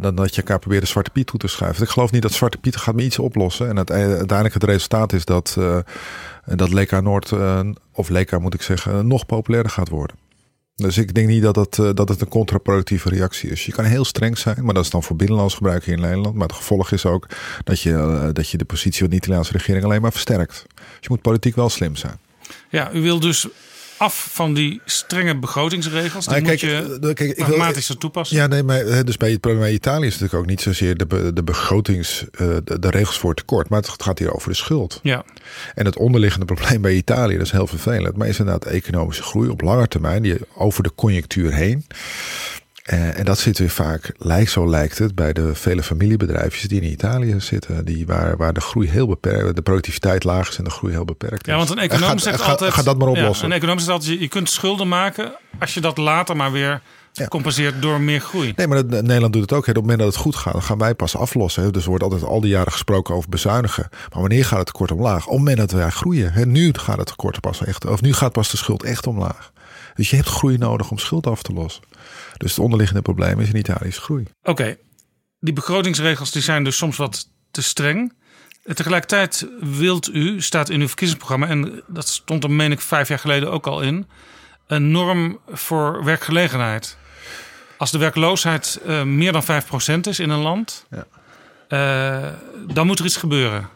dan dat je elkaar probeert de Zwarte Piet toe te schuiven. Ik geloof niet dat Zwarte Piet gaat me iets oplossen. En uiteindelijk het resultaat is dat, dat Leka Noord, of Leka moet ik zeggen, nog populairder gaat worden. Dus ik denk niet dat het, eh, dat het een contraproductieve reactie is. Je kan heel streng zijn, maar dat is dan voor binnenlands gebruik hier in Nederland. Maar het gevolg is ook dat je, eh, dat je de positie van de Italiaanse regering alleen maar versterkt. Dus je moet politiek wel slim zijn. Ja, u wil dus af van die strenge begrotingsregels. Die ah, moet je uh, kijk, pragmatisch toepassen. Ja, nee, maar dus bij, bij Italië is het natuurlijk ook niet zozeer de, de begrotings, uh, de, de, regels voor tekort, maar het gaat hier over de schuld. Ja. En het onderliggende probleem bij Italië, dat is heel vervelend, maar is inderdaad economische groei op lange termijn, die over de conjunctuur heen. Uh, en dat zit weer vaak, lijkt, zo lijkt het, bij de vele familiebedrijfjes die in Italië zitten. Die, waar, waar de groei heel beperkt, de productiviteit laag is en de groei heel beperkt is. Ja, want een econoom zegt altijd... Ga dat maar oplossen. Ja, een econoom zegt altijd, je kunt schulden maken als je dat later maar weer ja. compenseert door meer groei. Nee, maar Nederland doet het ook. Op het moment dat het goed gaat, dan gaan wij pas aflossen. Dus er wordt altijd al die jaren gesproken over bezuinigen. Maar wanneer gaat het tekort omlaag? Op het moment dat wij groeien. Nu gaat het tekort pas echt, of nu gaat pas de schuld echt omlaag. Dus je hebt groei nodig om schuld af te lossen. Dus het onderliggende probleem is in Italië is groei. Oké, die begrotingsregels die zijn dus soms wat te streng. Tegelijkertijd wilt u, staat in uw verkiezingsprogramma, en dat stond er, meen ik, vijf jaar geleden ook al in, een norm voor werkgelegenheid. Als de werkloosheid uh, meer dan 5% is in een land, ja. Uh, dan moet er iets gebeuren.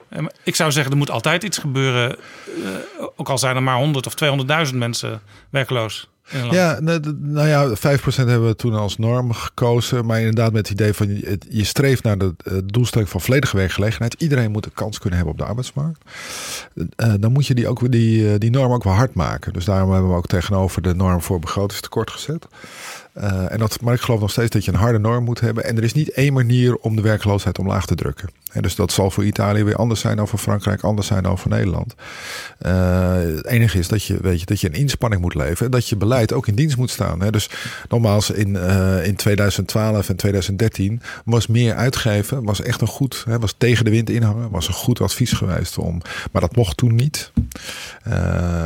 Ik zou zeggen, er moet altijd iets gebeuren. Uh, ook al zijn er maar 100 of 200.000 mensen werkloos. Ja, nou ja, 5% hebben we toen als norm gekozen. Maar inderdaad met het idee van je, streeft naar de doelstelling van volledige werkgelegenheid. Iedereen moet een kans kunnen hebben op de arbeidsmarkt. Uh, dan moet je die, ook, die, die norm ook wel hard maken. Dus daarom hebben we ook tegenover de norm voor begrotingstekort gezet. En dat, maar ik geloof nog steeds dat je een harde norm moet hebben. En er is niet één manier om de werkloosheid omlaag te drukken. En dus dat zal voor Italië weer anders zijn dan voor Frankrijk, anders zijn dan voor Nederland. Het enige is dat je, weet je, dat je een inspanning moet leveren. En dat je beleid ook in dienst moet staan. Hè. Dus nogmaals, in, uh, in 2012 en 2013 was meer uitgeven, was echt een goed, hè, was tegen de wind inhangen, was een goed advies geweest om. Maar dat mocht toen niet.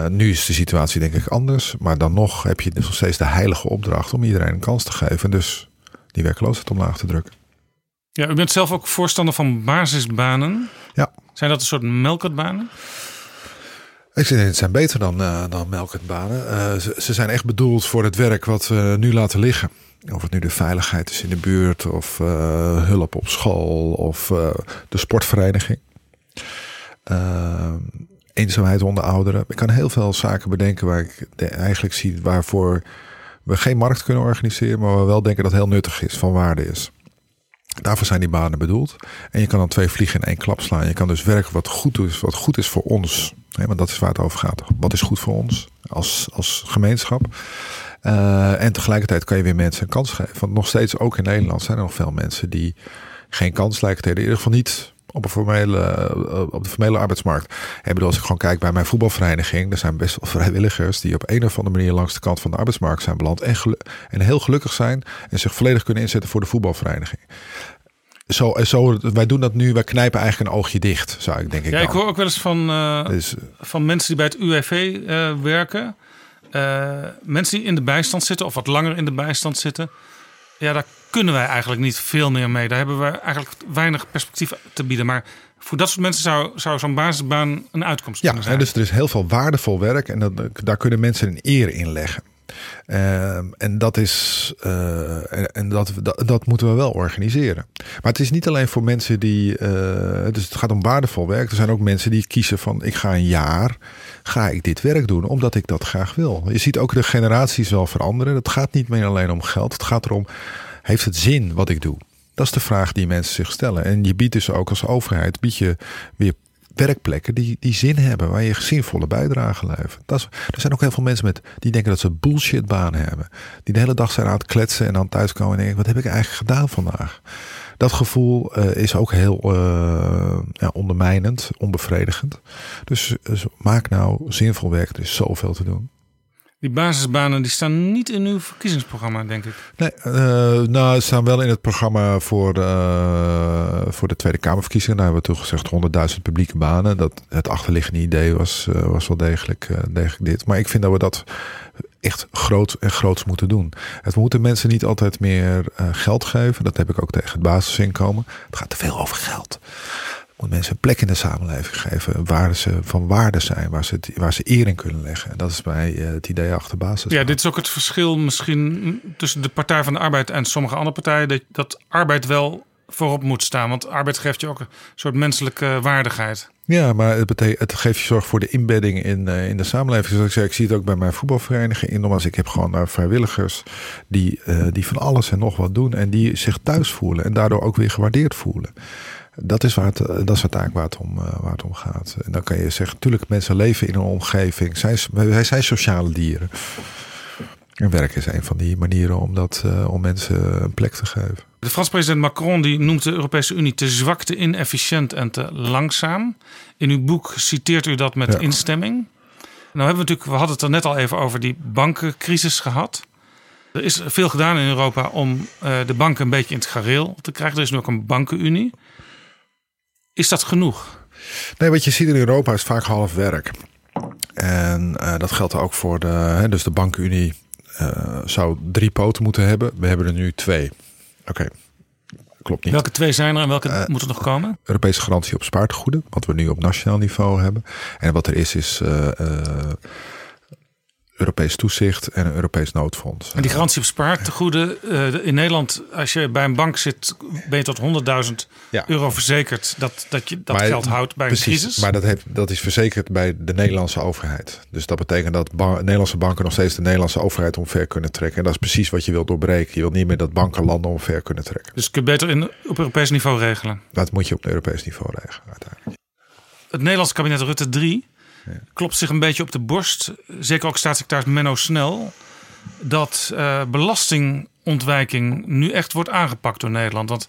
nu is de situatie denk ik anders. Maar dan nog heb je nog steeds de heilige opdracht om iedereen een kans te geven. Dus die werkloosheid omlaag te drukken. Ja, u bent zelf ook voorstander van basisbanen. Ja. Zijn dat een soort melkertbanen? Ik zeg, het zijn beter dan, uh, dan melkertbanen. Uh, ze, ze, zijn echt bedoeld voor het werk wat we nu laten liggen. Of het nu de veiligheid is in de buurt, of uh, hulp op school, of de sportvereniging. eenzaamheid onder ouderen. Ik kan heel veel zaken bedenken waar ik eigenlijk zie waarvoor we geen markt kunnen organiseren, maar we wel denken dat het heel nuttig is, van waarde is. Daarvoor zijn die banen bedoeld. En je kan dan twee vliegen in één klap slaan. Je kan dus werken wat goed is, wat goed is voor ons. Want dat is waar het over gaat. Wat is goed voor ons als, als gemeenschap? Uh, en tegelijkertijd kan je weer mensen een kans geven. Want nog steeds, ook in Nederland, zijn er nog veel mensen die geen kans lijken te hebben. In ieder geval niet op, een formele, eh, op de formele arbeidsmarkt. Ik bedoel, als ik gewoon kijk bij mijn voetbalvereniging, er zijn best wel vrijwilligers die op een of andere manier langs de kant van de arbeidsmarkt zijn beland en, en heel gelukkig zijn en zich volledig kunnen inzetten voor de voetbalvereniging. Zo, zo, wij doen dat nu, wij knijpen eigenlijk een oogje dicht, zou ik denk ik. Ja, ik hoor ook wel eens van, uh, dus, van mensen die bij het UWV uh, werken. Uh, mensen die in de bijstand zitten of wat langer in de bijstand zitten. Ja, daar kunnen wij eigenlijk niet veel meer mee. Daar hebben we eigenlijk weinig perspectief te bieden. Maar voor dat soort mensen zou, zou zo'n basisbaan een uitkomst ja, kunnen zijn. Ja, dus er is heel veel waardevol werk en dat, daar kunnen mensen een eer in leggen. Uh, en dat is uh, en dat, dat, moeten we wel organiseren. Maar het is niet alleen voor mensen die. Uh, dus het gaat om waardevol werk. Er zijn ook mensen die kiezen van ik ga een jaar. Ga ik dit werk doen omdat ik dat graag wil. Je ziet ook de generaties wel veranderen. Het gaat niet meer alleen om geld. Het gaat erom heeft het zin wat ik doe? Dat is de vraag die mensen zich stellen. En je biedt dus ook als overheid bied je weer werkplekken die, die zin hebben, waar je zinvolle bijdrage levert. Dat er zijn ook heel veel mensen met, die denken dat ze bullshitbanen hebben. Die de hele dag zijn aan het kletsen en dan thuiskomen en denken, wat heb ik eigenlijk gedaan vandaag? Dat gevoel uh, is ook heel uh, ja, ondermijnend, onbevredigend. Dus, dus, maak nou zinvol werk, er is zoveel te doen. Die basisbanen die staan niet in uw verkiezingsprogramma, denk ik. Nee, uh, nou, ze staan wel in het programma voor, uh, voor de Tweede Kamerverkiezingen. Daar hebben we toen gezegd 100.000 publieke banen. Dat, het achterliggende idee was, uh, was wel degelijk, degelijk dit. Maar ik vind dat we dat echt groot en groots moeten doen. Het moeten mensen niet altijd meer geld geven. Dat heb ik ook tegen het basisinkomen. Het gaat te veel over geld moet mensen een plek in de samenleving geven waar ze van waarde zijn, waar ze, waar ze eer in kunnen leggen. En dat is bij eh, het idee achter basis. Ja, dit is ook het verschil misschien tussen de Partij van de Arbeid en sommige andere partijen. Dat, dat arbeid wel voorop moet staan. Want arbeid geeft je ook een soort menselijke waardigheid. Ja, maar het, het geeft je zorg voor de inbedding in, uh, in de samenleving. Zoals ik zei, ik zie het ook bij mijn voetbalvereniging. In Nogmaals, ik heb gewoon uh, vrijwilligers die, uh, die van alles en nog wat doen. En die zich thuis voelen en daardoor ook weer gewaardeerd voelen. Dat is, waar het, dat is eigenlijk waar het, om, waar het om gaat. En dan kan je zeggen, natuurlijk mensen leven in een omgeving. Zij, wij zijn sociale dieren. En werk is een van die manieren om, dat, uh, om mensen een plek te geven. De Franse president Macron die noemt de Europese Unie te zwak, te inefficiënt en te langzaam. In uw boek citeert u dat met ja. instemming. Nou hebben we natuurlijk, we hadden het er net al even over die bankencrisis gehad. Er is veel gedaan in Europa om uh, de banken een beetje in het gareel te krijgen. Er is nu ook een bankenunie. Is dat genoeg? Nee, wat je ziet in Europa is vaak half werk. En uh, dat geldt ook voor de, hè, dus de bankenunie uh, zou drie poten moeten hebben. We hebben er nu twee. Oké, okay. klopt niet. Welke twee zijn er en welke uh, moeten nog komen? Europese garantie op spaartegoeden, wat we nu op nationaal niveau hebben. En wat er is, is Europees toezicht en een Europees noodfonds. En die garantie op spaartegoeden. Uh, in Nederland, als je bij een bank zit, ben je tot 100.000 euro verzekerd dat, dat je dat geld houdt bij precies, een crisis. Maar dat, heeft, dat is verzekerd bij de Nederlandse overheid. Dus dat betekent dat Nederlandse banken nog steeds de Nederlandse overheid omver kunnen trekken. En dat is precies wat je wilt doorbreken. Je wilt niet meer dat banken landen omver kunnen trekken. Dus kun je beter in, op Europees niveau regelen? Dat moet je op Europees niveau regelen uiteindelijk. Het Nederlandse kabinet Rutte 3 klopt zich een beetje op de borst. Zeker ook staatssecretaris Menno Snel. Dat uh, belastingontwijking nu echt wordt aangepakt door Nederland. Want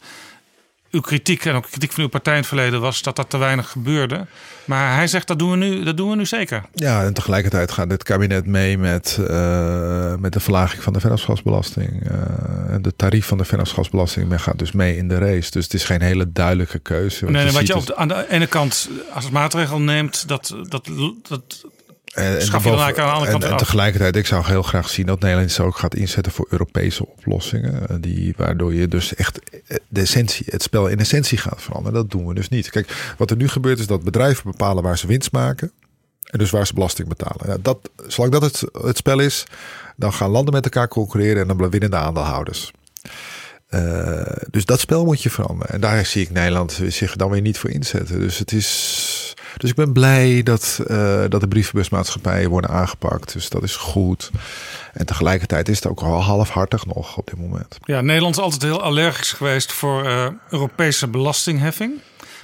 uw kritiek en ook kritiek van uw partij in het verleden was dat dat te weinig gebeurde. Maar hij zegt dat doen we nu, dat doen we nu zeker. Ja, en tegelijkertijd gaat dit kabinet mee met, uh, met de verlaging van de vennootschapsbelasting. Uh, de tarief van de vennootschapsbelasting men gaat dus mee in de race. Dus het is geen hele duidelijke keuze. Nee, wat je op de, aan de ene kant als maatregel neemt, dat, dat, dat en, en, en, tegelijkertijd, ik zou heel graag zien dat Nederland zich ook gaat inzetten voor Europese oplossingen. Eh, die, waardoor je dus echt eh, de essentie, het spel in essentie gaat veranderen. Dat doen we dus niet. Kijk, wat er nu gebeurt is dat bedrijven bepalen waar ze winst maken. En dus waar ze belasting betalen. Ja, dat, zolang dat het, het spel is, dan gaan landen met elkaar concurreren en dan winnen de aandeelhouders. Uh, dus dat spel moet je veranderen. En daar zie ik Nederland zich dan weer niet voor inzetten. Dus het is dus ik ben blij dat, uh, dat de brievenbusmaatschappijen worden aangepakt. Dus dat is goed. En tegelijkertijd is het ook al halfhartig nog op dit moment. Ja, Nederland is altijd heel allergisch geweest voor uh, Europese belastingheffing.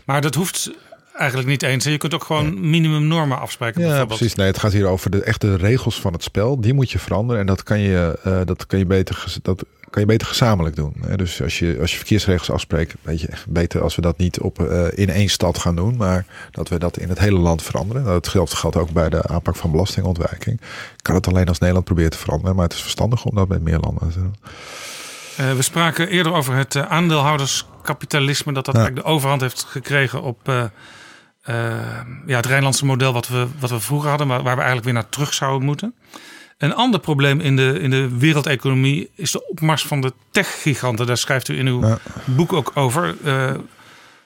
Maar dat hoeft eigenlijk niet eens. Je kunt ook gewoon minimumnormen afspreken. Ja, precies. Nee, het gaat hier over de echte regels van het spel. Die moet je veranderen. En dat kan je, uh, dat kan je beter. Dat kan je beter gezamenlijk doen. Dus als je, als je verkeersregels afspreekt, weet je, beter als we dat niet op, uh, in één stad gaan doen, maar dat we dat in het hele land veranderen. Dat geldt, geldt ook bij de aanpak van belastingontwijking. Ik kan het alleen als Nederland proberen te veranderen, maar het is verstandig om dat met meer landen te doen. Uh, we spraken eerder over het uh, aandeelhouderskapitalisme, dat dat eigenlijk de overhand heeft gekregen op ja, het Rijnlandse model wat we, wat we vroeger hadden, waar, waar we eigenlijk weer naar terug zouden moeten. Een ander probleem in de, in de wereldeconomie is de opmars van de tech-giganten. Daar schrijft u in uw boek ook over. Uh,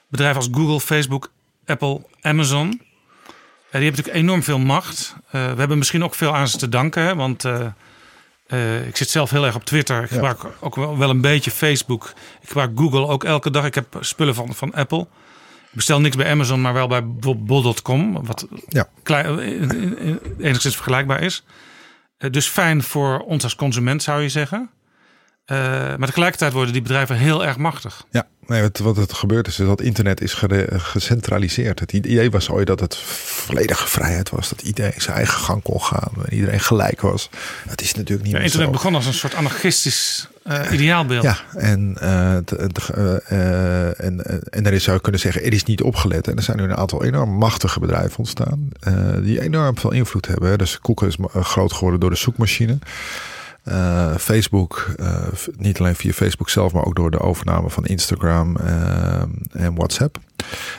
bedrijven als Google, Facebook, Apple, Amazon. Uh, die hebben natuurlijk enorm veel macht. Uh, we hebben misschien ook veel aan ze te danken. Hè, want ik zit zelf heel erg op Twitter. Ik gebruik ook wel, wel, een beetje Facebook. Ik gebruik Google ook elke dag. Ik heb spullen van, van Apple. Ik bestel niks bij Amazon, maar wel bij bol.com. Wat ja. klein, enigszins vergelijkbaar is. Eh, dus fijn voor ons als consument zou je zeggen. Uh, maar tegelijkertijd worden die bedrijven heel erg machtig. Ja, nee, wat, wat het gebeurt is, is dat internet is gecentraliseerd. Het idee was ooit dat het volledige vrijheid was. Dat iedereen zijn eigen gang kon gaan. En iedereen gelijk was. Dat is natuurlijk niet ja, meer internet zo. begon als een soort anarchistisch uh, ideaalbeeld. Ja, en, uh, en, en daarin zou je kunnen zeggen, er is niet opgelet. En er zijn nu een aantal enorm machtige bedrijven ontstaan. die enorm veel invloed hebben. Dus Google is groot geworden door de zoekmachine. Uh, Facebook, uh, niet alleen via Facebook zelf, maar ook door de overname van Instagram uh, en WhatsApp.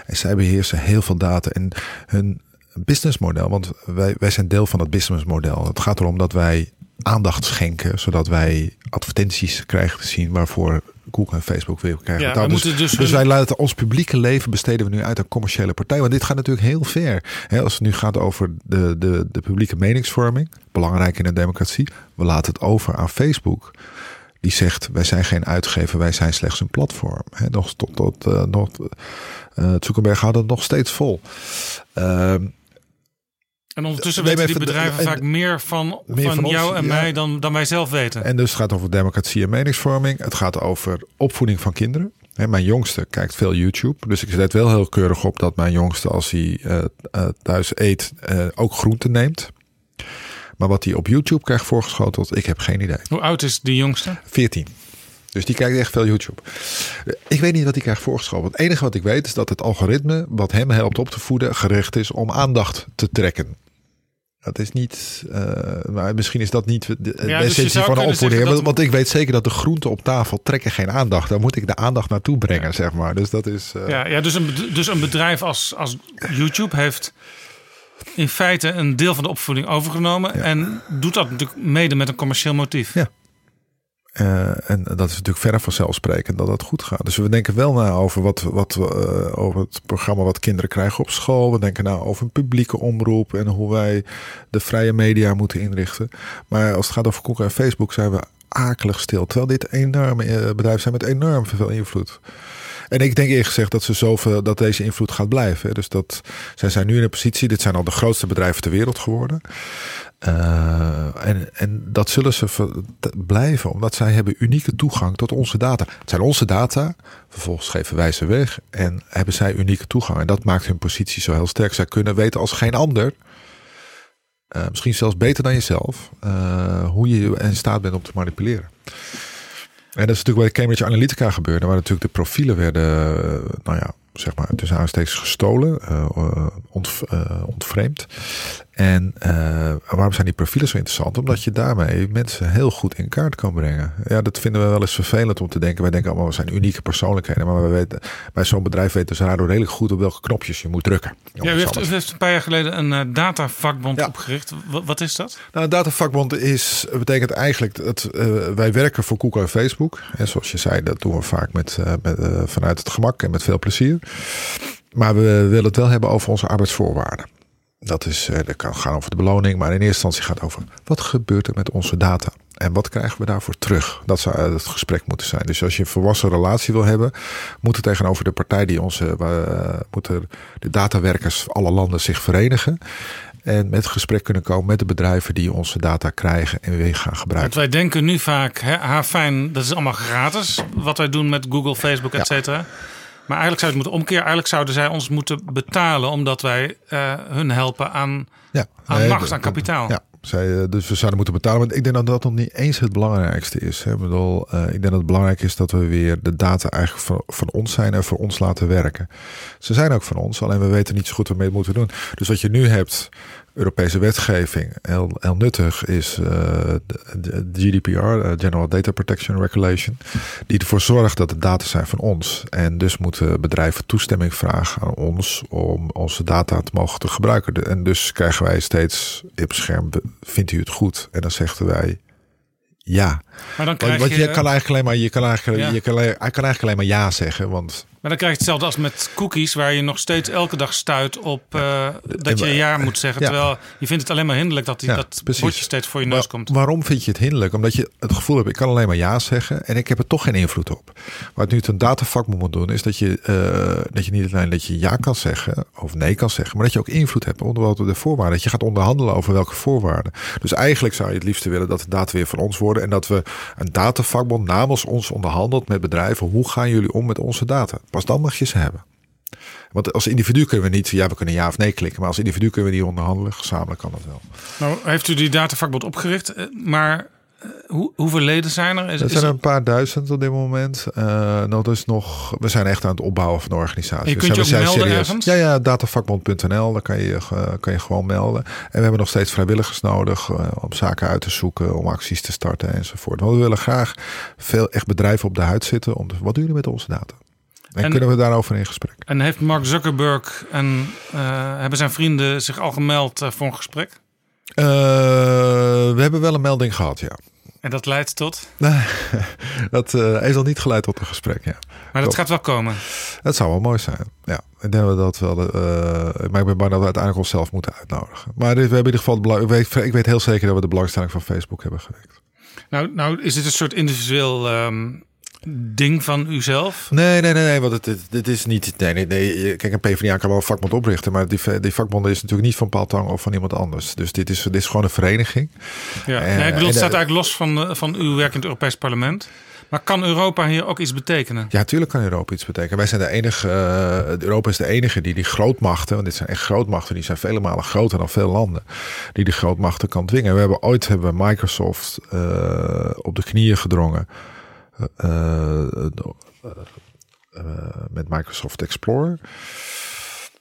En zij beheersen heel veel data en hun businessmodel, want wij, wij zijn deel van het businessmodel. Het gaat erom dat wij aandacht schenken, zodat wij advertenties krijgen te zien waarvoor Google en Facebook weer krijgen. Ja, dus, dus, dus wij laten ons publieke leven besteden we nu uit een commerciële partij. Want dit gaat natuurlijk heel ver. als het nu gaat over de, de, de publieke meningsvorming, belangrijk in een democratie. We laten het over aan Facebook. Die zegt, wij zijn geen uitgever, wij zijn slechts een platform. He, nog tot, tot uh, nog, uh, Zuckerberg houdt het nog steeds vol. Uh, en ondertussen weten die bedrijven vaak meer van, meer van, van jou en mij dan, dan wij zelf weten. En dus het gaat over democratie en meningsvorming. Het gaat over opvoeding van kinderen. mijn jongste kijkt veel YouTube. Dus ik zet wel heel keurig op dat mijn jongste, als hij uh, uh, thuis eet, uh, ook groenten neemt. Maar wat hij op YouTube krijgt voorgeschoteld, ik heb geen idee. Hoe oud is die jongste? 14. Dus die kijkt echt veel YouTube. Ik weet niet wat hij krijgt voorgeschoteld. Het enige wat ik weet is dat het algoritme wat hem helpt op te voeden gericht is om aandacht te trekken. Dat is niet, uh, maar misschien is dat niet de, de ja, dus essentie van de opvoeding. Want, want ik weet zeker dat de groenten op tafel trekken geen aandacht. Daar moet ik de aandacht naartoe brengen, ja. zeg maar. Dus dat is. Uh... Ja, ja dus, een, dus een bedrijf als, als YouTube heeft in feite een deel van de opvoeding overgenomen. Ja. En doet dat natuurlijk mede met een commercieel motief. Ja. Uh, en dat is natuurlijk verre vanzelfsprekend dat dat goed gaat. Dus we denken wel na over, wat, wat, uh, over het programma wat kinderen krijgen op school. We denken na over een publieke omroep en hoe wij de vrije media moeten inrichten. Maar als het gaat over Google en Facebook zijn we akelig stil. Terwijl dit enorme uh, bedrijven zijn met enorm veel invloed. En ik denk eerlijk gezegd dat ze zoveel dat deze invloed gaat blijven. Dus dat zij zijn nu in een positie. Dit zijn al de grootste bedrijven ter wereld geworden. Uh, en, en dat zullen ze blijven, omdat zij hebben unieke toegang tot onze data. Het zijn onze data, vervolgens geven wij ze weg en hebben zij unieke toegang. En dat maakt hun positie zo heel sterk. Zij kunnen weten als geen ander, uh, misschien zelfs beter dan jezelf, uh, hoe je in staat bent om te manipuleren. En dat is natuurlijk bij Cambridge Analytica gebeurde, waar natuurlijk de profielen werden, nou ja, zeg maar, tussen aanstekens gestolen, uh, ontvreemd. En uh, waarom zijn die profielen zo interessant? Omdat je daarmee mensen heel goed in kaart kan brengen. Ja, dat vinden we wel eens vervelend om te denken. Wij denken allemaal, we zijn unieke persoonlijkheden. Maar we weten, bij zo'n bedrijf weten ze daardoor redelijk goed op welke knopjes je moet drukken. Ja, u heeft, u heeft een paar jaar geleden een uh, datavakbond ja. opgericht. W wat is dat? Nou, een datavakbond is, betekent eigenlijk dat uh, wij werken voor Google en Facebook. En zoals je zei, dat doen we vaak met, met vanuit het gemak en met veel plezier. Maar we willen het wel hebben over onze arbeidsvoorwaarden. Dat, is, dat kan gaan over de beloning, maar in eerste instantie gaat het over wat gebeurt er met onze data? En wat krijgen we daarvoor terug? Dat zou het gesprek moeten zijn. Dus als je een volwassen relatie wil hebben, moeten tegenover de partij die onze, uh, moeten de datawerkers alle landen zich verenigen. En met gesprek kunnen komen met de bedrijven die onze data krijgen en weer gaan gebruiken. Want wij denken nu vaak, hè, fijn, dat is allemaal gratis. Wat wij doen met Google, Facebook, et cetera. Maar eigenlijk zou het moeten omkeren. Eigenlijk zouden zij ons moeten betalen omdat wij uh, hun helpen aan, ja, aan nee, macht, aan kapitaal. Ja, zij, eh, dus we zouden moeten betalen. Maar ik denk dat dat nog niet eens het belangrijkste is. Hè. Ik, bedoel, uh, ik denk dat het belangrijk is dat we weer de data eigenlijk van, van ons zijn en voor ons laten werken. Ze zijn ook van ons, alleen we weten niet zo goed wat we moeten doen. Dus wat je nu hebt, Europese wetgeving heel, heel nuttig is uh, de, GDPR, uh, General Data Protection Regulation, die ervoor zorgt dat de data zijn van ons. En dus moeten bedrijven toestemming vragen aan ons om onze data te mogen te gebruiken. En dus krijgen wij steeds op scherm, vindt u het goed? En dan zeggen wij ja. Maar dan krijg want, je, je kan eigenlijk alleen maar je kan eigenlijk, ja. je kan, hij kan eigenlijk alleen maar ja zeggen, want maar dan krijg je hetzelfde als met cookies, waar je nog steeds elke dag stuit op uh, dat je ja moet zeggen. Ja. Terwijl je vindt het alleen maar hinderlijk dat die, ja, dat bordje steeds voor je neus komt. Waarom vind je het hinderlijk? Omdat je het gevoel hebt, ik kan alleen maar ja zeggen en ik heb er toch geen invloed op. Wat nu het een datavak moet doen, is dat je, uh, dat je niet alleen dat je ja kan zeggen of nee kan zeggen, maar dat je ook invloed hebt onder de voorwaarden. Dat je gaat onderhandelen over welke voorwaarden. Dus eigenlijk zou je het liefst willen dat de data weer van ons worden en dat we een datavakbond namens ons onderhandelt met bedrijven. Hoe gaan jullie om met onze data? Pas dan mag je ze hebben. Want als individu kunnen we niet, ja, we kunnen ja of nee klikken, maar als individu kunnen we die onderhandelen. Gezamenlijk kan dat wel. Nou, heeft u die datavakbond opgericht, eh, maar uh, hoe, hoeveel leden zijn er? Is, er zijn er een paar duizend op dit moment. Uh, nou, dus nog, we zijn echt aan het opbouwen van de organisatie. je kunt dus je ook melden serieus. ergens? Ja, ja, datavakbond.nl, daar kan je, kan je gewoon melden. En we hebben nog steeds vrijwilligers nodig uh, om zaken uit te zoeken, om acties te starten enzovoort. Want we willen graag veel echt bedrijven op de huid zitten. Om, wat doen jullie met onze data? En, kunnen we daarover in gesprek? En heeft Mark Zuckerberg en uh, hebben zijn vrienden zich al gemeld uh, voor een gesprek? Uh, we hebben wel een melding gehad, ja. En dat leidt tot? Nee, <laughs> dat heeft al niet geleid tot een gesprek, ja. Maar dat gaat wel komen? Dat zou wel mooi zijn, ja. Ik denk dat dat wel... maar ik ben bang dat we uiteindelijk onszelf moeten uitnodigen. Maar we hebben in ieder geval... Ik weet, ik weet heel zeker dat we de belangstelling van Facebook hebben gewekt. Nou, nou is dit een soort individueel... Um ding van uzelf? Nee, nee, nee, nee want het, het, is niet. Nee, nee, nee. Kijk, een PvdA kan wel een vakbond oprichten, maar die, die vakbond is natuurlijk niet van Paul Tang of van iemand anders. Dus dit is, dit is gewoon een vereniging. Ja, nee, ik bedoel, het staat eigenlijk los van, van uw werk in het Europees Parlement. Maar kan Europa hier ook iets betekenen? Ja, natuurlijk kan Europa iets betekenen. Wij zijn de enige, uh, Europa is de enige die die grootmachten, want dit zijn echt grootmachten, die zijn vele malen groter dan veel landen, die die grootmachten kan dwingen. We hebben ooit hebben Microsoft uh, op de knieën gedrongen met Microsoft Explorer.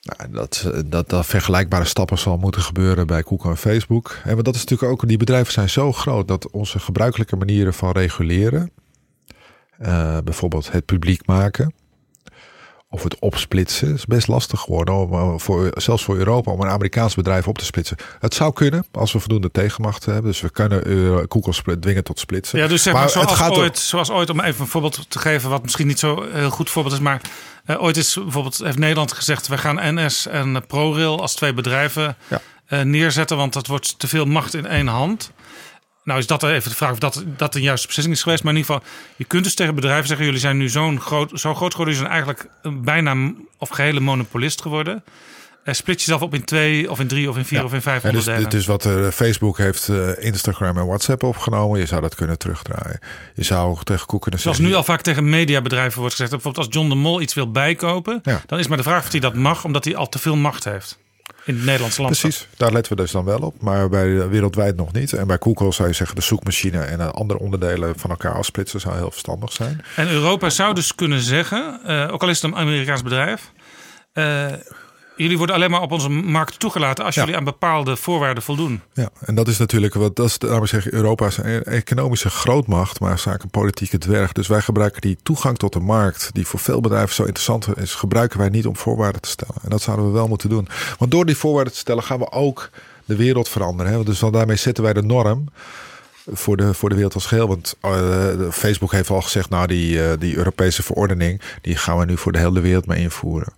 Nou, dat, dat, vergelijkbare stappen zal moeten gebeuren bij Google en Facebook. En dat is natuurlijk ook, die bedrijven zijn zo groot dat onze gebruikelijke manieren van reguleren, bijvoorbeeld het publiek maken, of het opsplitsen is best lastig geworden. Om, voor, zelfs voor Europa om een Amerikaans bedrijf op te splitsen. Het zou kunnen als we voldoende tegenmacht hebben. Dus we kunnen uh, Google dwingen tot splitsen. Ja, dus zeg maar, zoals, het gaat ooit, zoals ooit, om even een voorbeeld te geven, wat misschien niet zo heel goed voorbeeld is, maar uh, ooit is bijvoorbeeld heeft Nederland gezegd: we gaan NS en ProRail als twee bedrijven ja. uh, neerzetten, want dat wordt te veel macht in één hand. Nou is dat even de vraag of dat, dat een juiste beslissing is geweest. Maar in ieder geval, je kunt dus tegen bedrijven zeggen... jullie zijn nu zo'n groot, zo groot geworden... jullie zijn eigenlijk bijna of gehele monopolist geworden... Uh, split jezelf op in twee of in drie of in vier of in vijf ja, dus, Dit is wat uh, Facebook heeft uh, Instagram en WhatsApp opgenomen. Je zou dat kunnen terugdraaien. Je zou tegen Koek kunnen zeggen... Zoals nu al vaak tegen mediabedrijven wordt gezegd. Bijvoorbeeld als John de Mol iets wil bijkopen... Ja. dan is maar de vraag of hij dat mag... omdat hij al te veel macht heeft in het Nederlandse land. Precies, daar letten we dus dan wel op. Maar bij wereldwijd nog niet. En bij Google zou je zeggen de zoekmachine en andere onderdelen van elkaar afsplitsen zou heel verstandig zijn. En Europa zou dus kunnen zeggen, uh, ook al is het een Amerikaans bedrijf. Jullie worden alleen maar op onze markt toegelaten als jullie aan bepaalde voorwaarden voldoen. Ja, en dat is natuurlijk wat dat is, laten we zeggen, Europa is een economische grootmacht, maar zaak een politieke dwerg. Dus wij gebruiken die toegang tot de markt, die voor veel bedrijven zo interessant is, gebruiken wij niet om voorwaarden te stellen. En dat zouden we wel moeten doen. Want door die voorwaarden te stellen gaan we ook de wereld veranderen. Hè? Dus daarmee zetten wij de norm voor de, voor de wereld als geheel. Want uh, Facebook heeft al gezegd, nou die, uh, die Europese verordening, die gaan we nu voor de hele wereld mee invoeren.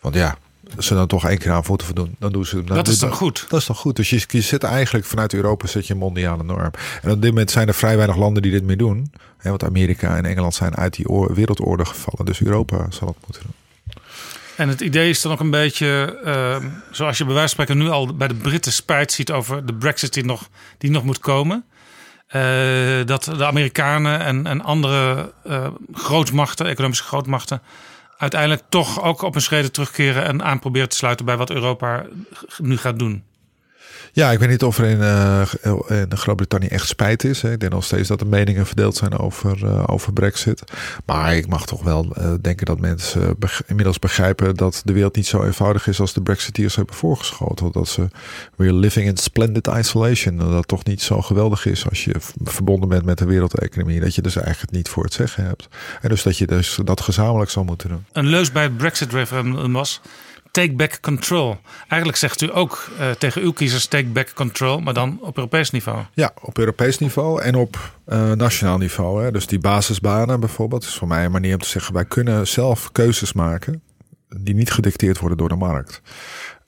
Want ja, ze dan toch één keer aan voeten voldoen, dan doen ze dan Dat is dan goed. Dat is dan goed. Dus je, je zit eigenlijk vanuit Europa zet je een mondiale norm. En op dit moment zijn er vrij weinig landen die dit meer doen. Hè, want Amerika en Engeland zijn uit die wereldorde gevallen. Dus Europa zal het moeten doen. En het idee is dan ook een beetje, uh, zoals je bij wijze van spreken nu al bij de Britten spijt ziet over de Brexit die nog, die nog moet komen. Uh, dat de Amerikanen en, en andere uh, grootmachten, economische grootmachten, uiteindelijk toch ook op een schreden terugkeren en aan proberen te sluiten bij wat Europa nu gaat doen. Ja, ik weet niet of er in, uh, in Groot-Brittannië echt spijt is. Hè. Ik denk nog steeds dat de meningen verdeeld zijn over, uh, over Brexit. Maar ik mag toch wel uh, denken dat mensen inmiddels begrijpen dat de wereld niet zo eenvoudig is als de Brexiteers hebben voorgeschoteld. Dat ze weer living in splendid isolation. Dat het toch niet zo geweldig is als je verbonden bent met de wereldeconomie. Dat je dus eigenlijk niet voor het zeggen hebt. En dus dat je dus dat gezamenlijk zal moeten doen. Een leus bij het Brexit-referendum was take back control. Eigenlijk zegt u ook uh, tegen uw kiezers take back control, maar dan op Europees niveau. Ja, op Europees niveau en op uh, nationaal niveau. Hè. Dus die basisbanen bijvoorbeeld is voor mij een manier om te zeggen: wij kunnen zelf keuzes maken die niet gedicteerd worden door de markt.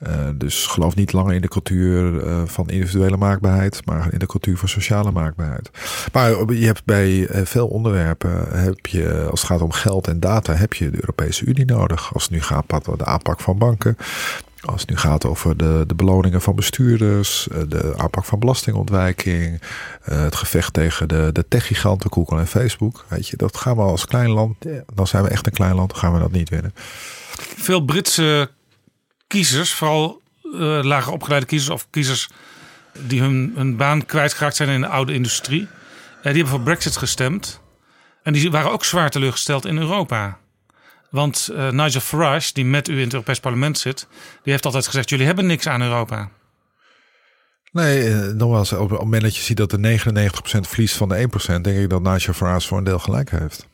Uh, dus geloof niet langer in de cultuur uh, van individuele maakbaarheid, maar in de cultuur van sociale maakbaarheid. Maar je hebt bij uh, veel onderwerpen, heb je, als het gaat om geld en data, heb je de Europese Unie nodig. Als het nu gaat over de aanpak van banken, als het nu gaat over de, de beloningen van bestuurders, de aanpak van belastingontwijking, het gevecht tegen de, de techgiganten Google en Facebook. Weet je, dat gaan we als klein land, dan zijn we echt een klein land, dan gaan we dat niet winnen. Veel Britse kiezers, vooral uh, lager opgeleide kiezers of kiezers die hun, baan kwijtgeraakt zijn in de oude industrie. Uh, die hebben voor Brexit gestemd. En die waren ook zwaar teleurgesteld in Europa. Want uh, Nigel Farage, die met u in het Europees Parlement zit, die heeft altijd gezegd: jullie hebben niks aan Europa. Nee, nogmaals, op het moment dat je ziet dat de 99% verliest van de 1%, denk ik dat Nigel Farage voor een deel gelijk heeft.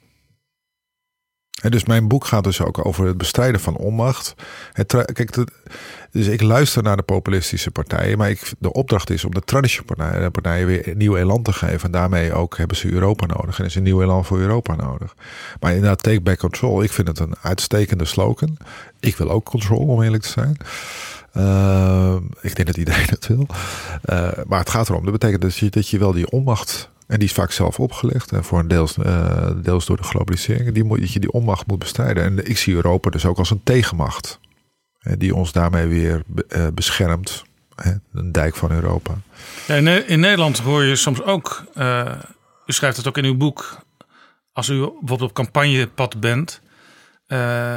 En dus mijn boek gaat dus ook over het bestrijden van onmacht. Kijk, dus ik luister naar de populistische partijen, maar ik, de opdracht is om de traditionele partijen, partijen weer een nieuw elan te geven. En daarmee ook hebben ze Europa nodig. En is een nieuw elan voor Europa nodig. Maar inderdaad, take back control. Ik vind het een uitstekende slogan. Ik wil ook control, om eerlijk te zijn. Uh, ik denk dat iedereen <laughs> het wil. Uh, maar het gaat erom, dat betekent dat je, dat je wel die onmacht en die is vaak zelf opgelegd. En voor een deels, uh, deels door de globalisering. Die, moet, je die onmacht moet bestrijden. En ik zie Europa dus ook als een tegenmacht. die ons daarmee weer uh, beschermt. Hè, een dijk van Europa. Ja, in, in, Nederland hoor je soms ook. Uh, u schrijft het ook in uw boek. Als u bijvoorbeeld op campagnepad bent.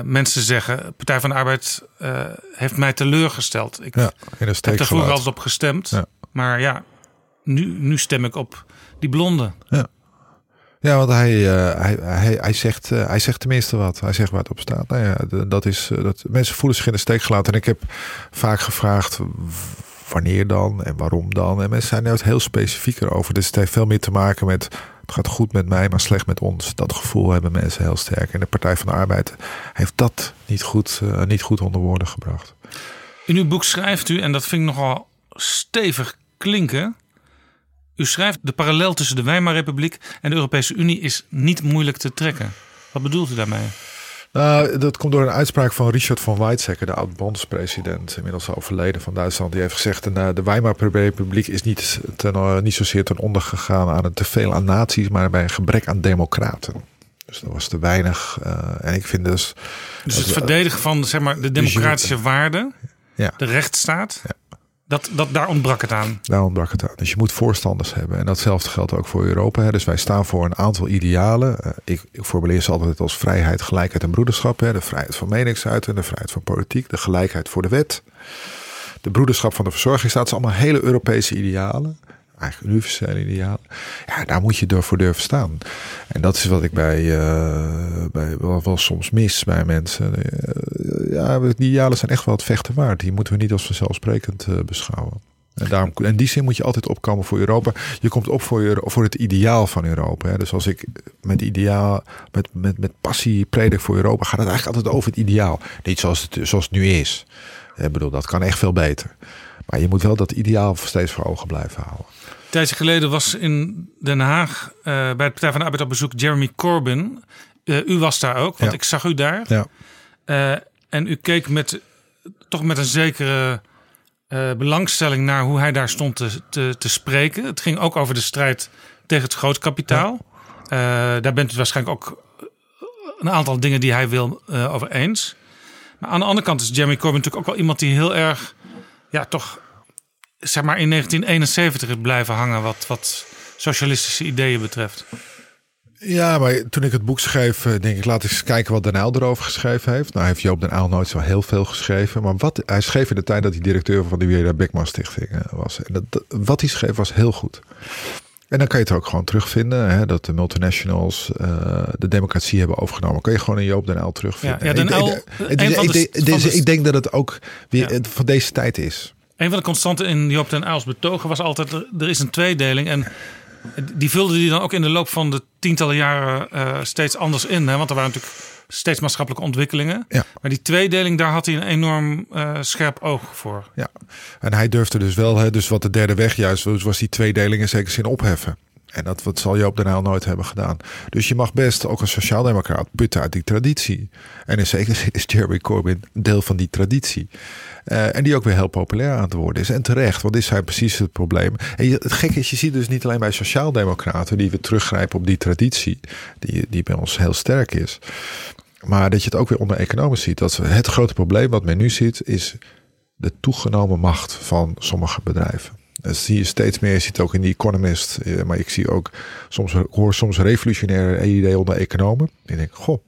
mensen zeggen: Partij van de Arbeid heeft mij teleurgesteld. Ik ja, heb er vroeger altijd op gestemd. Ja. Maar ja, nu, nu stem ik op die blonde. Ja. Ja, want hij, uh, hij, hij, hij, zegt, uh, hij zegt tenminste wat. Hij zegt waar het op staat. Nou ja, dat is, uh, dat, mensen voelen zich in de steek gelaten. En ik heb vaak gevraagd wanneer dan en waarom dan. En mensen zijn er heel specifieker over. Dus het heeft veel meer te maken met Het gaat goed met mij, maar slecht met ons. Dat gevoel hebben mensen heel sterk. En de Partij van de Arbeid heeft dat niet goed, niet goed onder woorden gebracht. In uw boek schrijft u, en dat vind ik nogal stevig klinken. U schrijft: de parallel tussen de Weimarrepubliek en de Europese Unie is niet moeilijk te trekken. Wat bedoelt u daarmee? Nou, dat komt door een uitspraak van Richard van Weizsäcker, de oud-bondspresident, inmiddels overleden van Duitsland. Die heeft gezegd: de, de Weimarrepubliek is niet, ten, uh, niet zozeer ten onder gegaan aan een teveel aan naties, maar bij een gebrek aan democraten. Dus dat was te weinig. Uh, en ik vind dus. Dus het verdedigen van zeg maar, de democratische waarden, ja. de rechtsstaat. Ja. Dat, dat, daar ontbrak het aan. Daar ontbrak het aan. Dus je moet voorstanders hebben. En datzelfde geldt ook voor Europa. Hè. Dus wij staan voor een aantal idealen. Uh, ik, ik formuleer ze altijd als vrijheid, gelijkheid en broederschap. Hè. De vrijheid van meningsuiting, de vrijheid van politiek, de gelijkheid voor de wet. De broederschap van de verzorgingsstaat. zijn allemaal hele Europese idealen. Eigenlijk universele idealen. Ja, daar moet je door voor durven staan. En dat is wat ik bij, uh, bij wel, soms mis bij mensen. Uh, ja, die idealen zijn echt wel het vechten waard. Die moeten we niet als vanzelfsprekend uh, beschouwen. En daarom, in die zin moet je altijd opkomen voor Europa. Je komt op voor, je, voor het ideaal van Europa. Hè. Dus als ik met ideaal, met, met, met passie predik voor Europa, gaat het eigenlijk altijd over het ideaal. Niet zoals het, zoals het nu is. Ik bedoel, dat kan echt veel beter. Maar je moet wel dat ideaal steeds voor ogen blijven houden. Tijdje geleden was in Den Haag uh, bij het Partij van de Arbeid op bezoek Jeremy Corbyn. Uh, u was daar ook, want Ja. ik zag u daar. Ja. Uh, en u keek met, toch met een zekere belangstelling naar hoe hij daar stond te, te, te, spreken. Het ging ook over de strijd tegen het grootkapitaal. Ja. Uh, daar bent u waarschijnlijk ook een aantal dingen die hij wil over eens. Maar aan de andere kant is Jeremy Corbyn natuurlijk ook wel iemand die heel erg, ja, toch, zeg maar in 1971 is blijven hangen wat, wat socialistische ideeën betreft. Ja, maar toen ik het boek schreef, eh, denk ik, laat eens kijken wat Den Uyl erover geschreven heeft. Nou, heeft Joop Den Uyl nooit zo heel veel geschreven. Maar wat hij schreef in de tijd dat hij directeur van de Wierda Beckman Stichting eh, was. En dat, wat hij schreef was heel goed. En dan kan je het ook gewoon terugvinden. Hè, dat de multinationals uh, de democratie hebben overgenomen. Kan je gewoon in Joop Den Uyl terugvinden. Ja, ja Den Uyl, ik, ik, ik, ik, ik, ik denk dat het ook weer ja. van deze tijd is. Een van de constanten in Joop Den Uyls betogen was altijd... er is een tweedeling en die vulde die dan ook in de loop van de tientallen jaren uh, steeds anders in. Hè? Want er waren natuurlijk steeds maatschappelijke ontwikkelingen. Ja. Maar die tweedeling, daar had hij een enorm uh, scherp oog voor. Ja, en hij durfde dus wel, hè, dus wat de derde weg juist was, was die tweedeling in zekere zin opheffen. En dat wat zal Joop Den Uyl nooit hebben gedaan. Dus je mag best, ook als sociaaldemocraat, putten uit die traditie. En in zekere zin is Jeremy Corbyn deel van die traditie. Uh, en die ook weer heel populair aan het worden is. En terecht, want dit zijn precies het probleem. En het gekke is, je ziet dus niet alleen bij sociaaldemocraten... die weer teruggrijpen op die traditie, die, die bij ons heel sterk is... maar dat je het ook weer onder economen ziet. Dat het grote probleem wat men nu ziet... is de toegenomen macht van sommige bedrijven. Dat zie je steeds meer. Je ziet het ook in The Economist. Maar ik zie ook soms, hoor soms revolutionaire ideeën onder economen. Ik denk, goh,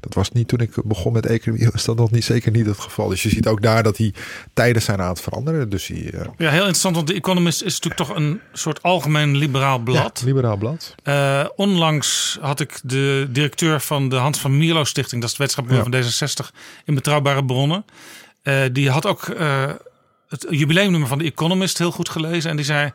dat was niet toen ik begon met economie, was dat nog niet zeker niet het geval. Dus je ziet ook daar dat die tijden zijn aan het veranderen. Dus die, uh... Ja, heel interessant, want The Economist is natuurlijk toch een soort algemeen liberaal blad. Ja, liberaal blad. Uh, onlangs had ik de directeur van de Hans van Mierlo Stichting, dat is het wetenschapbureau ja. van D66, in Betrouwbare Bronnen. Uh, die had ook het jubileumnummer van The Economist heel goed gelezen en die zei...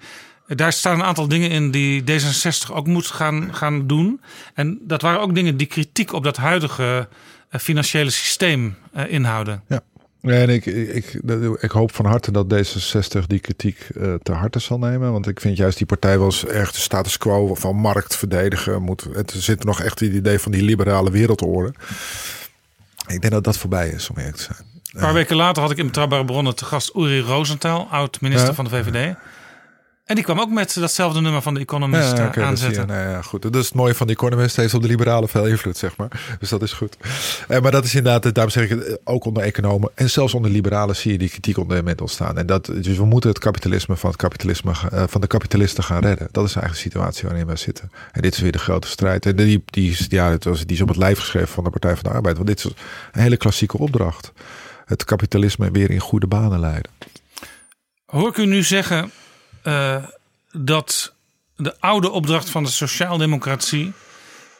Daar staan een aantal dingen in die D66 ook moet gaan, gaan doen. En dat waren ook dingen die kritiek op dat huidige uh, financiële systeem uh, inhouden. Ja. En ik, ik, ik hoop van harte dat D66 die kritiek uh, te harte zal nemen. Want ik vind juist die partij was erg de status quo van markt verdedigen. Moet, het zit nog echt in het idee van die liberale wereldorde. Ik denk dat dat voorbij is, om eerlijk te zijn. Een paar weken later had ik in Betrouwbare Bronnen te gast Uri Rosenthal, oud-minister van de VVD. En die kwam ook met datzelfde nummer van de Economist ja, okay, aanzetten. Nou ja, goed. Dat is het mooie van de Economist. heeft op de liberalen veel invloed, zeg maar. Dus dat is goed. Eh, maar dat is inderdaad, daarom zeg ik ook onder economen. En zelfs onder liberalen zie je die kritiek onder met ontstaan. En dat, dus we moeten het kapitalisme van, het kapitalisme, uh, van de kapitalisten gaan redden. Dat is eigenlijk de situatie waarin wij zitten. En dit is weer de grote strijd. En die, die, ja, het was, die is op het lijf geschreven van de Partij van de Arbeid. Want dit is een hele klassieke opdracht. Het kapitalisme weer in goede banen leiden. Hoor ik u nu zeggen... Uh, dat de oude opdracht van de sociaaldemocratie,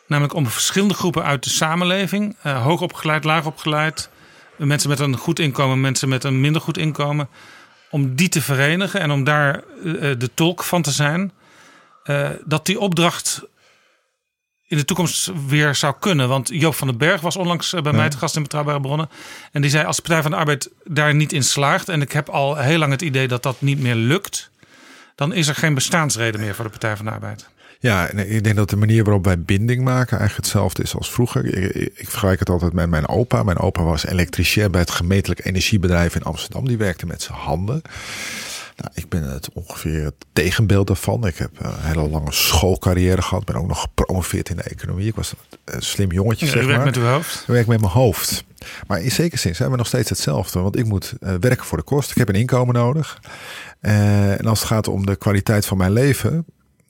namelijk om verschillende groepen uit de samenleving, uh, hoogopgeleid, laagopgeleid, mensen met een goed inkomen, mensen met een minder goed inkomen, om die te verenigen en om daar uh, de tolk van te zijn, dat die opdracht in de toekomst weer zou kunnen. Want Joop van den Berg was onlangs bij mij te gast in Betrouwbare Bronnen. En die zei als Partij van de Arbeid daar niet in slaagt... en ik heb al heel lang het idee dat dat niet meer lukt... dan is er geen bestaansreden meer voor de Partij van de Arbeid. Ja, ik denk dat de manier waarop wij binding maken eigenlijk hetzelfde is als vroeger. Ik, ik, vergelijk het altijd met mijn opa. Mijn opa was elektricien bij het gemeentelijk energiebedrijf in Amsterdam. Die werkte met zijn handen. Nou, ik ben het ongeveer het tegenbeeld daarvan. Ik heb een hele lange schoolcarrière gehad. Ben ook nog gepromoveerd in de economie. Ik was een slim jongetje, ja, zeg maar. met uw hoofd? Ik werk met mijn hoofd. Maar in zekere zin zijn we nog steeds hetzelfde. Want ik moet uh, werken voor de kost. Ik heb een inkomen nodig. Uh, en als het gaat om de kwaliteit van mijn leven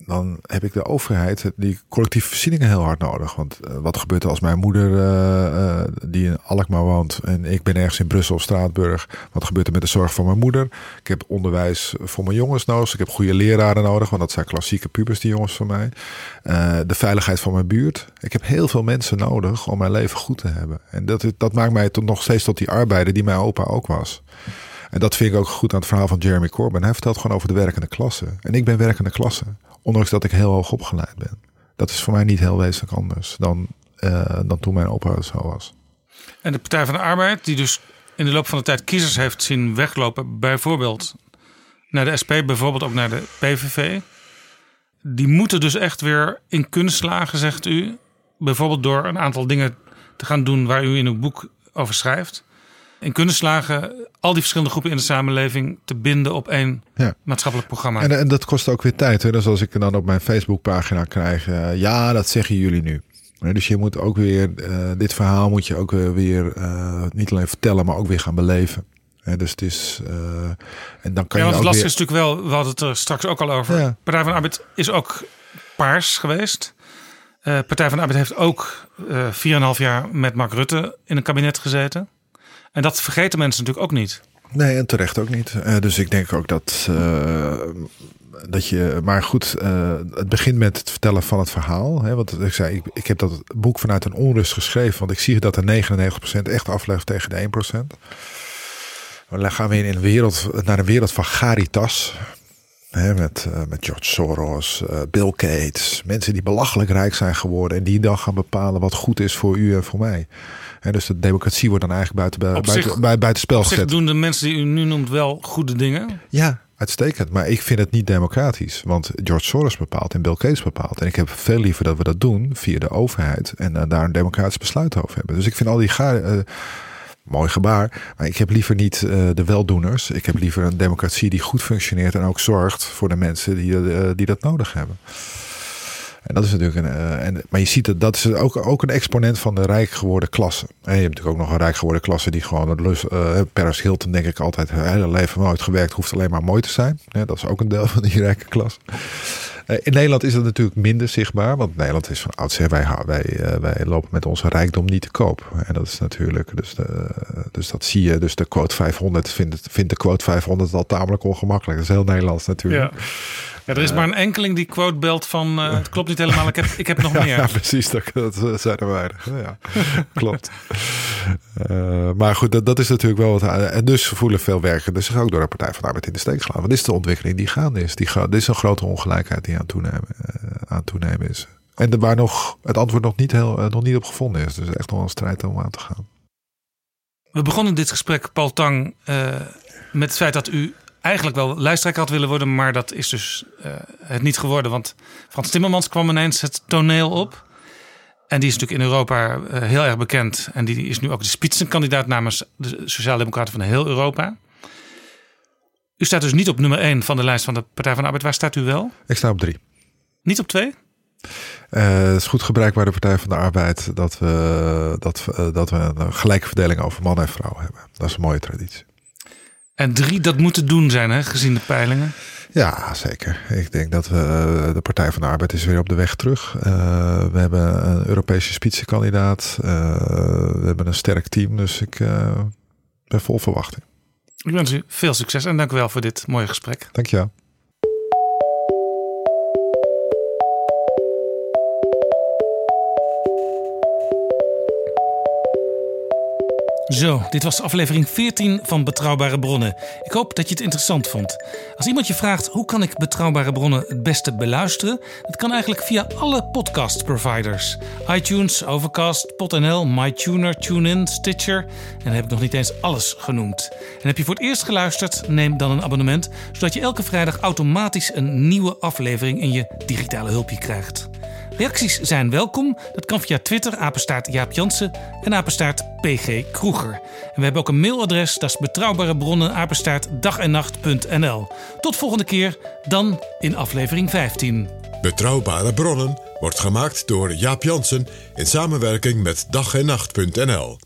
dan heb ik de overheid, die collectieve voorzieningen heel hard nodig. Want uh, wat gebeurt er als mijn moeder, uh, uh, die in Alkmaar woont, en ik ben ergens in Brussel of Straatburg. Wat gebeurt er met de zorg van mijn moeder? Ik heb onderwijs voor mijn jongens nodig. Ik heb goede leraren nodig, want dat zijn klassieke pubers, die jongens van mij. de veiligheid van mijn buurt. Ik heb heel veel mensen nodig om mijn leven goed te hebben. En dat, dat maakt mij tot nog steeds tot die arbeider die mijn opa ook was. En dat vind ik ook goed aan het verhaal van Jeremy Corbyn. Hij vertelt gewoon over de werkende klasse. En ik ben werkende klasse. Ondanks dat ik heel hoog opgeleid ben. Dat is voor mij niet heel wezenlijk anders dan, uh, dan toen mijn opa zo was. En de Partij van de Arbeid, die dus in de loop van de tijd kiezers heeft zien weglopen, bijvoorbeeld naar de SP, bijvoorbeeld ook naar de PVV. Die moeten dus echt weer in kunst slagen, zegt u. Bijvoorbeeld door een aantal dingen te gaan doen waar u in uw boek over schrijft in kunnen slagen al die verschillende groepen in de samenleving te binden op één ja. maatschappelijk programma. En, en, dat kost ook weer tijd. Hè? Dus als ik dan op mijn Facebookpagina krijg, uh, ja, dat zeggen jullie nu. Dus je moet ook weer, uh, dit verhaal moet je ook weer uh, niet alleen vertellen, maar ook weer gaan beleven. dus het is. en dan kan ja, je want het lastige weer... is natuurlijk wel, we hadden het er straks ook al over. Ja. Partij van de Arbeid is ook paars geweest. Partij van de Arbeid heeft ook uh, 4,5 jaar met Mark Rutte in een kabinet gezeten. En dat vergeten mensen natuurlijk ook niet. Nee, en terecht ook niet. Uh, dus ik denk ook dat, uh, dat je. Maar goed, uh, het begint met het vertellen van het verhaal. Hè, want ik zei, ik, ik heb dat boek vanuit een onrust geschreven. Want ik zie dat er 99% echt aflegt tegen de 1%. Maar dan gaan we in een wereld, naar een wereld van Garitas. Hè, met, met George Soros, Bill Gates. Mensen die belachelijk rijk zijn geworden. En die dan gaan bepalen wat goed is voor u en voor mij dus de democratie wordt dan eigenlijk buiten, buiten, bij, buiten spel gezet. doen de mensen die u nu noemt wel goede dingen? Ja, uitstekend. Maar ik vind het niet democratisch. Want George Soros bepaalt en Bill Gates bepaalt. En ik heb veel liever dat we dat doen via de overheid. En uh, daar een democratisch besluit over hebben. Dus ik vind al die gaar, uh, mooi gebaar. Maar ik heb liever niet uh, de weldoeners. Ik heb liever een democratie die goed functioneert. En ook zorgt voor de mensen die, die dat nodig hebben. En dat is natuurlijk een. Uh, en, maar je ziet dat dat is ook, ook een exponent van de rijk geworden klasse. En je hebt natuurlijk ook nog een rijk geworden klasse die gewoon. Uh, Paris Hilton, denk ik altijd. Haar hele leven nooit gewerkt, hoeft alleen maar mooi te zijn. Dat is ook een deel van die rijke klasse. Uh, in Nederland is dat natuurlijk minder zichtbaar. Want Nederland is van oudsher. Wij, wij, uh, wij lopen met onze rijkdom niet te koop. En dat is natuurlijk. Dus, de, dus dat zie je. Dus de quote 500 vindt, vindt de quote 500 al tamelijk ongemakkelijk. Dat is heel Nederlands natuurlijk. Ja. Ja, er is maar een enkeling die quote belt van uh, het klopt niet helemaal, ik heb, ik heb nog <laughs> meer. Ja, precies, dat, dat zijn er weinig. Ja, <laughs> klopt. Uh, maar goed, dat, dat is natuurlijk wel wat. En dus voelen veel werkenden zich ook door de Partij van de Arbeid in de steek slaan. Want dit is de ontwikkeling die gaande is. Die dit is een grote ongelijkheid die aan toenemen, uh, aan toenemen is. En er waar nog het antwoord nog niet, heel, nog niet op gevonden is. Dus echt nog een strijd om aan te gaan. We begonnen dit gesprek, Paul Tang, met het feit dat u eigenlijk wel lijsttrekker had willen worden, maar dat is dus het niet geworden. Want Frans Timmermans kwam ineens het toneel op. En die is natuurlijk in Europa uh, heel erg bekend. En die is nu ook de spitsenkandidaat namens de Sociaaldemocraten van heel Europa. U staat dus niet op nummer 1 van de lijst van de Partij van de Arbeid. Waar staat u wel? Ik sta op 3. Niet op 2? Uh, het is goed gebruik bij de Partij van de Arbeid dat we, dat, uh, dat we een gelijke verdeling over man en vrouw hebben. Dat is een mooie traditie. En drie, dat moet te doen zijn, hè, gezien de peilingen. Ja, zeker. Ik denk dat we, eh, de Partij van de Arbeid is weer op de weg terug. Uh, we hebben een Europese spitsenkandidaat. Uh, we hebben een sterk team. Dus ik uh, ben vol verwachting. Ik wens u veel succes en dank u wel voor dit mooie gesprek. Dank je wel. Zo, dit was aflevering 14 van Betrouwbare Bronnen. Ik hoop dat je het interessant vond. Als iemand je vraagt hoe kan ik Betrouwbare Bronnen het beste beluisteren, dat kan eigenlijk via alle podcast providers: iTunes, Overcast, PodNL, MyTuner, TuneIn, Stitcher. En dan heb ik nog niet eens alles genoemd. En heb je voor het eerst geluisterd, neem dan een abonnement, zodat je elke vrijdag automatisch een nieuwe aflevering in je digitale hulpje krijgt. Reacties zijn welkom. Dat kan via Twitter, apenstaart Jaap Jansen en apenstaart PG Kroeger. En we hebben ook een mailadres, dat is betrouwbare bronnen, apenstaart dagennacht.nl. Tot volgende keer, dan in aflevering 15. Betrouwbare bronnen wordt gemaakt door Jaap Jansen in samenwerking met dag en nacht.nl.